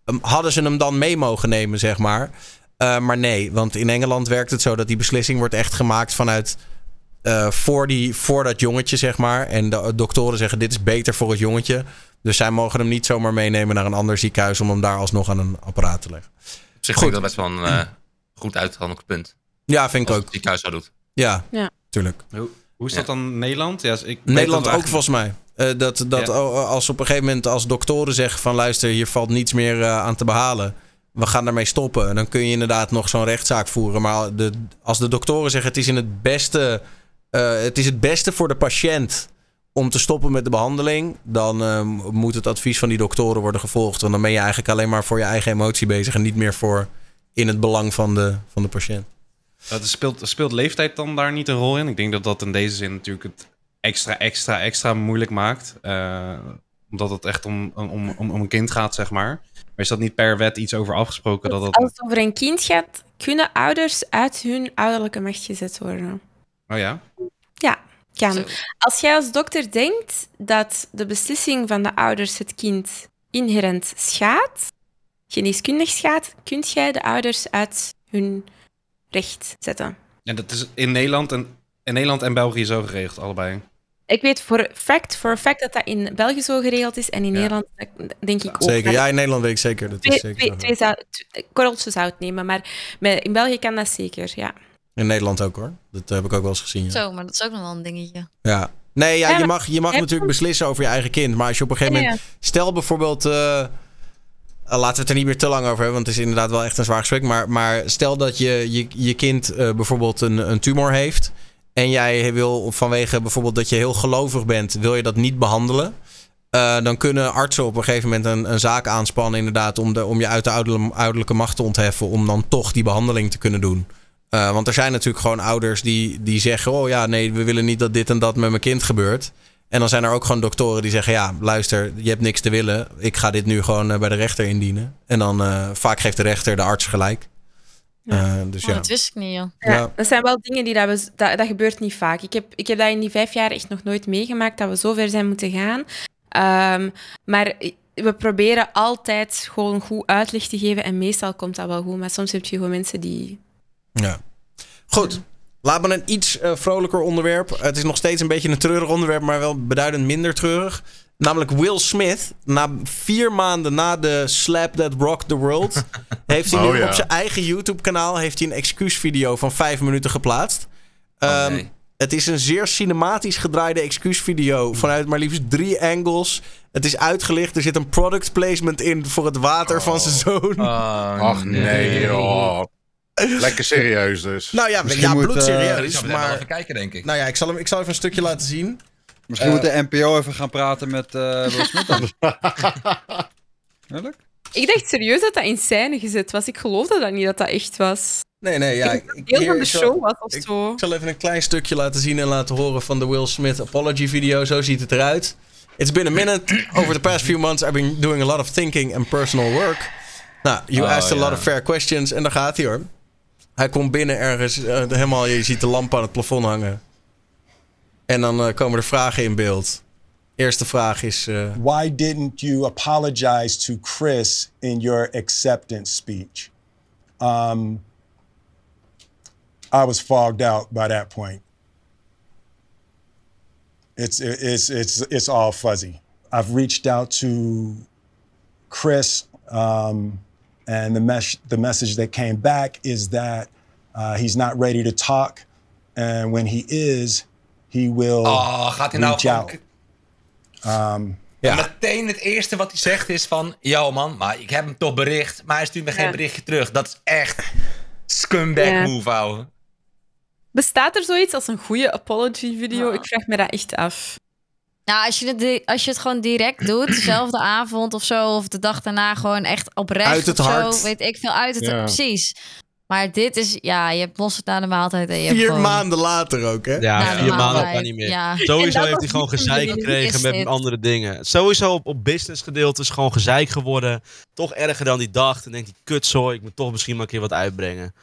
Ehm, hadden ze hem dan mee mogen nemen, zeg maar. Eh, maar nee, want in Engeland werkt het zo dat die beslissing wordt echt gemaakt vanuit. Eh, voor, die, voor dat jongetje, zeg maar. En de doktoren zeggen: dit is beter voor het jongetje. Dus zij mogen hem niet zomaar meenemen naar een ander ziekenhuis. om hem daar alsnog aan een apparaat te leggen. Op zich Goed. vind ik dat best wel een eh, (clears throat) goed uitgehandigd punt. Ja, vind ik Als ook. het ziekenhuis zo doet. Ja, Ja. tuurlijk. Hoe, hoe is Ja. dat dan Nederland? Ja, dus ik Nederland ook volgens mij. Eh, dat dat Ja. oh, als op een gegeven moment als doktoren zeggen van luister, hier valt niets meer aan te behalen. We gaan daarmee stoppen. En dan kun je inderdaad nog zo'n rechtszaak voeren. Maar de, als de doktoren zeggen het is in het beste. Eh, het is het beste voor de patiënt om te stoppen met de behandeling. Dan eh, moet het advies van die doktoren worden gevolgd. Want dan ben je eigenlijk alleen maar voor je eigen emotie bezig. En niet meer voor in het belang van de, van de patiënt. Dat speelt, speelt leeftijd dan daar niet een rol in? Ik denk dat dat in deze zin natuurlijk het extra, extra, extra moeilijk maakt. Eh, omdat het echt om, om, om, om een kind gaat, zeg maar. Maar is dat niet per wet iets over afgesproken? Dat dat... Als het over een kind gaat, kunnen ouders uit hun ouderlijke macht gezet worden. Oh ja? Ja, kan. Zo. Als jij als dokter denkt dat de beslissing van de ouders het kind inherent schaadt, geneeskundig schaadt, kunt jij de ouders uit hun recht zetten. En dat is in Nederland en, in Nederland en België zo geregeld, allebei. Ik weet voor fact, voor fact dat dat in België zo geregeld is en in Ja. Nederland denk ik ook. Zeker. Ja, in Nederland weet ik zeker. Dat is twee, zeker twee, twee zou, t- korreltje zout nemen, maar in België kan dat zeker, ja. In Nederland ook hoor. Dat heb ik ook wel eens gezien. Ja. Zo, maar dat is ook nog wel een dingetje. Ja. Nee, ja, je mag, je mag natuurlijk beslissen over je eigen kind. Maar als je op een gegeven moment. Stel bijvoorbeeld. eh, eh, laten we het er niet meer te lang over hebben, want het is inderdaad wel echt een zwaar gesprek. Maar, maar stel dat je, je, je kind eh, bijvoorbeeld een, een tumor heeft. En jij wil vanwege bijvoorbeeld dat je heel gelovig bent, wil je dat niet behandelen. Eh, dan kunnen artsen op een gegeven moment een, een zaak aanspannen, inderdaad, om, de, om je uit de ouderlijke macht te ontheffen. Om dan toch die behandeling te kunnen doen. Eh, want er zijn natuurlijk gewoon ouders die, die zeggen: Oh ja, nee, we willen niet dat dit en dat met mijn kind gebeurt. En dan zijn er ook gewoon doktoren die zeggen: Ja, luister, je hebt niks te willen. Ik ga dit nu gewoon eh, bij de rechter indienen. En dan eh, vaak geeft de rechter de arts gelijk. Eh, dus Oh, ja. Dat wist ik niet, joh. Ja, Ja. dat zijn wel dingen die dat we... Dat, dat gebeurt niet vaak. Ik heb, ik heb dat in die vijf jaar echt nog nooit meegemaakt, dat we zo ver zijn moeten gaan. Ehm, maar we proberen altijd gewoon goed uitleg te geven en meestal komt dat wel goed. Maar soms heb je gewoon mensen die... Ja. Goed. Laat me een iets eh, vrolijker onderwerp. Het is nog steeds een beetje een treurig onderwerp, maar wel beduidend minder treurig. Namelijk Will Smith. Na vier maanden na de Slap That Rock the World... (laughs) heeft hij nu Oh, ja. op zijn eigen YouTube-kanaal... heeft hij een excuusvideo van vijf minuten geplaatst. Oh, Ehm, nee. Het is een zeer cinematisch gedraaide excuusvideo... vanuit maar liefst drie angles. Het is uitgelicht. Er zit een product placement in voor het water van zijn zoon. Ach nee, joh. Lekker serieus dus. Nou ja, Misschien ja moet, bloedserieus. Wel maar even kijken, denk ik. Nou ja, ik zal, hem, ik zal even een stukje laten zien. Misschien moet de NPO even gaan praten met eh Will Smith? (laughs) Ik dacht serieus dat dat in scène gezet was. Ik geloofde dat niet dat dat echt was. Nee, nee, ja. Ik deel hier van de show was of ik- zo. Ik zal even een klein stukje laten zien en laten horen van de Will Smith apology video. Zo ziet het eruit. It's been a minute. Over the past few months I've been doing a lot of thinking and personal work. Nou, you Oh, asked a lot of fair questions. En daar gaat hij hoor. Hij komt binnen ergens, eh, helemaal, je ziet de lamp aan het plafond hangen. En dan eh, komen er vragen in beeld. Eerste vraag is... eh, Why didn't you apologize to Chris in your acceptance speech? Um, I was fogged out by that point. It's it's it's it's all fuzzy. I've reached out to Chris, um, and the mes- the message that came back is that uh, he's not ready to talk, and when he is, he will Oh, gaat hij nou reach out. Um, Ja. Meteen het eerste wat hij zegt is van... Yo man, maar ik heb hem toch bericht. Maar hij stuurt me geen Ja. berichtje terug. Dat is echt scumbag Ja. move, ouwe. Bestaat er zoiets als een goede apology video? Ik vraag me dat echt af. Nou, als je, het, als je het gewoon direct (clears throat) doet, dezelfde avond of zo, of de dag daarna gewoon echt oprecht Uit het of zo, hart. weet ik veel, uit het Ja. Precies. Maar dit is, ja, je hebt mosterd na de maaltijd en je hebt vier gewoon... maanden later ook, hè? Ja, na vier maanden kan niet meer. Ja. Sowieso heeft hij gewoon gezeik gekregen met dit? andere dingen. Sowieso op, op business gedeelte is gewoon gezeik geworden. Toch erger dan hij dacht. En denkt hij, kutzooi, ik moet toch misschien maar een keer wat uitbrengen.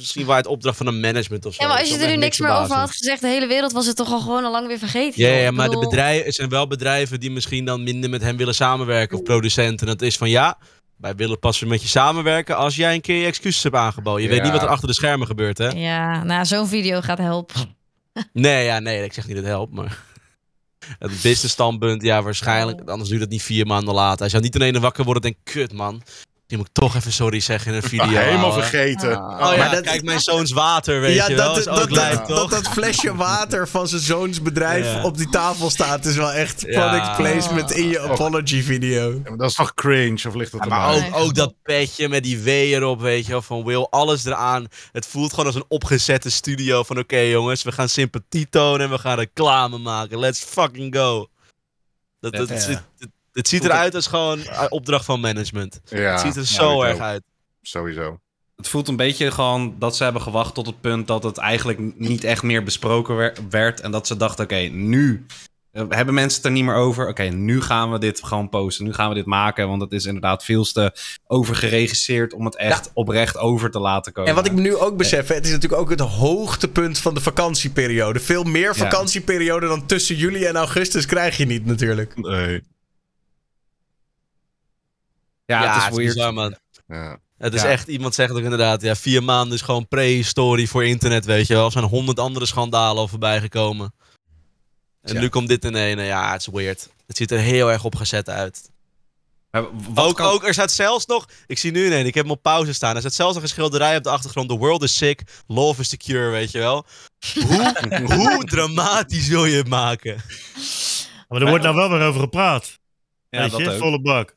Misschien waar het opdracht van een management of zo. Ja, maar als je er nu niks meer over had gezegd, de hele wereld was het toch al gewoon al lang weer vergeten. Ja, ja, maar de bedrijven, er zijn wel bedrijven die misschien dan minder met hem willen samenwerken. Of producenten. Dat is van ja, wij willen pas weer met je samenwerken als jij een keer je excuses hebt aangeboden. Je weet niet wat er achter de schermen gebeurt, hè? Ja, nou, zo'n video gaat helpen. (laughs) Nee, ja, nee, ik zeg niet dat het helpt, maar... (laughs) Het business standpunt, ja, waarschijnlijk. Anders duurt het niet vier maanden later. Hij zou niet in ene wakker worden en kut man. Die moet ik toch even sorry zeggen in een video. Helemaal vergeten. Oh. Oh ja, Maar dat- kijk, mijn zoons water, weet je wel. dat, is dat, ook dat, lijp, dat, dat flesje water van zijn zoons bedrijf Ja. op die tafel staat, is wel echt Ja. product placement in je apology video. Ja, maar Dat is toch cringe, of ligt dat maar ook, ook dat petje met die W erop, weet je wel, van Will, alles eraan. Het voelt gewoon als een opgezette studio van oké jongens, we gaan sympathie tonen en we gaan reclame maken. Let's fucking go. Dat, dat, Ja. Het, ziet eruit als gewoon opdracht van management. ja, het ziet er zo erg ook. uit. Sowieso. Het voelt een beetje gewoon dat ze hebben gewacht tot het punt dat het eigenlijk niet echt meer besproken wer- werd. En dat ze dachten, oké, nu eh, hebben mensen het er niet meer over. Oké, nu gaan we dit gewoon posten. Nu gaan we dit maken, want het is inderdaad veel te overgeregisseerd om het echt oprecht over te laten komen. En wat ik me nu ook besef, het is natuurlijk ook het hoogtepunt van de vakantieperiode. Veel meer vakantieperiode dan tussen juli en augustus krijg je niet natuurlijk. Nee. Ja, het is weird. bizar, man. Ja. Het is Ja. echt, iemand zegt ook inderdaad, ja, vier maanden is gewoon prehistorie voor internet, weet je wel. Er zijn honderd andere schandalen al voorbij gekomen. En Ja. nu komt dit in een, ja, het is weird. Het ziet er heel erg opgezet uit. Maar wat Ook, kan- ook, er staat zelfs nog, ik zie nu ineens, ik heb hem op pauze staan. Er staat zelfs nog een schilderij op de achtergrond. The world is sick, love is the cure, weet je wel. Hoe, (laughs) hoe dramatisch wil je het maken? Maar er wordt nou wel weer over gepraat. Ja, weet dat je, ook. volle bak.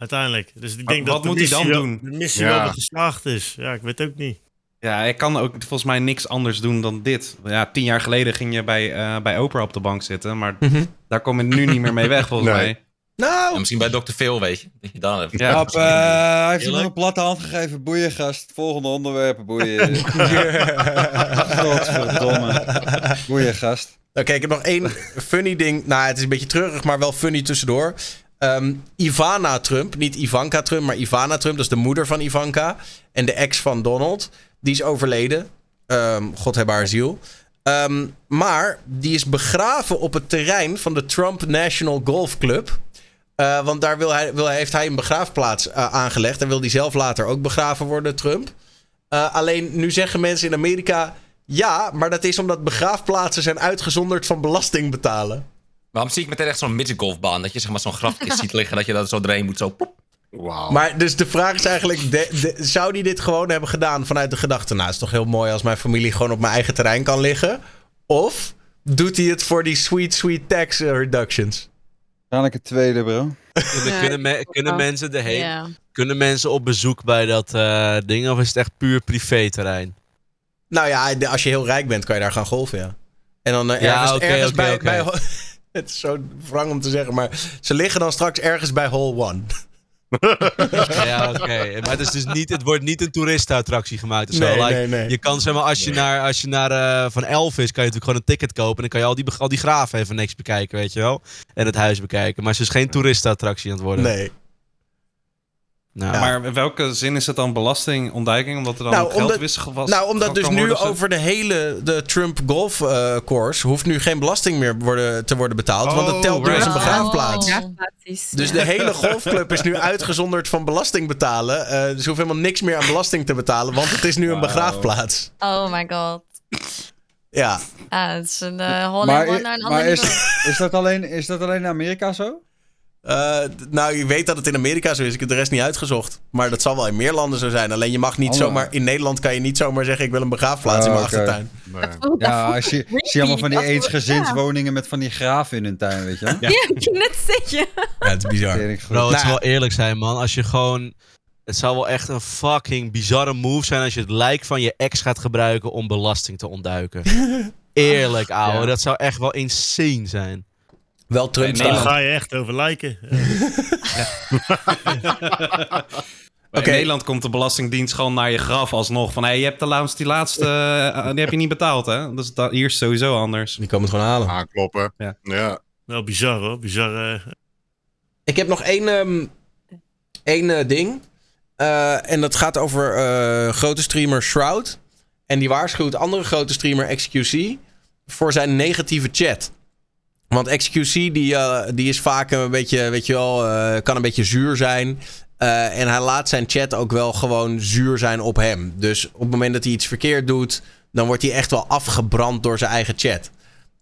Uiteindelijk. Dus ik denk wat dat de moet hij dan wel- doen? De missie Ja. wel geslaagd is. Ja, ik weet ook niet. Ja, ik kan ook volgens mij niks anders doen dan dit. Ja, tien jaar geleden ging je bij, eh, bij Oprah op de bank zitten, maar daar kom je nu niet meer mee weg, volgens Nee. mij. Nou, Ja, misschien bij Dr. Phil, weet je. Dat je dan. Ja. Hop, eh, hij heeft iemand een platte hand gegeven. Boeien, gast. Volgende onderwerpen, boeien. (laughs) Godverdomme. Boeien, gast. Oké, ik heb nog één funny ding. Nou, het is een beetje treurig, maar wel funny tussendoor. Ehm, Ivana Trump, niet Ivanka Trump, maar Ivana Trump, dat is de moeder van Ivanka. En de ex van Donald. Die is overleden. Ehm, God heb haar ziel. Ehm, maar die is begraven op het terrein van de Trump National Golf Club. Eh, want daar wil hij, wil, heeft hij een begraafplaats eh, aangelegd. En wil die zelf later ook begraven worden, Trump. Eh, alleen nu zeggen mensen in Amerika. Ja, maar dat is omdat begraafplaatsen zijn uitgezonderd van belasting betalen. Waarom zie ik meteen echt zo'n midgetgolfbaan? Dat je zeg maar zo'n grafkist (laughs) ziet liggen. Dat je dat zo doorheen moet zo... Wauw. Maar dus de vraag is eigenlijk: de, de- zou die dit gewoon hebben gedaan vanuit de gedachte? Nou, het is toch heel mooi als mijn familie gewoon op mijn eigen terrein kan liggen? Of doet hij het voor die sweet, sweet tax reductions? Waarschijnlijk het tweede, bro. Kunnen, Ja, kunnen, me- kunnen wel. mensen erheen? Ja. Kunnen mensen op bezoek bij dat eh, ding? Of is het echt puur privéterrein? Nou ja, als je heel rijk bent, kan je daar gaan golfen, ja. En dan eh, Ja, ergens, oké, ergens oké, bij, bij. (laughs) Het is zo wrang om te zeggen, maar ze liggen dan straks ergens bij hole one. (laughs) ja, oké. Maar het, is dus niet, het wordt niet een toeristenattractie gemaakt of zo. Nee, Like, nee, nee. Je kan zeg maar, als je naar, als je naar eh, Van Elvis, kan je natuurlijk gewoon een ticket kopen. En dan kan je al die, al die graven even niks bekijken, weet je wel. En het huis bekijken. Maar het is dus geen toeristenattractie aan het worden. Nee. Nou, Ja. Maar in welke zin is het dan belastingontduiking? Omdat er dan Nou, omdat- geldwissel was? Nou, omdat dus nu worden, over de hele de Trump Golf eh, Course hoeft nu geen belasting meer worden, te worden betaald. want het Oh, telt nu als een begraafplaats. Oh. Ja, precies. Dus de hele golfclub is nu uitgezonderd van belasting betalen. Eh, dus je hoeft helemaal niks meer aan belasting te betalen, want het is nu een begraafplaats. Oh my god. Ja, Ah, het is een Maar, one i- naar een ander is, is, dat alleen, is dat alleen in Amerika zo? Eh, nou, je weet dat het in Amerika zo is. Ik heb de rest niet uitgezocht. Maar dat zal wel in meer landen zo zijn. Alleen je mag niet zomaar... In Nederland kan je niet zomaar zeggen... ik wil een begraafplaats in Oh, mijn achtertuin. Nee. Ja, als je, zie je allemaal van die eensgezinswoningen met van die graven in hun tuin, weet je? (laughs) Ja, ik ging net zeggen. Ja, het is bizar. Bro, het Nou, zou wel eerlijk zijn, man. Als je gewoon... Het zou wel echt een fucking bizarre move zijn als je het lijk van je ex gaat gebruiken om belasting te ontduiken. (laughs) Eerlijk, ouwe. Ja. Dat zou echt wel insane zijn. Wel Trump Nee, Daar staan. ga je echt over lijken. (laughs) In Nederland komt de Belastingdienst gewoon naar je graf alsnog. Van, hé, je hebt de laatste, die laatste, eh, die heb je niet betaald, hè? Dus dat, hier is het sowieso anders. Die komen het gewoon halen. Aankloppen. Ja. Ja. Wel bizar hoor. Bizar. eh. Ik heb nog één, ehm, één eh, ding. Eh, en dat gaat over eh, grote streamer Shroud. En die waarschuwt andere grote streamer XQC voor zijn negatieve chat. Want XQC die, eh, die is vaak een beetje, weet je wel, eh, kan een beetje zuur zijn. Eh, en hij laat zijn chat ook wel gewoon zuur zijn op hem. Dus op het moment dat hij iets verkeerd doet, dan wordt hij echt wel afgebrand door zijn eigen chat.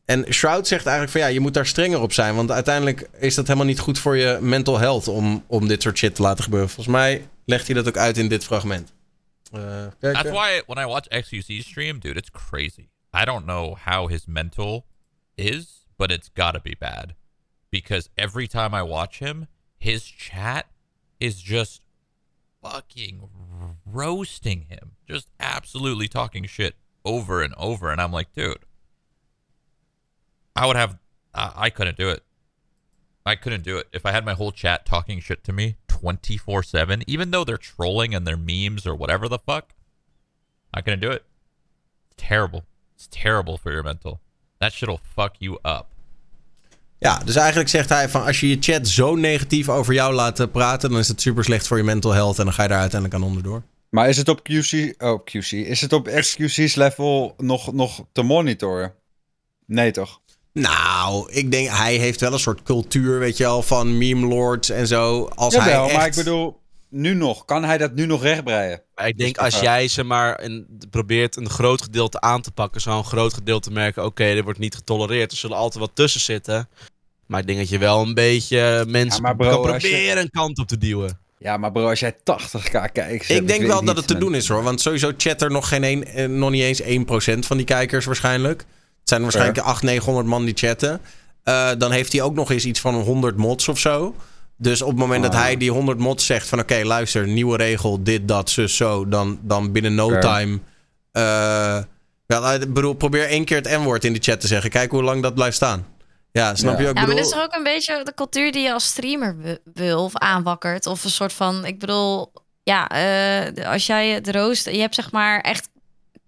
En Shroud zegt eigenlijk van ja, je moet daar strenger op zijn. Want uiteindelijk is dat helemaal niet goed voor je mental health om, om dit soort shit te laten gebeuren. Volgens mij legt hij dat ook uit in dit fragment. That's why when I watch XQC stream, dude, it's crazy. I don't know how his mental is, but it's gotta be bad. Because every time I watch him, his chat is just fucking roasting him. Just absolutely talking shit over and over. And I'm like, dude, I would have, I, I couldn't do it. I couldn't do it. If I had my whole chat talking shit to me 24 7, even though they're trolling and they're memes or whatever the fuck, I couldn't do it. It's terrible. It's terrible for your mental. That shit'll fuck you up. Ja, dus eigenlijk zegt hij van als je je chat zo negatief over jou laat eh, praten, dan is het super slecht voor je mental health en dan ga je daar uiteindelijk aan onderdoor. Maar is het op QC, oh, op QC, is het op XQC's level nog, nog te monitoren? Nee, toch? Nou, ik denk hij heeft wel een soort cultuur, weet je wel, van meme lords en zo. Als Jawel, hij echt... maar ik bedoel, nu nog. Kan hij dat nu nog rechtbreien? Ik denk als jij zeg maar een, probeert een groot gedeelte aan te pakken, zou een groot gedeelte merken: oké, dit wordt niet getolereerd. Er zullen altijd wat tussen zitten. Maar ik denk dat je wel een beetje mensen Ja, maar bro, kan je- proberen een kant op te duwen. Ja, maar bro, als jij 80k kijkt... Ik denk wel dat het te doen is hoor. Want sowieso chat er nog, geen een, eh, nog niet eens 1% van die kijkers waarschijnlijk. Het zijn er waarschijnlijk 800, 900 man die chatten. Eh, dan heeft hij ook nog eens iets van 100 mods of zo. Dus op het moment dat Ah. hij die 100 mods zegt van... oké, luister, nieuwe regel, dit, dat, zus, zo... dan, dan binnen no time... eh, ja, ik bedoel, probeer één keer het N-woord in de chat te zeggen. Kijk hoe lang dat blijft staan. Ja, snap Ja. je? ook? Ja, maar bedoel, dit is toch ook een beetje de cultuur die je als streamer wi- wil of aanwakkert. Of een soort van, ik bedoel, ja, eh, als jij het roost, je hebt zeg maar echt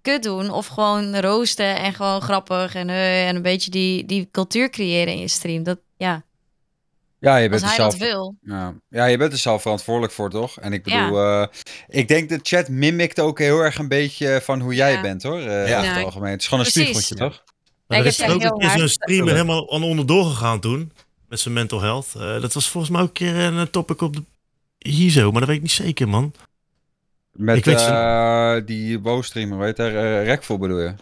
kut doen of gewoon roosten en gewoon grappig en, eh, en een beetje die, die cultuur creëren in je stream. Dat, ja, Ja, je als bent er hij zelf... dat wil. Ja. ja, je bent er zelf verantwoordelijk voor, toch? En ik bedoel, eh, ik denk de chat mimikt ook heel erg een beetje van hoe jij Ja. bent, hoor. eh, Ja. in het algemeen. Het is gewoon een Precies. spiegeltje, toch? Ja, er ik is heb ook een keer streamer helemaal aan onderdoor gegaan toen. Met zijn mental health. Eh, dat was volgens mij ook een keer een topic op de... Hier zo, maar dat weet ik niet zeker, man. Met Ik weet eh, die WoW-streamer, weet je, uh, Rekvol bedoel je?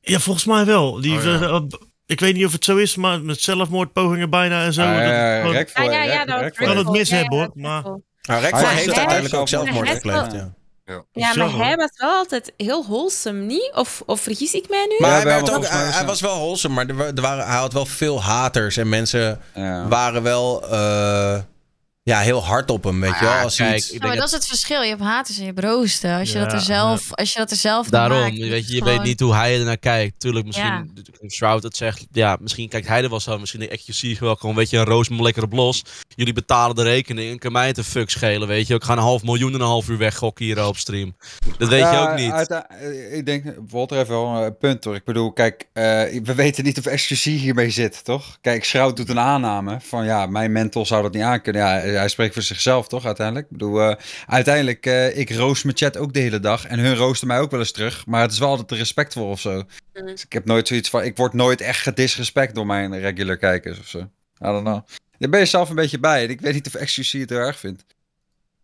Ja, volgens mij wel. Die, Oh, ja. Ik weet niet of het zo is, maar met zelfmoordpogingen bijna en zo. Ah, ja, gewoon- Rekvol, Ah, ja, ja, Rekvol. Kan het mis Ja, ja, hebben, hoor, maar- nou, heeft heeft uiteindelijk ook zelfmoord gepleegd, ja. Ja, Bizar, maar hij was wel altijd heel wholesome, niet? Of, of vergis ik mij nu? Maar Ja, hij, werd ook, hij, was hij hij- was wel wholesome, maar er, wa- er waren, hij had wel veel haters. En mensen Ja. waren wel... eh, ja, heel hard op hem, weet je wel. Ah, Als kijk, iets... ik Ja, maar dat is het verschil. Je hebt haters en je hebt roosten. Als je, Ja, dat, er zelf, als je dat er zelf naar Daarom, maakt, weet, je, je gewoon- weet niet hoe hij er naar kijkt. Tuurlijk, Ja. misschien Shroud het zegt, ja, misschien kijkt hij er wel zo. Misschien de XQC wel gewoon, weet je, een roos lekker op los. Jullie betalen de rekening en kan mij het een fuck schelen, weet je. Ik ga een half miljoen en een half uur weggokken hier op stream. Dat weet je Ja, ook niet. eh, ik denk, Walter heeft wel een punt hoor. Ik bedoel, kijk, eh, we weten niet of XQC hiermee zit, toch? Kijk, Schrout doet een aanname van ja, mijn mental zou dat niet aankunnen. Ja, hij spreekt voor zichzelf, toch, uiteindelijk? Ik bedoel, eh, uiteindelijk, eh, ik roost mijn chat ook de hele dag en hun roosten mij ook wel eens terug. Maar het is wel altijd respectvol of zo. Dus ik heb nooit zoiets van, ik word nooit echt gedisrespect door mijn regular kijkers of zo. I don't know. Daar ben je zelf een beetje bij. En ik weet niet of XQC het heel erg vindt.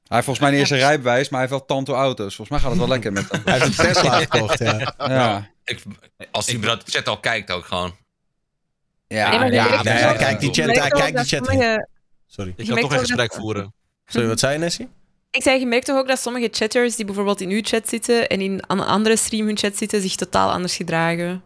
Hij heeft volgens mij niet eens een rijbewijs, maar hij heeft wel tanto auto's. Volgens mij gaat het wel lekker met hem. (laughs) Hij heeft een Tesla (laughs) gekocht, ja. Ja. Ik, als hij dat chat al kijkt ook gewoon. Ja, Ja, hij kijkt die chat, kijkt die chat. Sorry. Ik merkt toch een ook dat- gesprek voeren. (laughs) Sorry, wat zei je, Nessie? Ik zei, je merkt toch ook dat sommige chatters die bijvoorbeeld in uw chat zitten en in een andere stream hun chat zitten, zich totaal anders gedragen.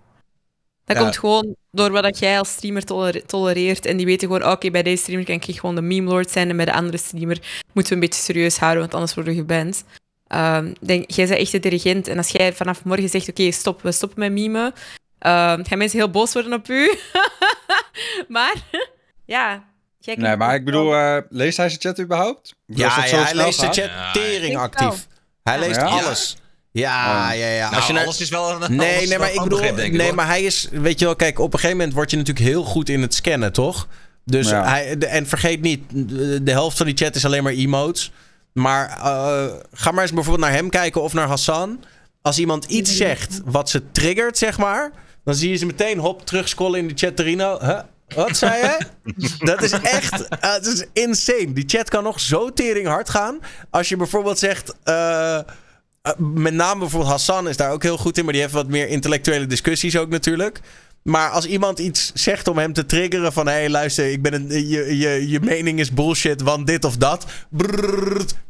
Dat Ja. komt gewoon door wat jij als streamer tolere- tolereert. En die weten gewoon, oké, bij deze streamer kan ik gewoon de meme lord zijn en bij de andere streamer moeten we een beetje serieus houden, want anders worden we geband. Ehm, denk, jij bent echt de dirigent en als jij vanaf morgen zegt, oké, stop, we stoppen met memen, ehm, gaan mensen heel boos worden op u. (laughs) maar, (laughs) ja. Nee, maar ik bedoel, eh, leest hij zijn chat überhaupt? Bedoel, Ja, hij leest de chat tering actief. Hij Ja. leest Ja? alles. Ja, ja, ja. Nou, Als je alles is wel een Nee, nee, maar ik bedoel, ik, nee, hoor. maar hij is, weet je wel, kijk, op een gegeven moment word je natuurlijk heel goed in het scannen, toch? Dus Ja. hij, de- en vergeet niet, de, de helft van die chat is alleen maar emotes. Maar eh, ga maar eens bijvoorbeeld naar hem kijken of naar Hassan. Als iemand iets zegt wat ze triggert, zeg maar, dan zie je ze meteen hop terugscrollen in de chat. Terino, huh? Wat zei je? dat is echt, eh, het is insane. Die chat kan nog zo tering hard gaan. Als je bijvoorbeeld zegt, eh, uh, met name bijvoorbeeld Hassan is daar ook heel goed in, maar die heeft wat meer intellectuele discussies ook natuurlijk. Maar als iemand iets zegt om hem te triggeren van... hé, hey, luister, ik ben een, je, je, je mening is bullshit, want dit of dat.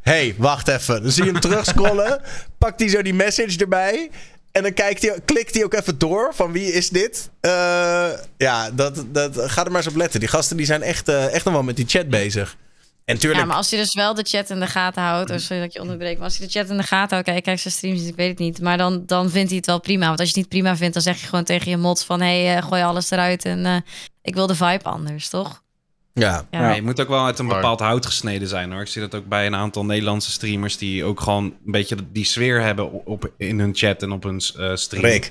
Hé, hey, wacht even. Dan zie je hem (laughs) terugscrollen. pakt hij zo die message erbij. En dan kijkt hij, klikt hij ook even door van wie is dit. Eh, ja, dat, dat, ga er maar eens op letten. Die gasten die zijn echt, eh, echt nog wel met die chat bezig. En tuurlijk, Ja, maar als je dus wel de chat in de gaten houdt, oh, sorry dat ik je onderbreek, maar als je de chat in de gaten houdt, kijk, kijk zijn streams ik weet het niet, maar dan, dan vindt hij het wel prima. Want als je het niet prima vindt, dan zeg je gewoon tegen je mods van, hé, hey, eh, gooi alles eruit en ik wil de vibe anders, toch? Ja. Ja. Ja, je moet ook wel uit een Maar- bepaald hout gesneden zijn hoor. Ik zie dat ook bij een aantal Nederlandse streamers die ook gewoon een beetje die sfeer hebben op, op- in hun chat en op hun eh, stream. Rick.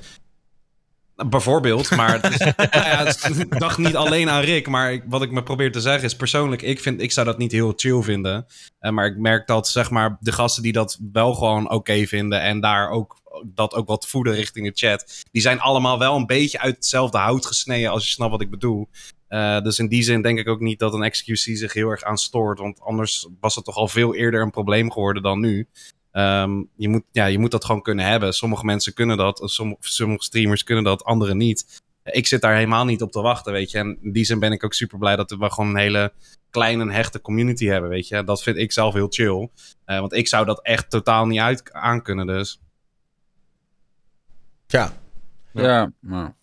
Bijvoorbeeld, maar is- (laughs) nou ik dacht niet alleen aan Rick, maar ik- wat ik me probeer te zeggen is persoonlijk, ik, vind, ik zou dat niet heel chill vinden. Eh, maar ik merk dat zeg maar de gasten die dat wel gewoon oké vinden en daar ook dat ook wat voeden richting de chat, die zijn allemaal wel een beetje uit hetzelfde hout gesneden als je snapt wat ik bedoel. Eh, dus in die zin denk ik ook niet dat een XQC zich heel erg aan stoort, want anders was het toch al veel eerder een probleem geworden dan nu. Ehm, je, moet, ja, je moet dat gewoon kunnen hebben. Sommige mensen kunnen dat, sommige, sommige streamers kunnen dat, anderen niet. Ik zit daar helemaal niet op te wachten, weet je. En in die zin ben ik ook super blij dat we gewoon een hele kleine en hechte community hebben, weet je. Dat vind ik zelf heel chill. Eh, want ik zou dat echt totaal niet uit aan kunnen, dus. Ja. Ja, maar...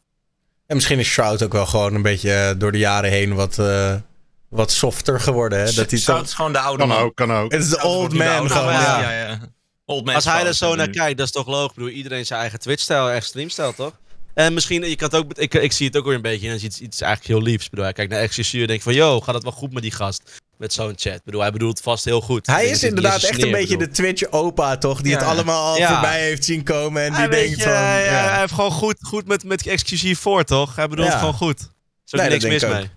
En misschien is Shroud ook wel gewoon een beetje eh, door de jaren heen wat, eh, wat softer geworden. Hè? Dat hij toch... het gewoon de oude Kan man. ook, kan ook. Het is de old man gewoon, ja. ja, ja. Old man Als hij er zo nu. naar kijkt, dat is toch logisch. Ik bedoel, iedereen zijn eigen Twitch-stijl, eigen streamstijl, toch? En misschien, je kan het ook, ik, ik zie het ook weer een beetje, en dan is iets, iets eigenlijk heel liefs. Ik bedoel, hij kijkt naar XCC en denkt van, yo, gaat het wel goed met die gast? Met zo'n chat. Ik bedoel, hij bedoelt vast heel goed. Hij denk is inderdaad echt een beetje de Twitch-opa, toch? Die het allemaal al Ja. voorbij heeft zien komen. En die Hij, denkt je, van... hij, ja. hij heeft gewoon goed, goed met, met XQC voor, toch? Hij bedoelt Ja. het gewoon goed. Er is ook Nee, niks mis denk mee.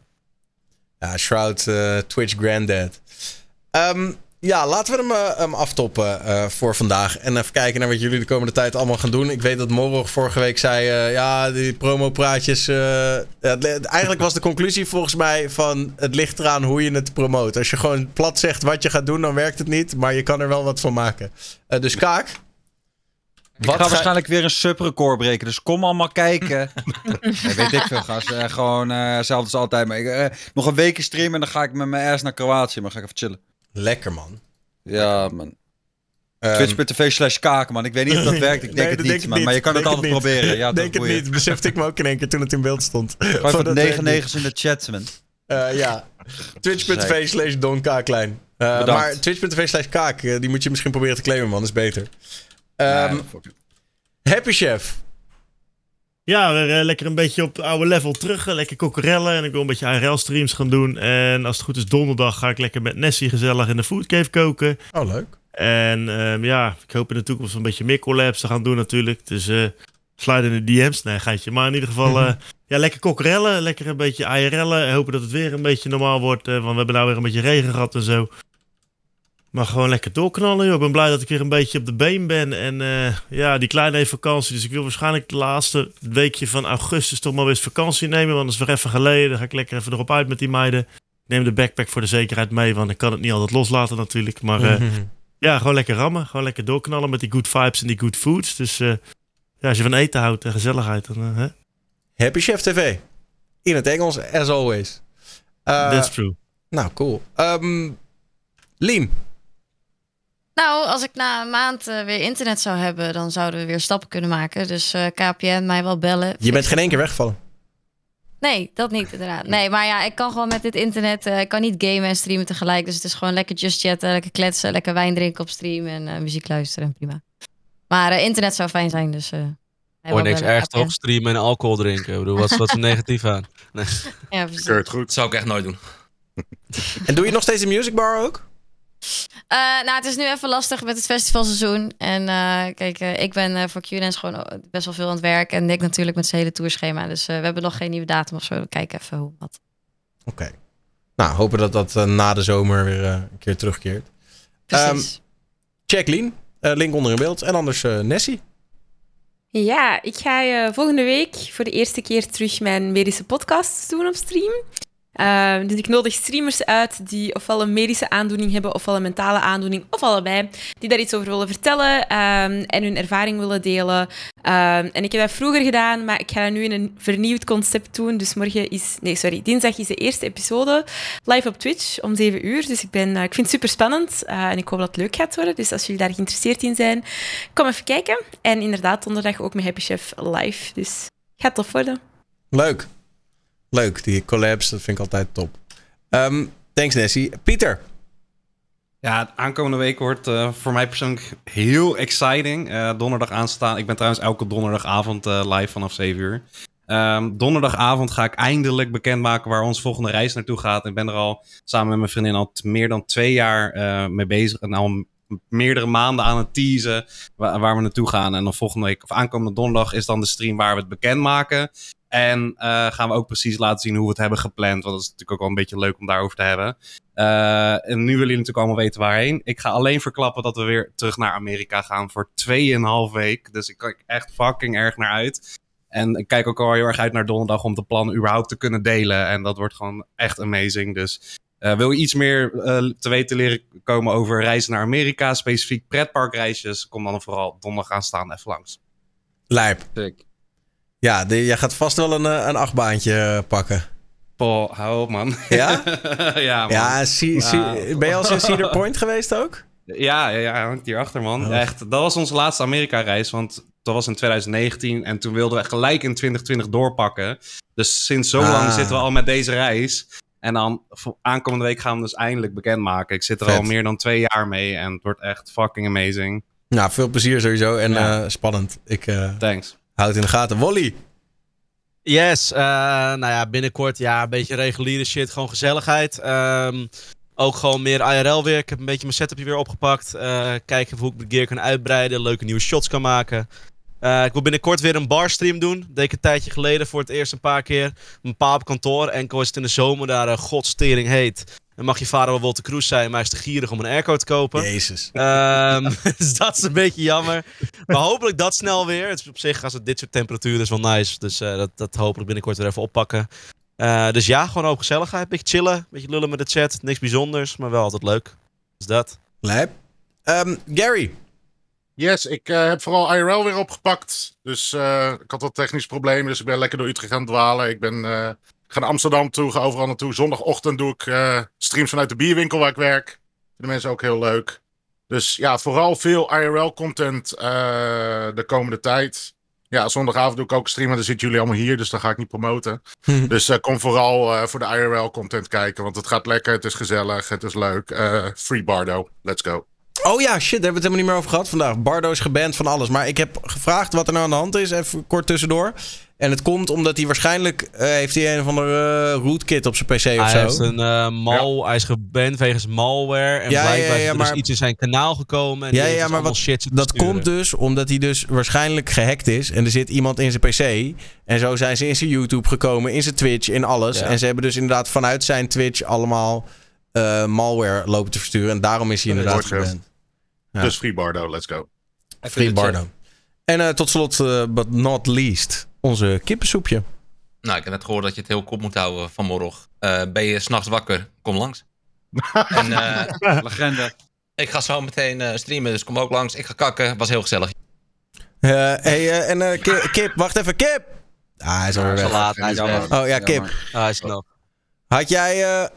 Ja, Shroud, eh, Twitch Granddad. Ehm, ja, laten we hem, eh, hem aftoppen eh, voor vandaag. En even kijken naar wat jullie de komende tijd allemaal gaan doen. Ik weet dat Morog vorige week zei... eh, ja, die promopraatjes... eh, het li- eigenlijk was de conclusie volgens mij van... het ligt eraan hoe je het promoot. Als je gewoon plat zegt wat je gaat doen, dan werkt het niet. Maar je kan er wel wat van maken. Eh, dus Kaak... Ik Wat ga ga- waarschijnlijk weer een subrecord breken, dus kom allemaal kijken. (laughs) nee, weet ik veel, gast. Eh, gewoon eh, hetzelfde als altijd. Maar ik, nog een weekje streamen en dan ga ik met mijn ass naar Kroatië. Maar ga ik even chillen. Lekker, man. Ja, man. Ehm, Twitch.tv slash kaken, man. Ik weet niet of dat werkt. Ik denk nee, het niet, denk man. Maar je kan het altijd proberen. Ja, (laughs) denk het boeien. niet. Besefte ik me ook in één keer toen het in beeld stond. Gooi Van wat dat 9 werkt negens in de chat, man. Eh, ja. Twitch.tv slash Don. Eh, maar twitch.tv slash kaak, eh, die moet je misschien proberen te claimen, man. Dat is beter. Ehm, Nee. Happy Chef. Ja, weer eh, lekker een beetje op het oude level terug. eh, lekker kokerellen en ik wil een beetje IRL-streams gaan doen. En als het goed is donderdag ga ik lekker met Nessie gezellig in de foodcave koken. Oh, leuk. En ehm, ja, ik hoop in de toekomst een beetje meer collabs te gaan doen natuurlijk. Dus eh sluit in de DM's. Nee, geitje. Maar in ieder geval, eh, ja, lekker kokerellen. Lekker een beetje IRL'en. Hopen dat het weer een beetje normaal wordt. want we hebben nou weer een beetje regen gehad en zo. Maar gewoon lekker doorknallen, joh. Ik ben blij dat ik weer een beetje op de been ben. En eh, ja, die kleine heeft vakantie. Dus ik wil waarschijnlijk de laatste weekje van augustus toch maar weer eens vakantie nemen. Want dat is weer even geleden. Dan ga ik lekker even erop uit met die meiden. Ik neem de backpack voor de zekerheid mee. Want ik kan het niet altijd loslaten natuurlijk. Maar eh, ja, gewoon lekker rammen. Gewoon lekker doorknallen met die good vibes en die good foods. Dus eh, ja, als je van eten houdt en gezelligheid, dan... hè? Happy Chef TV. In het Engels, as always. That's true. nou, cool. Ehm Lien. Nou, als ik na een maand eh, weer internet zou hebben, dan zouden we weer stappen kunnen maken. Dus eh, KPN mij wel bellen. Je bent geen één keer weggevallen. Nee, dat niet inderdaad. Nee, maar ja, ik kan gewoon met dit internet, eh, ik kan niet gamen en streamen tegelijk. Dus het is gewoon lekker just chatten, lekker kletsen, lekker wijn drinken op stream en eh, muziek luisteren. Prima. Maar internet zou fijn zijn, dus... eh, Hoor niks KPN. toch? Streamen en alcohol drinken. Ik bedoel, wat, is- wat is er negatief aan? Nee. Ja, precies. Keurt goed. Dat zou ik echt nooit doen. En doe je nog steeds een music bar ook? Eh, nou, het is nu even lastig met het festivalseizoen. En eh, kijk, eh, ik ben eh, voor QNS gewoon best wel veel aan het werk. En Nick natuurlijk met zijn hele tourschema. Dus eh, we hebben nog geen nieuwe datum of zo. We kijken even hoe wat. Oké. Nou, hopen dat dat na de zomer weer eh, een keer terugkeert. Precies. Check Lien. Eh, link onder in beeld. En anders eh, Nessie. Ja, ik ga volgende week voor de eerste keer terug mijn medische podcast doen op stream. Ehm, dus ik nodig streamers uit die ofwel een medische aandoening hebben, ofwel een mentale aandoening, of allebei, die daar iets over willen vertellen ehm, en hun ervaring willen delen. Ehm, en ik heb dat vroeger gedaan, maar ik ga dat nu in een vernieuwd concept doen. Dus morgen is, nee, sorry, dinsdag is de eerste episode live op Twitch om 7 uur. Dus ik, ben, eh, ik vind het super spannend en ik hoop dat het leuk gaat worden. Dus als jullie daar geïnteresseerd in zijn, kom even kijken. En inderdaad, donderdag ook met Happy Chef live. Dus gaat tof worden. Leuk. Leuk, die collabs, dat vind ik altijd top. Ehm, thanks Nessie. Pieter. Ja, de aankomende week wordt eh, voor mij persoonlijk heel exciting. Eh, donderdag aanstaan. Ik ben trouwens elke donderdagavond eh, live vanaf 7 uur. Ehm, donderdagavond ga ik eindelijk bekendmaken waar onze volgende reis naartoe gaat. Ik ben er al samen met mijn vriendin al meer dan twee jaar mee bezig. En al meerdere maanden aan het teasen waar, waar we naartoe gaan. En dan volgende week, of aankomende donderdag, is dan de stream waar we het bekendmaken. En eh, gaan we ook precies laten zien hoe we het hebben gepland. Want dat is natuurlijk ook wel een beetje leuk om daarover te hebben. Eh, en nu willen jullie natuurlijk allemaal weten waarheen. Ik ga alleen verklappen dat we weer terug naar Amerika gaan voor 2,5 week. Dus ik kijk echt fucking erg naar uit. En ik kijk ook al heel erg uit naar donderdag om de plannen überhaupt te kunnen delen. En dat wordt gewoon echt amazing. Dus eh, wil je iets meer eh, te weten leren komen over reizen naar Amerika, specifiek pretparkreisjes, kom dan vooral donderdag aan staan even langs. Lijp. Sick. Ja, de- jij gaat vast wel een, eh, een achtbaantje eh, pakken. Paul, hou op man. Ja? (laughs) ja, man. Ja, ben je al in Cedar Point (laughs) geweest ook? Ja, ja, ja, hierachter, man. Oh. Echt, dat was onze laatste Amerika-reis, want dat was in 2019 en toen wilden we gelijk in 2020 doorpakken. Dus sinds zo Ah. lang zitten we al met deze reis. En dan aankomende week gaan we dus eindelijk bekendmaken. Ik zit er Vet. al meer dan twee jaar mee en het wordt echt fucking amazing. Nou, veel plezier sowieso en Ja. eh, spannend. Ik Thanks. Houd in de gaten. Wally. Yes, eh, nou ja, binnenkort ja, een beetje reguliere shit, gewoon gezelligheid. Ehm, ook gewoon meer IRL weer. Ik heb een beetje mijn setupje weer opgepakt. Eh, kijken hoe ik mijn gear kan uitbreiden, leuke nieuwe shots kan maken. Eh, ik wil binnenkort weer een barstream doen. Dat deed ik een tijdje geleden voor het eerst een paar keer. Mijn pa op kantoor. Enkel is het in de zomer daar uh, godstering heet. Dan mag je vader wel Wolter Kroes zijn, maar hij is te gierig om een airco te kopen. Jezus. Ehm, (laughs) dus dat is een beetje jammer. Maar hopelijk dat snel weer. Het is op zich, als het dit soort temperaturen is, wel nice. Dus eh, dat, dat hopelijk binnenkort weer even oppakken. Eh, dus ja, gewoon ook gezelligheid. Beetje chillen, beetje lullen met de chat. Niks bijzonders, maar wel altijd leuk. Dus dat. Lijp. Ehm, Gary. Yes, ik eh, heb vooral IRL weer opgepakt. Dus eh, ik had wat technische problemen, dus ik ben lekker door Utrecht gaan dwalen. Ik ben eh, ik ga naar Amsterdam toe, ga overal naartoe. Zondagochtend doe ik eh, streams vanuit de bierwinkel waar ik werk. De mensen ook heel leuk. Dus ja, vooral veel IRL-content de komende tijd. Ja, zondagavond doe ik ook streamen. Dan zitten jullie allemaal hier, dus dan ga ik niet promoten. (laughs) dus eh, kom vooral eh, voor de IRL-content kijken. Want het gaat lekker, het is gezellig, het is leuk. Eh, free Bardo, let's go. Oh ja, shit, daar hebben we het helemaal niet meer over gehad vandaag. Bardo is geband van alles. Maar ik heb gevraagd wat er nou aan de hand is, even kort tussendoor. En het komt omdat hij waarschijnlijk eh, heeft hij een of andere uh, rootkit op zijn PC of Hij zo. heeft een eh, mal, hij is geband wegens malware. En Ja, ja, blijkbaar ja, is er maar- dus iets in zijn kanaal gekomen. En Ja, ja, dus maar wat, shit dat sturen. komt dus omdat hij dus waarschijnlijk gehackt is. En er zit iemand in zijn PC. En zo zijn ze in zijn YouTube gekomen, in zijn Twitch, in alles. Ja. En ze hebben dus inderdaad vanuit zijn Twitch allemaal eh, malware lopen te versturen. En daarom is hij inderdaad geband. Ja. Dus free Bardo, let's go. Free Bardo. En eh, tot slot, eh, but not least, onze kippensoepje. Nou, ik heb net gehoord dat je het heel kort moet houden vanmorgen. Eh ben je s'nachts wakker? Kom langs. (laughs) en, eh, (laughs) Legende. ik ga zo meteen eh, streamen, dus kom ook langs. Ik ga kakken, was heel gezellig. Eh, hey, eh, en eh, Ki- Kip, wacht even, Kip! Ah, hij is alweer Hij is weg. al laat, hij is Jammer. weg. Oh ja, Kip. Ah, hij is knap. Had jij, eh,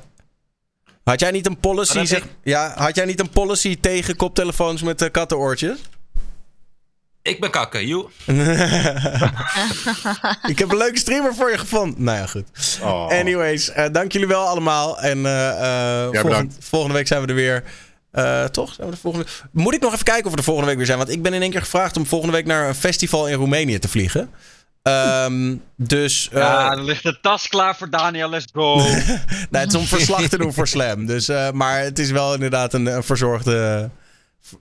had jij niet een policy, zeg, ja, had jij niet een policy tegen koptelefoons met eh, kattenoortjes? Ik ben kakken, joe. (laughs) Ik heb een leuke streamer voor je gevonden. Nou ja, goed. Oh. Anyways, eh, dank jullie wel allemaal. En eh, eh, volgend- bedankt. volgende week zijn we er weer. Eh, toch? Zijn we er volgende... Moet ik nog even kijken of we er volgende week weer zijn? Want ik ben in één keer gevraagd om volgende week naar een festival in Roemenië te vliegen. Ehm, dus eh, Ja, er ligt de tas klaar voor Daniel, let's go. (laughs) nou, het is om verslag te doen voor Slam. Dus, eh, maar het is wel inderdaad een, een verzorgde...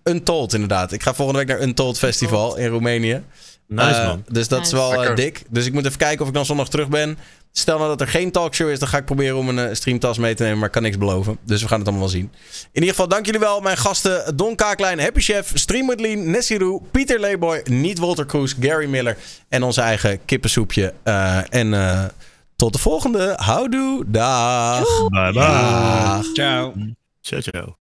Untold inderdaad. Ik ga volgende week naar Untold Festival in Roemenië. Nice, Eh, man. Dus dat is wel eh, dik. Dus ik moet even kijken of ik dan zondag terug ben. Stel nou dat er geen talkshow is, dan ga ik proberen om een eh, streamtas mee te nemen. Maar ik kan niks beloven. Dus we gaan het allemaal wel zien. In ieder geval, dank jullie wel. Mijn gasten Don Kaaklijn, Happy Chef, Stream with Lean, Nessiru, Pieter Leeboy, Niet Walter Kroes, Gary Miller en onze eigen kippensoepje. Eh, en eh, tot de volgende. Houdoe. Dag. Bye bye. Dag. Ciao. Ciao, ciao.